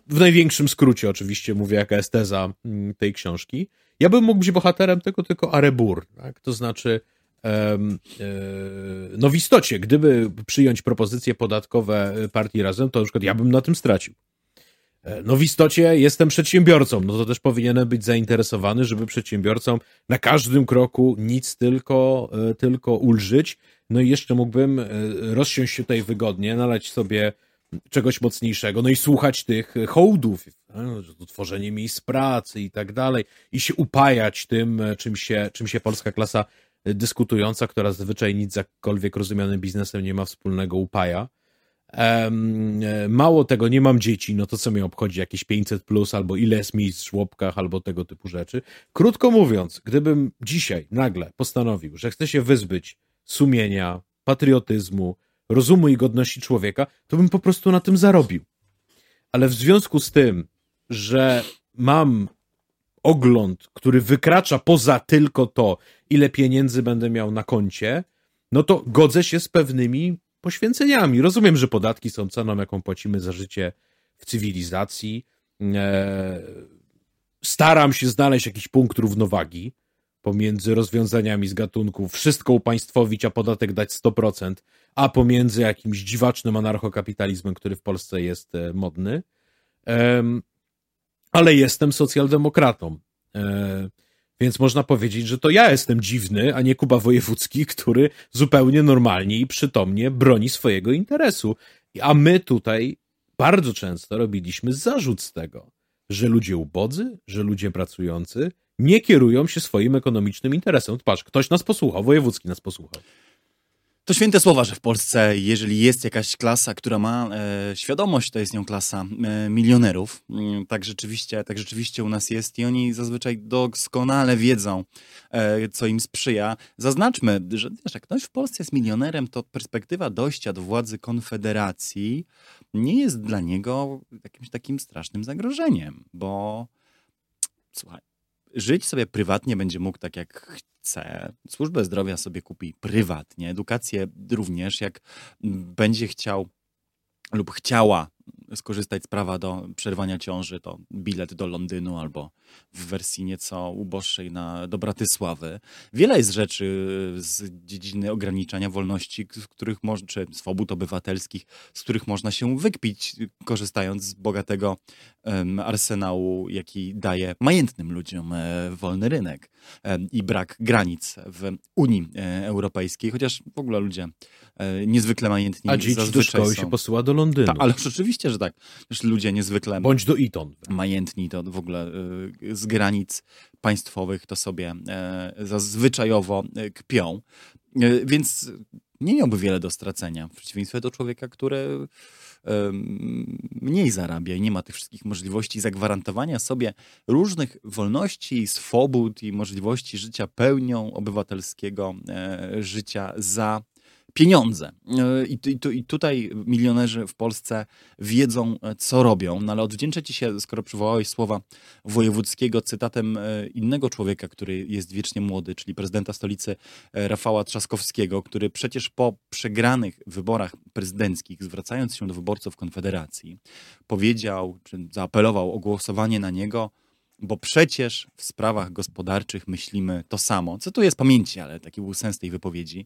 w największym skrócie oczywiście mówię, jaka jest teza mm, tej książki. Ja bym mógł być bohaterem tego tylko Arebur, tak? to znaczy e, no w istocie, gdyby przyjąć propozycje podatkowe partii Razem, to na przykład ja bym na tym stracił. E, no w istocie jestem przedsiębiorcą, no to też powinienem być zainteresowany, żeby przedsiębiorcom na każdym kroku nic tylko, e, tylko ulżyć. No i jeszcze mógłbym e, rozsiąść się tutaj wygodnie, nalać sobie czegoś mocniejszego, no i słuchać tych hołdów, tworzenie miejsc pracy i tak dalej, i się upajać tym, czym się, czym się polska klasa dyskutująca, która zazwyczaj nic jakkolwiek rozumianym biznesem nie ma wspólnego, upaja. E, mało tego, nie mam dzieci, no to co mnie obchodzi, jakieś 500 plus, albo ile jest miejsc w żłobkach, albo tego typu rzeczy. Krótko mówiąc, gdybym dzisiaj nagle postanowił, że chcę się wyzbyć sumienia, patriotyzmu, rozumu i godności człowieka, to bym po prostu na tym zarobił. Ale w związku z tym, że mam ogląd, który wykracza poza tylko to, ile pieniędzy będę miał na koncie, no to godzę się z pewnymi poświęceniami. Rozumiem, że podatki są ceną, jaką płacimy za życie w cywilizacji. E, staram się znaleźć jakiś punkt równowagi pomiędzy rozwiązaniami z gatunku wszystko upaństwowić, a podatek dać 100%, a pomiędzy jakimś dziwacznym anarchokapitalizmem, który w Polsce jest e, modny. Ale jestem socjaldemokratą. Więc można powiedzieć, że to ja jestem dziwny, a nie Kuba Wojewódzki, który zupełnie normalnie i przytomnie broni swojego interesu. A my tutaj bardzo często robiliśmy zarzut z tego, że ludzie ubodzy, że ludzie pracujący nie kierują się swoim ekonomicznym interesem. Patrz, ktoś nas posłuchał, wojewódzki nas posłuchał. To święte słowa, że w Polsce, jeżeli jest jakaś klasa, która ma e, świadomość, to jest nią klasa e, milionerów. Mm, tak rzeczywiście, tak rzeczywiście u nas jest i oni zazwyczaj doskonale wiedzą, e, co im sprzyja. Zaznaczmy, że wiesz, jak ktoś w Polsce jest milionerem, to perspektywa dojścia do władzy Konfederacji nie jest dla niego jakimś takim strasznym zagrożeniem, bo słuchaj, żyć sobie prywatnie będzie mógł tak jak chce, służbę zdrowia sobie kupi prywatnie, edukację również, jak będzie chciał lub chciała skorzystać z prawa do przerwania ciąży, to bilet do Londynu albo w wersji nieco uboższej na, do Bratysławy. Wiele jest rzeczy z dziedziny ograniczania wolności, z których można, czy swobód obywatelskich, z których można się wykpić, korzystając z bogatego um, arsenału, jaki daje majętnym ludziom e, wolny rynek e, i brak granic w Unii e, Europejskiej, chociaż w ogóle ludzie e, niezwykle majętni A dzieci do szkoły są. się posyła do Londynu. Ta, ale oczywiście, że tak. Już ludzie niezwykle... Bądź do Eton. Majętni to w ogóle y, z granic państwowych to sobie e, zazwyczajowo e, kpią. E, więc nie miałby wiele do stracenia. W przeciwieństwie do człowieka, który mniej zarabia i nie ma tych wszystkich możliwości zagwarantowania sobie różnych wolności, swobód i możliwości życia pełnią obywatelskiego życia za pieniądze. E, I, i, I, tutaj milionerzy w Polsce wiedzą, e, co robią. No ale odwdzięczę ci się, skoro przywołałeś słowa wojewódzkiego, cytatem e, innego człowieka, który jest wiecznie młody, czyli prezydenta stolicy Rafała Trzaskowskiego, który przecież po przegranych wyborach prezydenckich, zwracając się do wyborców Konfederacji, powiedział, czy zaapelował o głosowanie na niego, bo przecież w sprawach gospodarczych myślimy to samo. Co tu jest pamięci, ale taki był sens tej wypowiedzi.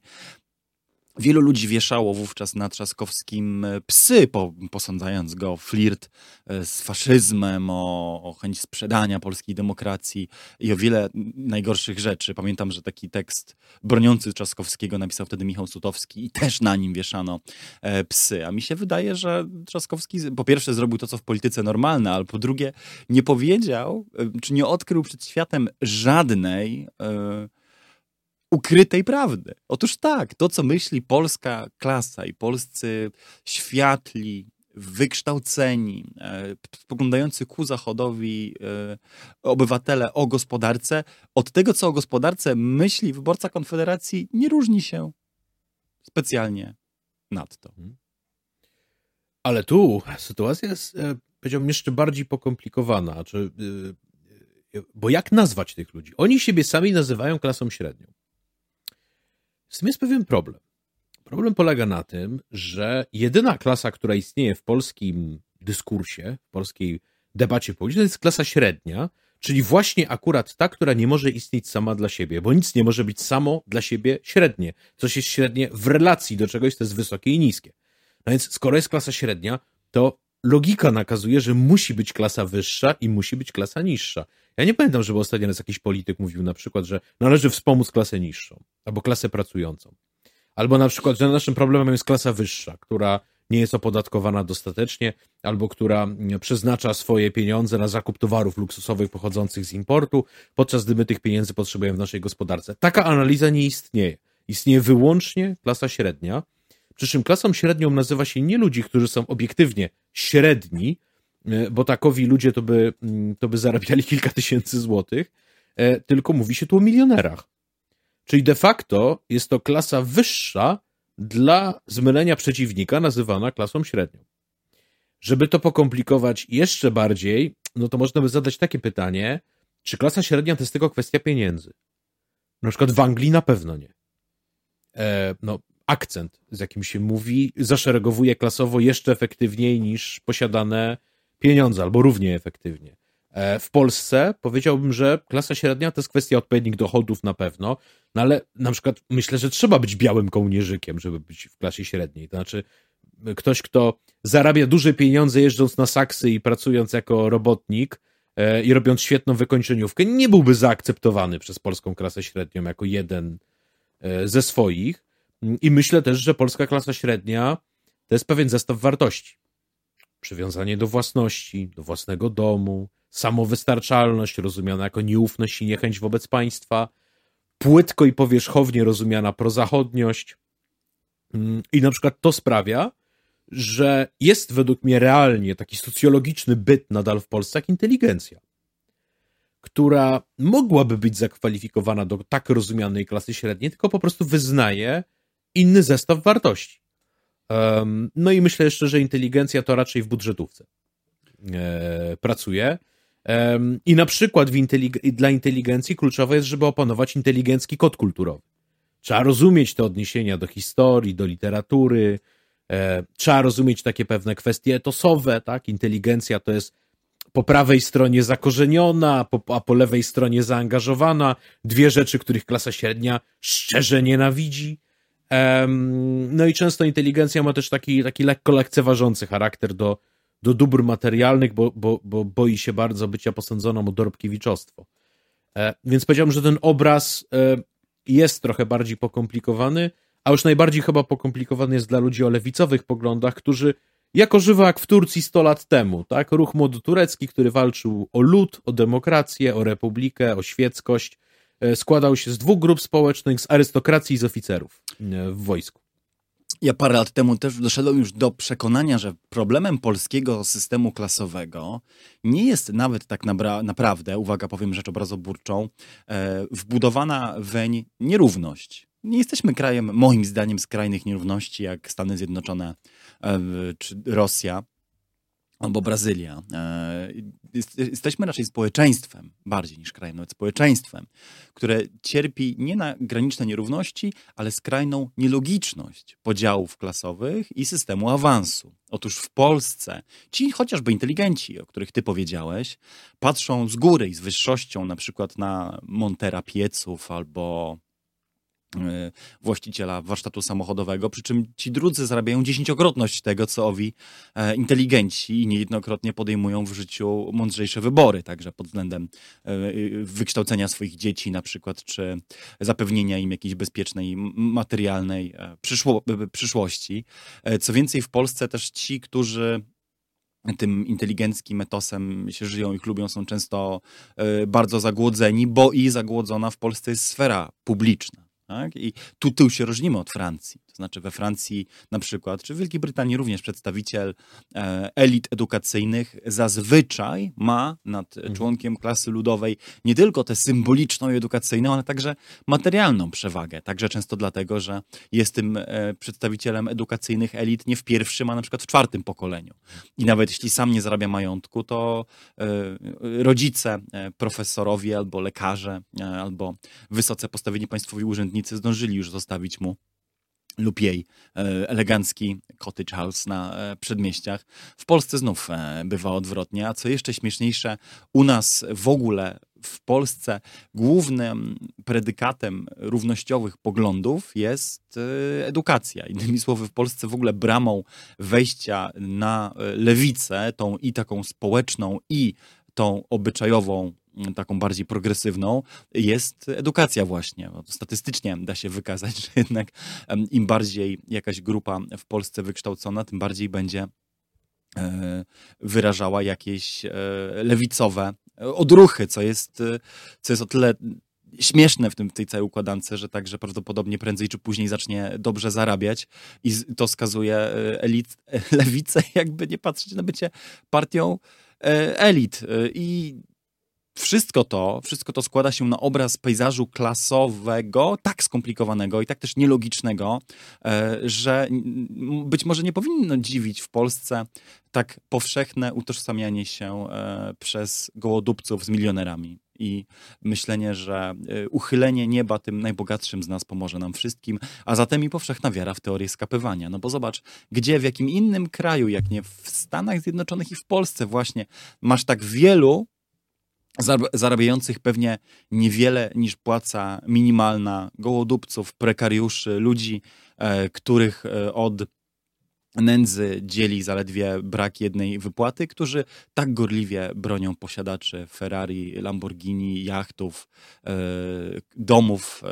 Wielu ludzi wieszało wówczas na Trzaskowskim e, psy, po, posądzając go o flirt e, z faszyzmem, o, o, chęć sprzedania polskiej demokracji i o wiele najgorszych rzeczy. Pamiętam, że taki tekst broniący Trzaskowskiego napisał wtedy Michał Sutowski i też na nim wieszano e, psy. A mi się wydaje, że Trzaskowski po pierwsze zrobił to, co w polityce normalne, ale po drugie nie powiedział, czy nie odkrył przed światem żadnej ukrytej prawdy. Otóż tak, to co myśli polska klasa i polscy światli, wykształceni, e, spoglądający ku zachodowi e, obywatele o gospodarce, od tego, co o gospodarce myśli wyborca Konfederacji, nie różni się specjalnie nadto. Mhm. Ale tu sytuacja jest, e, powiedziałbym, jeszcze bardziej pokomplikowana. Bo jak nazwać tych ludzi? Oni siebie sami nazywają klasą średnią. Z tym jest pewien problem. Problem polega na tym, że jedyna klasa, która istnieje w polskim dyskursie, w polskiej debacie publicznej, jest klasa średnia, czyli właśnie akurat ta, która nie może istnieć sama dla siebie, bo nic nie może być samo dla siebie średnie. Coś jest średnie w relacji do czegoś, to jest wysokie i niskie. No więc skoro jest klasa średnia, to logika nakazuje, że musi być klasa wyższa i musi być klasa niższa. Ja nie pamiętam, żeby ostatnio jakiś polityk mówił na przykład, że należy wspomóc klasę niższą albo klasę pracującą. Albo na przykład, że naszym problemem jest klasa wyższa, która nie jest opodatkowana dostatecznie, albo która przeznacza swoje pieniądze na zakup towarów luksusowych pochodzących z importu, podczas gdy my tych pieniędzy potrzebujemy w naszej gospodarce. Taka analiza nie istnieje. Istnieje wyłącznie klasa średnia, przy czym klasą średnią nazywa się nie ludzi, którzy są obiektywnie średni, e, bo takowi ludzie to by, mm, to by zarabiali kilka tysięcy złotych, e, tylko mówi się tu o milionerach. Czyli de facto jest to klasa wyższa dla zmylenia przeciwnika, nazywana klasą średnią. Żeby to pokomplikować jeszcze bardziej, no to można by zadać takie pytanie, czy klasa średnia to jest tylko kwestia pieniędzy? Na przykład w Anglii na pewno nie. E, no, akcent, z jakim się mówi, zaszeregowuje klasowo jeszcze efektywniej niż posiadane pieniądze, albo równie efektywnie. E, w Polsce powiedziałbym, że klasa średnia to jest kwestia odpowiednich dochodów na pewno, no ale na przykład myślę, że trzeba być białym kołnierzykiem, żeby być w klasie średniej. To znaczy, ktoś, kto zarabia duże pieniądze jeżdżąc na saksy i pracując jako robotnik e, i robiąc świetną wykończeniówkę, nie byłby zaakceptowany przez polską klasę średnią jako jeden e, ze swoich. I myślę też, że polska klasa średnia to jest pewien zestaw wartości. Przywiązanie do własności, do własnego domu, samowystarczalność rozumiana jako nieufność i niechęć wobec państwa, płytko i powierzchownie rozumiana prozachodniość. Mm, I na przykład to sprawia, że jest według mnie realnie taki socjologiczny byt nadal w Polsce jak inteligencja, która mogłaby być zakwalifikowana do tak rozumianej klasy średniej, tylko po prostu wyznaje inny zestaw wartości. No i myślę jeszcze, że inteligencja to raczej w budżetówce e, pracuje. I na przykład intelig dla inteligencji kluczowe jest, żeby opanować inteligencki kod kulturowy. Trzeba rozumieć te odniesienia do historii, do literatury, e, trzeba rozumieć takie pewne kwestie etosowe, tak? Inteligencja to jest po prawej stronie zakorzeniona, po, a po lewej stronie zaangażowana. Dwie rzeczy, których klasa średnia szczerze nienawidzi. No i często inteligencja ma też taki, taki lekko lekceważący charakter do, do dóbr materialnych, bo, bo, bo boi się bardzo bycia posądzoną o dorobkiewiczostwo. E, więc powiedziałbym, że ten obraz e, jest trochę bardziej pokomplikowany, a już najbardziej chyba pokomplikowany jest dla ludzi o lewicowych poglądach, którzy jako żywo jak w Turcji 100 lat temu, tak? Ruch młodoturecki, który walczył o lud, o demokrację, o republikę, o świeckość, e, składał się z dwóch grup społecznych, z arystokracji i z oficerów w wojsku. Ja parę lat temu też doszedłem już do przekonania, że problemem polskiego systemu klasowego nie jest nawet tak naprawdę, uwaga, powiem rzecz obrazoburczą, e, wbudowana weń nierówność. Nie jesteśmy krajem, moim zdaniem, skrajnych nierówności, jak Stany Zjednoczone e, czy Rosja albo Brazylia. E, jesteśmy raczej społeczeństwem, bardziej niż krajem, nawet społeczeństwem, które cierpi nie na graniczne nierówności, ale skrajną nielogiczność podziałów klasowych i systemu awansu. Otóż w Polsce ci chociażby inteligenci, o których ty powiedziałeś, patrzą z góry i z wyższością na przykład na montera pieców albo właściciela warsztatu samochodowego, przy czym ci drudzy zarabiają dziesięciokrotność tego, co owi e, inteligenci i niejednokrotnie podejmują w życiu mądrzejsze wybory, także pod względem e, wykształcenia swoich dzieci na przykład, czy zapewnienia im jakiejś bezpiecznej, materialnej e, przyszło, przyszłości. Co więcej, w Polsce też ci, którzy tym inteligenckim etosem się żyją i lubią, są często bardzo zagłodzeni, bo i zagłodzona w Polsce jest sfera publiczna. Tak? I tu, tu się różnimy od Francji. Znaczy we Francji na przykład, czy w Wielkiej Brytanii również przedstawiciel e, elit edukacyjnych zazwyczaj ma nad mhm. członkiem klasy ludowej nie tylko tę symboliczną i edukacyjną, ale także materialną przewagę. Także często dlatego, że jest tym e, przedstawicielem edukacyjnych elit nie w pierwszym, a na przykład w czwartym pokoleniu. I nawet jeśli sam nie zarabia majątku, to e, rodzice, profesorowie albo lekarze, albo wysoce postawieni państwowi urzędnicy zdążyli już zostawić mu lub jej e, elegancki cottage house na e, przedmieściach. W Polsce znów e, bywa odwrotnie, a co jeszcze śmieszniejsze, u nas w ogóle w Polsce głównym predykatem równościowych poglądów jest edukacja. Innymi słowy, w Polsce w ogóle bramą wejścia na lewicę, tą i taką społeczną, i tą obyczajową taką bardziej progresywną, jest edukacja właśnie. Statystycznie da się wykazać, że jednak im bardziej jakaś grupa w Polsce wykształcona, tym bardziej będzie e, wyrażała jakieś e, lewicowe odruchy, co jest, co jest o tyle śmieszne w, tym, w tej całej układance, że także prawdopodobnie prędzej czy później zacznie dobrze zarabiać i to skazuje e, elit, lewicę, jakby nie patrzeć na bycie partią elit. I wszystko to, wszystko to składa się na obraz pejzażu klasowego, tak skomplikowanego i tak też nielogicznego, e, że być może nie powinno dziwić w Polsce tak powszechne utożsamianie się e, przez gołodupców z milionerami. I myślenie, że e, uchylenie nieba tym najbogatszym z nas pomoże nam wszystkim, a zatem i powszechna wiara w teorię skapywania. No bo zobacz, gdzie, w jakim innym kraju, jak nie w Stanach Zjednoczonych i w Polsce właśnie, masz tak wielu zarabiających pewnie niewiele niż płaca minimalna gołodupców, prekariuszy, ludzi, e, których e, od nędzy dzieli zaledwie brak jednej wypłaty, którzy tak gorliwie bronią posiadaczy Ferrari, Lamborghini, jachtów, e, domów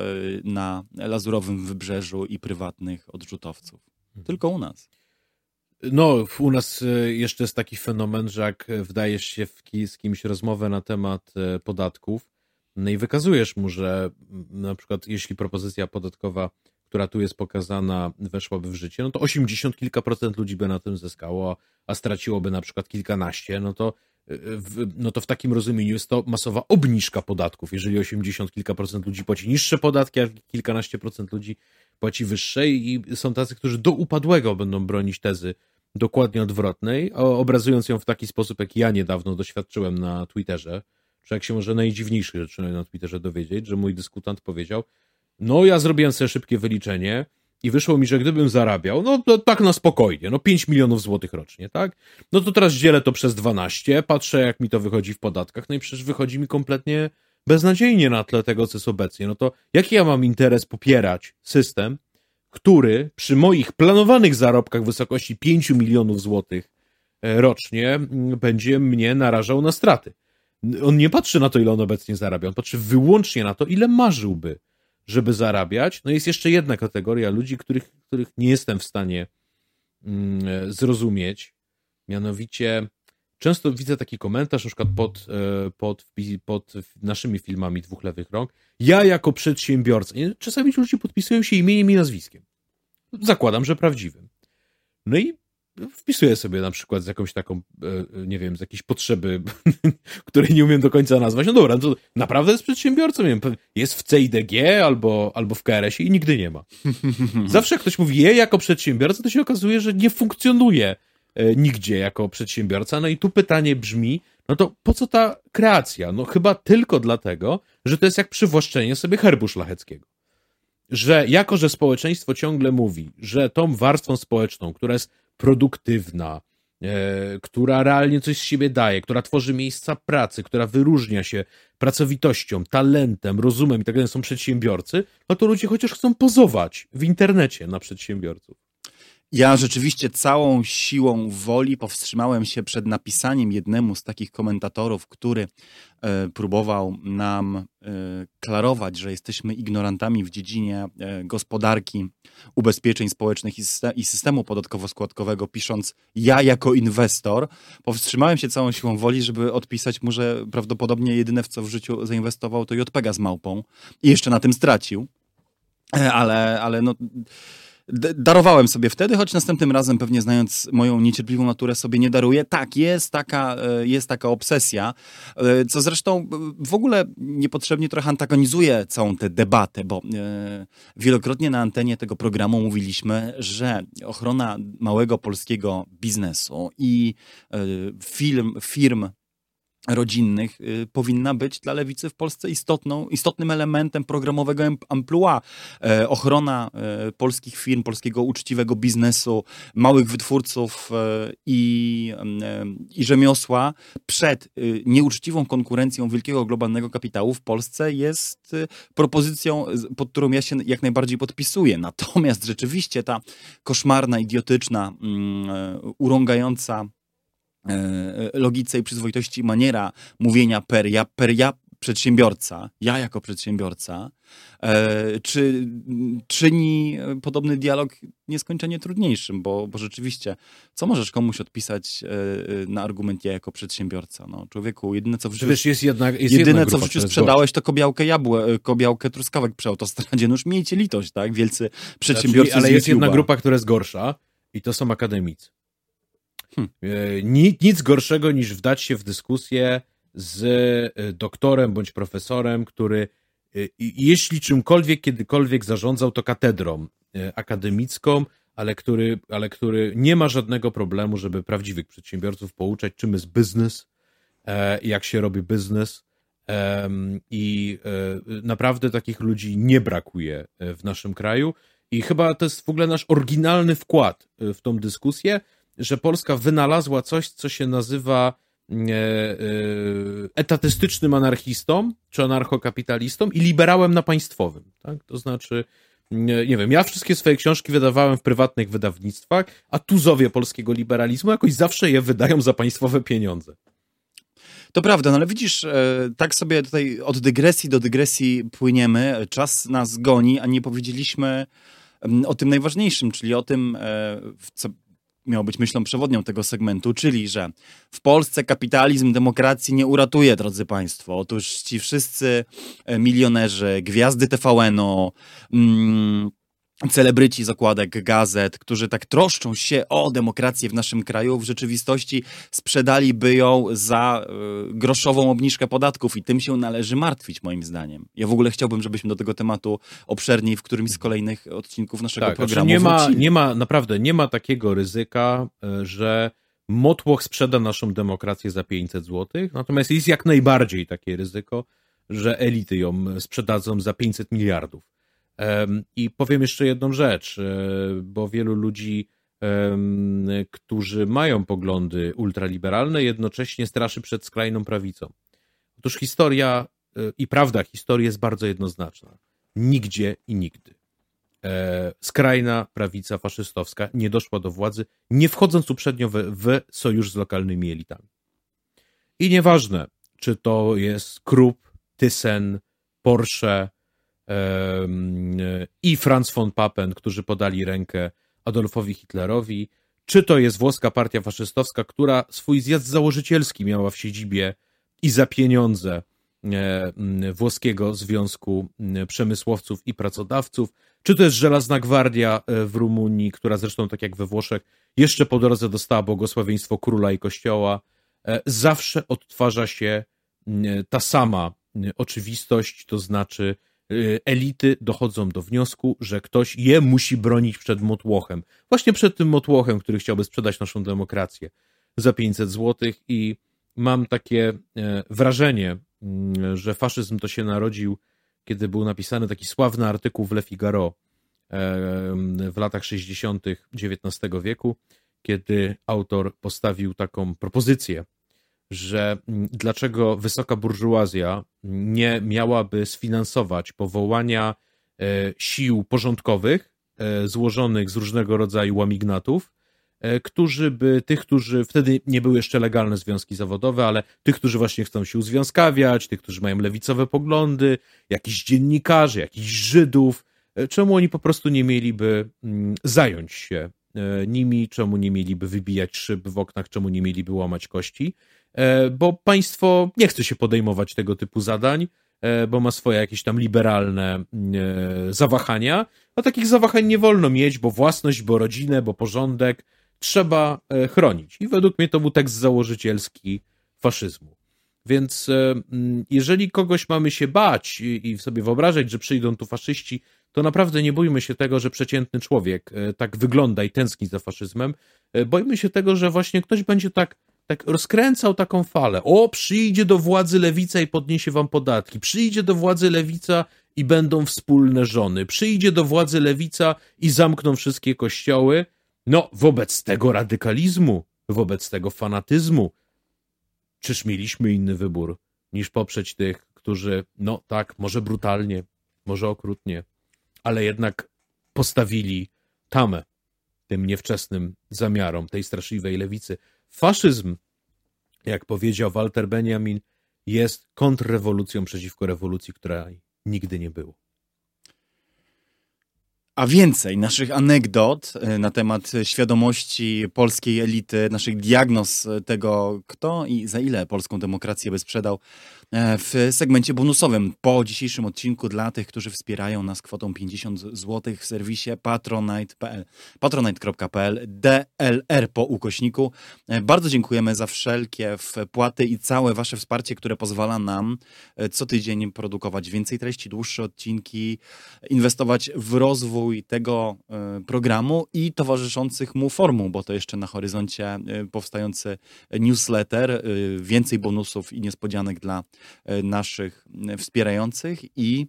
na lazurowym wybrzeżu i prywatnych odrzutowców. Mhm. Tylko u nas. No, u nas e, jeszcze jest taki fenomen, że jak wdajesz się w z kimś rozmowę na temat e, podatków, no i wykazujesz mu, że na przykład jeśli propozycja podatkowa, która tu jest pokazana, weszłaby w życie, no to 80 kilka procent ludzi by na tym zyskało, a straciłoby na przykład kilkanaście, no to no to w takim rozumieniu jest to masowa obniżka podatków. Jeżeli 80 kilka procent ludzi płaci niższe podatki, a kilkanaście procent ludzi płaci wyższe i są tacy, którzy do upadłego będą bronić tezy dokładnie odwrotnej, obrazując ją w taki sposób, jak ja niedawno doświadczyłem na Twitterze, czy jak się może najdziwniejszych rzeczy na Twitterze dowiedzieć, że mój dyskutant powiedział, no ja zrobiłem sobie szybkie wyliczenie, i wyszło mi, że gdybym zarabiał, no to tak na spokojnie, no 5 milionów złotych rocznie, tak? No to teraz dzielę to przez 12, patrzę jak mi to wychodzi w podatkach, no i przecież wychodzi mi kompletnie beznadziejnie na tle tego, co jest obecnie. No to jaki ja mam interes popierać system, który przy moich planowanych zarobkach w wysokości 5 milionów złotych e, rocznie mm, będzie mnie narażał na straty? On nie patrzy na to, ile on obecnie zarabia, on patrzy wyłącznie na to, ile marzyłby żeby zarabiać. No jest jeszcze jedna kategoria ludzi, których, których nie jestem w stanie mm, zrozumieć. Mianowicie, często widzę taki komentarz, na przykład pod, e, pod, pod naszymi filmami Dwóch Lewych Rąk. Ja jako przedsiębiorca. Czasami ludzie podpisują się imieniem i nazwiskiem. Zakładam, że prawdziwym. No i wpisuję sobie na przykład z jakąś taką, e, nie wiem, z jakiejś potrzeby, której nie umiem do końca nazwać. No dobra, no to naprawdę jest przedsiębiorcą, nie wiem, jest w CIDG albo, albo w KRS-ie i nigdy nie ma. Zawsze jak ktoś mówi je jako przedsiębiorca, to się okazuje, że nie funkcjonuje e, nigdzie jako przedsiębiorca. No i tu pytanie brzmi, no to po co ta kreacja? No chyba tylko dlatego, że to jest jak przywłaszczenie sobie herbu szlacheckiego że jako, że społeczeństwo ciągle mówi, że tą warstwą społeczną, która jest produktywna, e, która realnie coś z siebie daje, która tworzy miejsca pracy, która wyróżnia się pracowitością, talentem, rozumem i tak dalej, są przedsiębiorcy, no to ludzie chociaż chcą pozować w internecie na przedsiębiorców. Ja rzeczywiście całą siłą woli powstrzymałem się przed napisaniem jednemu z takich komentatorów, który e, próbował nam e, klarować, że jesteśmy ignorantami w dziedzinie e, gospodarki, ubezpieczeń społecznych i, systemu podatkowo-składkowego, pisząc ja jako inwestor. Powstrzymałem się całą siłą woli, żeby odpisać mu, że prawdopodobnie jedyne w co w życiu zainwestował to JPEGA z małpą i jeszcze na tym stracił. Ale, ale no darowałem sobie wtedy, choć następnym razem pewnie znając moją niecierpliwą naturę sobie nie daruję. Tak, jest taka, e, jest taka obsesja, e, co zresztą w ogóle niepotrzebnie trochę antagonizuje całą tę debatę, bo e, wielokrotnie na antenie tego programu mówiliśmy, że ochrona małego polskiego biznesu i film, firm rodzinnych y, powinna być dla lewicy w Polsce istotną, istotnym elementem programowego amplua. E, ochrona e, polskich firm, polskiego uczciwego biznesu, małych wytwórców e, i, i rzemiosła przed y, nieuczciwą konkurencją wielkiego globalnego kapitału w Polsce jest y, propozycją, pod którą ja się jak najbardziej podpisuję. Natomiast rzeczywiście ta koszmarna, idiotyczna, mm, urągająca logice i przyzwoitości maniera mówienia per ja, per ja przedsiębiorca, ja jako przedsiębiorca, e, czy czyni podobny dialog nieskończenie trudniejszym, bo, bo rzeczywiście, co możesz komuś odpisać na argument ja jako przedsiębiorca? No, człowieku, jedyne co w życiu, Wiesz, jest jednak, jest jedyne, co w życiu sprzedałeś, to kobiałkę jabłę, kobiałkę truskawek przy autostradzie. No już miejcie litość, tak? Wielcy przedsiębiorcy znaczy, Ale jest jedna grupa, która jest gorsza i to są akademicy. Hmm. E, nic, nic gorszego niż wdać się w dyskusję z e, doktorem bądź profesorem, który e, jeśli czymkolwiek, kiedykolwiek zarządzał, to katedrą akademicką, ale który, ale który nie ma żadnego problemu, żeby prawdziwych przedsiębiorców pouczać, czym jest biznes, jak się robi biznes. I naprawdę takich ludzi nie brakuje w naszym kraju. I chyba to jest w ogóle nasz oryginalny wkład w tą dyskusję, że Polska wynalazła coś, co się nazywa e, e, etatystycznym anarchistą, czy anarchokapitalistą i liberałem na państwowym. Tak? To znaczy, nie, nie wiem, ja wszystkie swoje książki wydawałem w prywatnych wydawnictwach, a tuzowie polskiego liberalizmu jakoś zawsze je wydają za państwowe pieniądze. To prawda, no ale widzisz, e, tak sobie tutaj od dygresji do dygresji płyniemy, czas nas goni, a nie powiedzieliśmy mm, o tym najważniejszym, czyli o tym, co miało być myślą przewodnią tego segmentu, czyli że w Polsce kapitalizm demokracji nie uratuje, drodzy Państwo. Otóż ci wszyscy e, milionerzy, gwiazdy TVN-u, mm, celebryci z okładek gazet, którzy tak troszczą się o demokrację w naszym kraju, w rzeczywistości sprzedaliby ją za y, groszową obniżkę podatków i tym się należy martwić, moim zdaniem. Ja w ogóle chciałbym, żebyśmy do tego tematu obszerniej w którymś z kolejnych odcinków naszego tak, programu znaczy nie ma, nie ma, naprawdę, nie ma takiego ryzyka, e, że Motłoch sprzeda naszą demokrację za 500 zł, natomiast jest jak najbardziej takie ryzyko, że elity ją sprzedadzą za 500 miliardów. I powiem jeszcze jedną rzecz, e, bo wielu ludzi, którzy mają poglądy ultraliberalne, jednocześnie straszy przed skrajną prawicą. Otóż historia e, i prawda historii jest bardzo jednoznaczna. Nigdzie i nigdy. E, skrajna prawica faszystowska nie doszła do władzy, nie wchodząc uprzednio w, w sojusz z lokalnymi elitami. I nieważne, czy to jest Krupp, Thyssen, Porsche, i Franz von Papen, którzy podali rękę Adolfowi Hitlerowi, czy to jest włoska partia faszystowska, która swój zjazd założycielski miała w siedzibie i za pieniądze e, włoskiego Związku Przemysłowców i Pracodawców, czy to jest Żelazna Gwardia e, w Rumunii, która zresztą, tak jak we Włoszech, jeszcze po drodze dostała błogosławieństwo króla i kościoła, e, zawsze odtwarza się ta sama oczywistość, to znaczy elity dochodzą do wniosku, że ktoś je musi bronić przed motłochem. Właśnie przed tym motłochem, który chciałby sprzedać naszą demokrację za 500 zł i mam takie e, wrażenie, mm, że faszyzm to się narodził, kiedy był napisany taki sławny artykuł w Le Figaro e, w latach 60. XIX wieku, kiedy autor postawił taką propozycję że mm, dlaczego wysoka burżuazja nie miałaby sfinansować powołania e, sił porządkowych e, złożonych z różnego rodzaju łamignatów, e, którzy by, tych, którzy wtedy nie były jeszcze legalne związki zawodowe, ale tych, którzy właśnie chcą się uzwiązkawiać, tych, którzy mają lewicowe poglądy, jakichś dziennikarzy, jakichś Żydów, czemu oni po prostu nie mieliby mm, zająć się nimi, czemu nie mieliby wybijać szyb w oknach, czemu nie mieliby łamać kości. E, bo państwo nie chce się podejmować tego typu zadań, e, bo ma swoje jakieś tam liberalne e, zawahania. A takich zawahań nie wolno mieć, bo własność, bo rodzinę, bo porządek trzeba chronić. I według mnie to był tekst założycielski faszyzmu. Więc jeżeli kogoś mamy się bać i sobie wyobrażać, że przyjdą tu faszyści, to naprawdę nie bójmy się tego, że przeciętny człowiek tak wygląda i tęskni za faszyzmem. Boimy się tego, że właśnie ktoś będzie tak tak rozkręcał taką falę. O, przyjdzie do władzy lewica i podniesie wam podatki. Przyjdzie do władzy lewica i będą wspólne żony. Przyjdzie do władzy lewica i zamkną wszystkie kościoły. No, wobec tego radykalizmu, wobec tego fanatyzmu, czyż mieliśmy inny wybór niż poprzeć tych, którzy, no tak, może brutalnie, może okrutnie, ale jednak postawili tamę tym niewczesnym zamiarom tej straszliwej lewicy. Faszyzm, jak powiedział Walter Benjamin, jest kontrrewolucją przeciwko rewolucji, której nigdy nie było. A więcej naszych anegdot e, na temat świadomości polskiej elity, naszych diagnoz tego, kto i za ile polską demokrację by sprzedał, E, w segmencie bonusowym po dzisiejszym odcinku dla tych, którzy wspierają nas kwotą 50 zł w serwisie patronite.pl patronite.pl DLR po ukośniku. E, bardzo dziękujemy za wszelkie wpłaty i całe wasze wsparcie, które pozwala nam e, co tydzień produkować więcej treści, dłuższe odcinki, inwestować w rozwój tego programu i towarzyszących mu formuł, bo to jeszcze na horyzoncie powstający newsletter, więcej bonusów i niespodzianek dla E, naszych e, wspierających i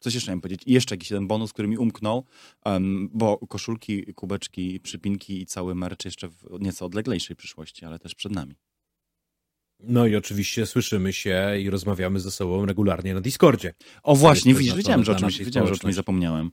coś jeszcze miałem powiedzieć. I jeszcze jakiś jeden bonus, który mi umknął, um, bo koszulki, kubeczki, przypinki i cały merch jeszcze w nieco odleglejszej przyszłości, ale też przed nami. No i oczywiście słyszymy się i rozmawiamy ze sobą regularnie na Discordzie. O właśnie, widzisz, wiedziałem, że o czymś, wiedziałem, że o czymś zapomniałem.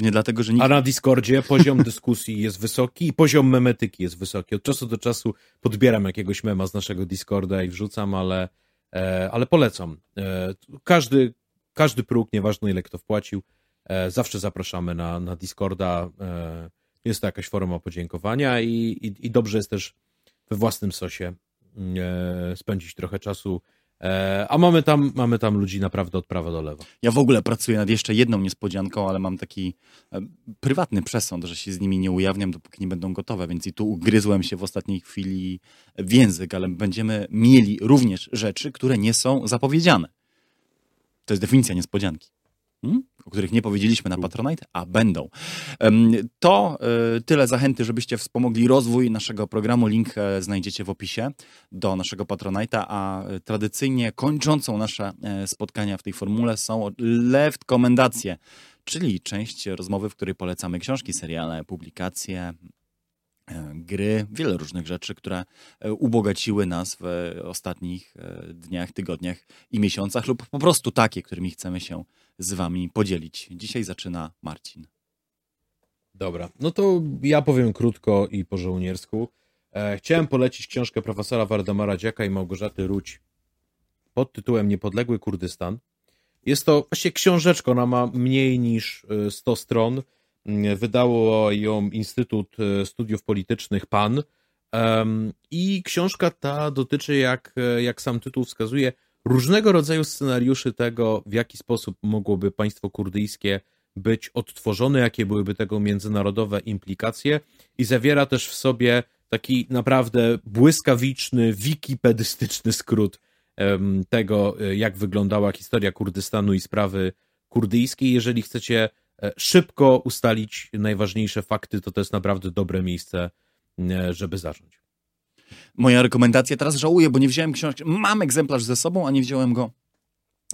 Nie dlatego, że nikt... A na Discordzie poziom dyskusji jest wysoki i poziom memetyki jest wysoki. Od czasu do czasu podbieram jakiegoś mema z naszego Discorda i wrzucam, ale, e, ale polecam. E, każdy, każdy próg, nieważne ile kto wpłacił, Zawsze zapraszamy na, na Discorda. Jest to jakaś forma podziękowania i, i, i dobrze jest też we własnym sosie spędzić trochę czasu E, a mamy tam, mamy tam ludzi naprawdę od prawa do lewa. Ja w ogóle pracuję nad jeszcze jedną niespodzianką, ale mam taki e, prywatny przesąd, że się z nimi nie ujawniam, dopóki nie będą gotowe, więc i tu ugryzłem się w ostatniej chwili w język, ale będziemy mieli również rzeczy, które nie są zapowiedziane. To jest definicja niespodzianki. Hmm? o których nie powiedzieliśmy na Patronite, a będą. To e, tyle zachęty, żebyście wspomogli rozwój naszego programu. Link e, znajdziecie w opisie do naszego Patronite'a, a e, tradycyjnie kończącą nasze spotkania w tej formule są left komendacje, czyli część rozmowy, w której polecamy książki, seriale, publikacje, E, gry, wiele różnych rzeczy, które e, ubogaciły nas w ostatnich e, dniach, tygodniach i miesiącach, lub po prostu takie, którymi chcemy się z Wami podzielić. Dzisiaj zaczyna Marcin. Dobra, no to ja powiem krótko i po żołniersku. Chciałem polecić książkę profesora Wardamara Dziaka i Małgorzaty Ruć pod tytułem Niepodległy Kurdystan. Jest to właśnie książeczka, ona ma mniej niż 100 stron Wydało ją Instytut e, Studiów Politycznych PAN. I książka ta dotyczy, jak, e, jak sam tytuł wskazuje, różnego rodzaju scenariuszy tego, w jaki sposób mogłoby państwo kurdyjskie być odtworzone, jakie byłyby tego międzynarodowe implikacje, i zawiera też w sobie taki naprawdę błyskawiczny, wikipedystyczny skrót tego, e, jak wyglądała historia Kurdystanu i sprawy kurdyjskiej. Jeżeli chcecie E, szybko ustalić najważniejsze fakty, to to jest naprawdę dobre miejsce, e, żeby zacząć. Moja rekomendacja, teraz żałuję, bo nie wziąłem książki. Mam egzemplarz ze sobą, a nie wziąłem go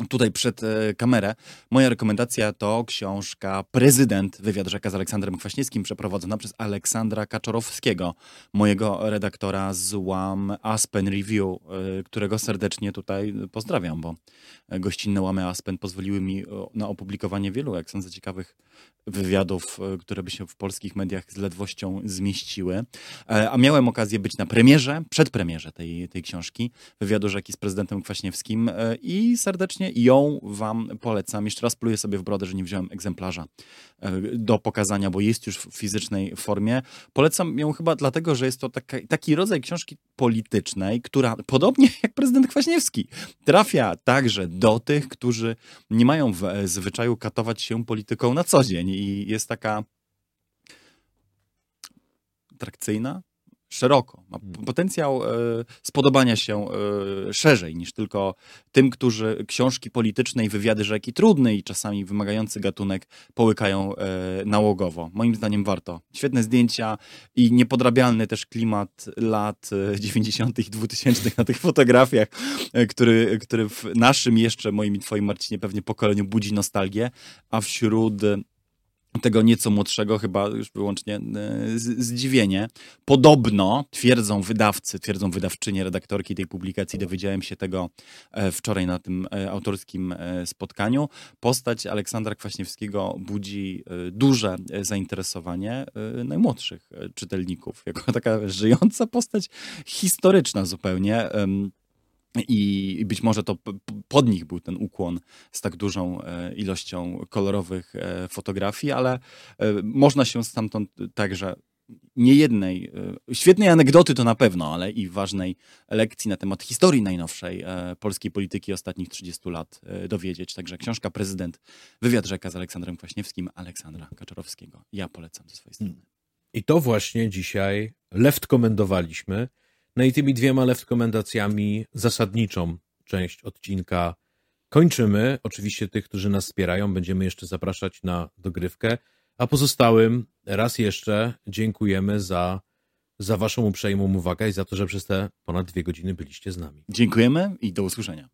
tutaj przed e, kamerę. Moja rekomendacja to książka Prezydent, wywiad rzeka z Aleksandrem Kwaśniewskim, przeprowadzona przez Aleksandra Kaczorowskiego, mojego redaktora z łam Aspen Review, e, którego serdecznie tutaj pozdrawiam, bo gościnne łamy Aspen pozwoliły mi na opublikowanie wielu, jak sądzę, ciekawych wywiadów, e, które by się w polskich mediach z ledwością zmieściły. A miałem okazję być na premierze, przedpremierze tej, tej książki, wywiadu rzeki z prezydentem Kwaśniewskim i serdecznie ją Wam polecam. Jeszcze raz pluję sobie w brodę, że nie wziąłem egzemplarza e, do pokazania, bo jest już w fizycznej formie. Polecam ją chyba dlatego, że jest to taka, taki rodzaj książki politycznej, która podobnie jak prezydent Kwaśniewski trafia także do tych, którzy nie mają w e, zwyczaju katować się polityką na co dzień i jest taka atrakcyjna, szeroko, ma hmm. potencjał e, spodobania się e, szerzej niż tylko tym, którzy książki polityczne i wywiady rzeki trudny i czasami wymagający gatunek połykają e, nałogowo. Moim zdaniem warto. Świetne zdjęcia i niepodrabialny też klimat lat 90. i 2000 na tych fotografiach, który, który w naszym jeszcze, moim i twoim Marcinie, pewnie pokoleniu budzi nostalgię, a wśród tego nieco młodszego, chyba już wyłącznie e, zdziwienie. Podobno twierdzą wydawcy, twierdzą wydawczynie, redaktorki tej publikacji, dowiedziałem się tego e, wczoraj na tym e, autorskim spotkaniu. Postać Aleksandra Kwaśniewskiego budzi duże zainteresowanie najmłodszych czytelników. Jako taka żyjąca postać historyczna zupełnie. I być może to pod nich był ten ukłon z tak dużą e, ilością kolorowych e, fotografii, ale e, można się stamtąd także niejednej, świetnej anegdoty to na pewno, ale i ważnej lekcji na temat historii najnowszej polskiej polityki ostatnich 30 lat dowiedzieć. Także książka Prezydent, wywiad rzeka z Aleksandrem Kwaśniewskim, Aleksandra Kaczorowskiego. Ja polecam ze swojej strony. I to właśnie dzisiaj left komendowaliśmy. No i tymi dwiema rekomendacjami zasadniczą część odcinka kończymy. Oczywiście tych, którzy nas wspierają, będziemy jeszcze zapraszać na dogrywkę, a pozostałym raz jeszcze dziękujemy za, za waszą uprzejmą uwagę i za to, że przez te ponad dwie godziny byliście z nami. Dziękujemy i do usłyszenia.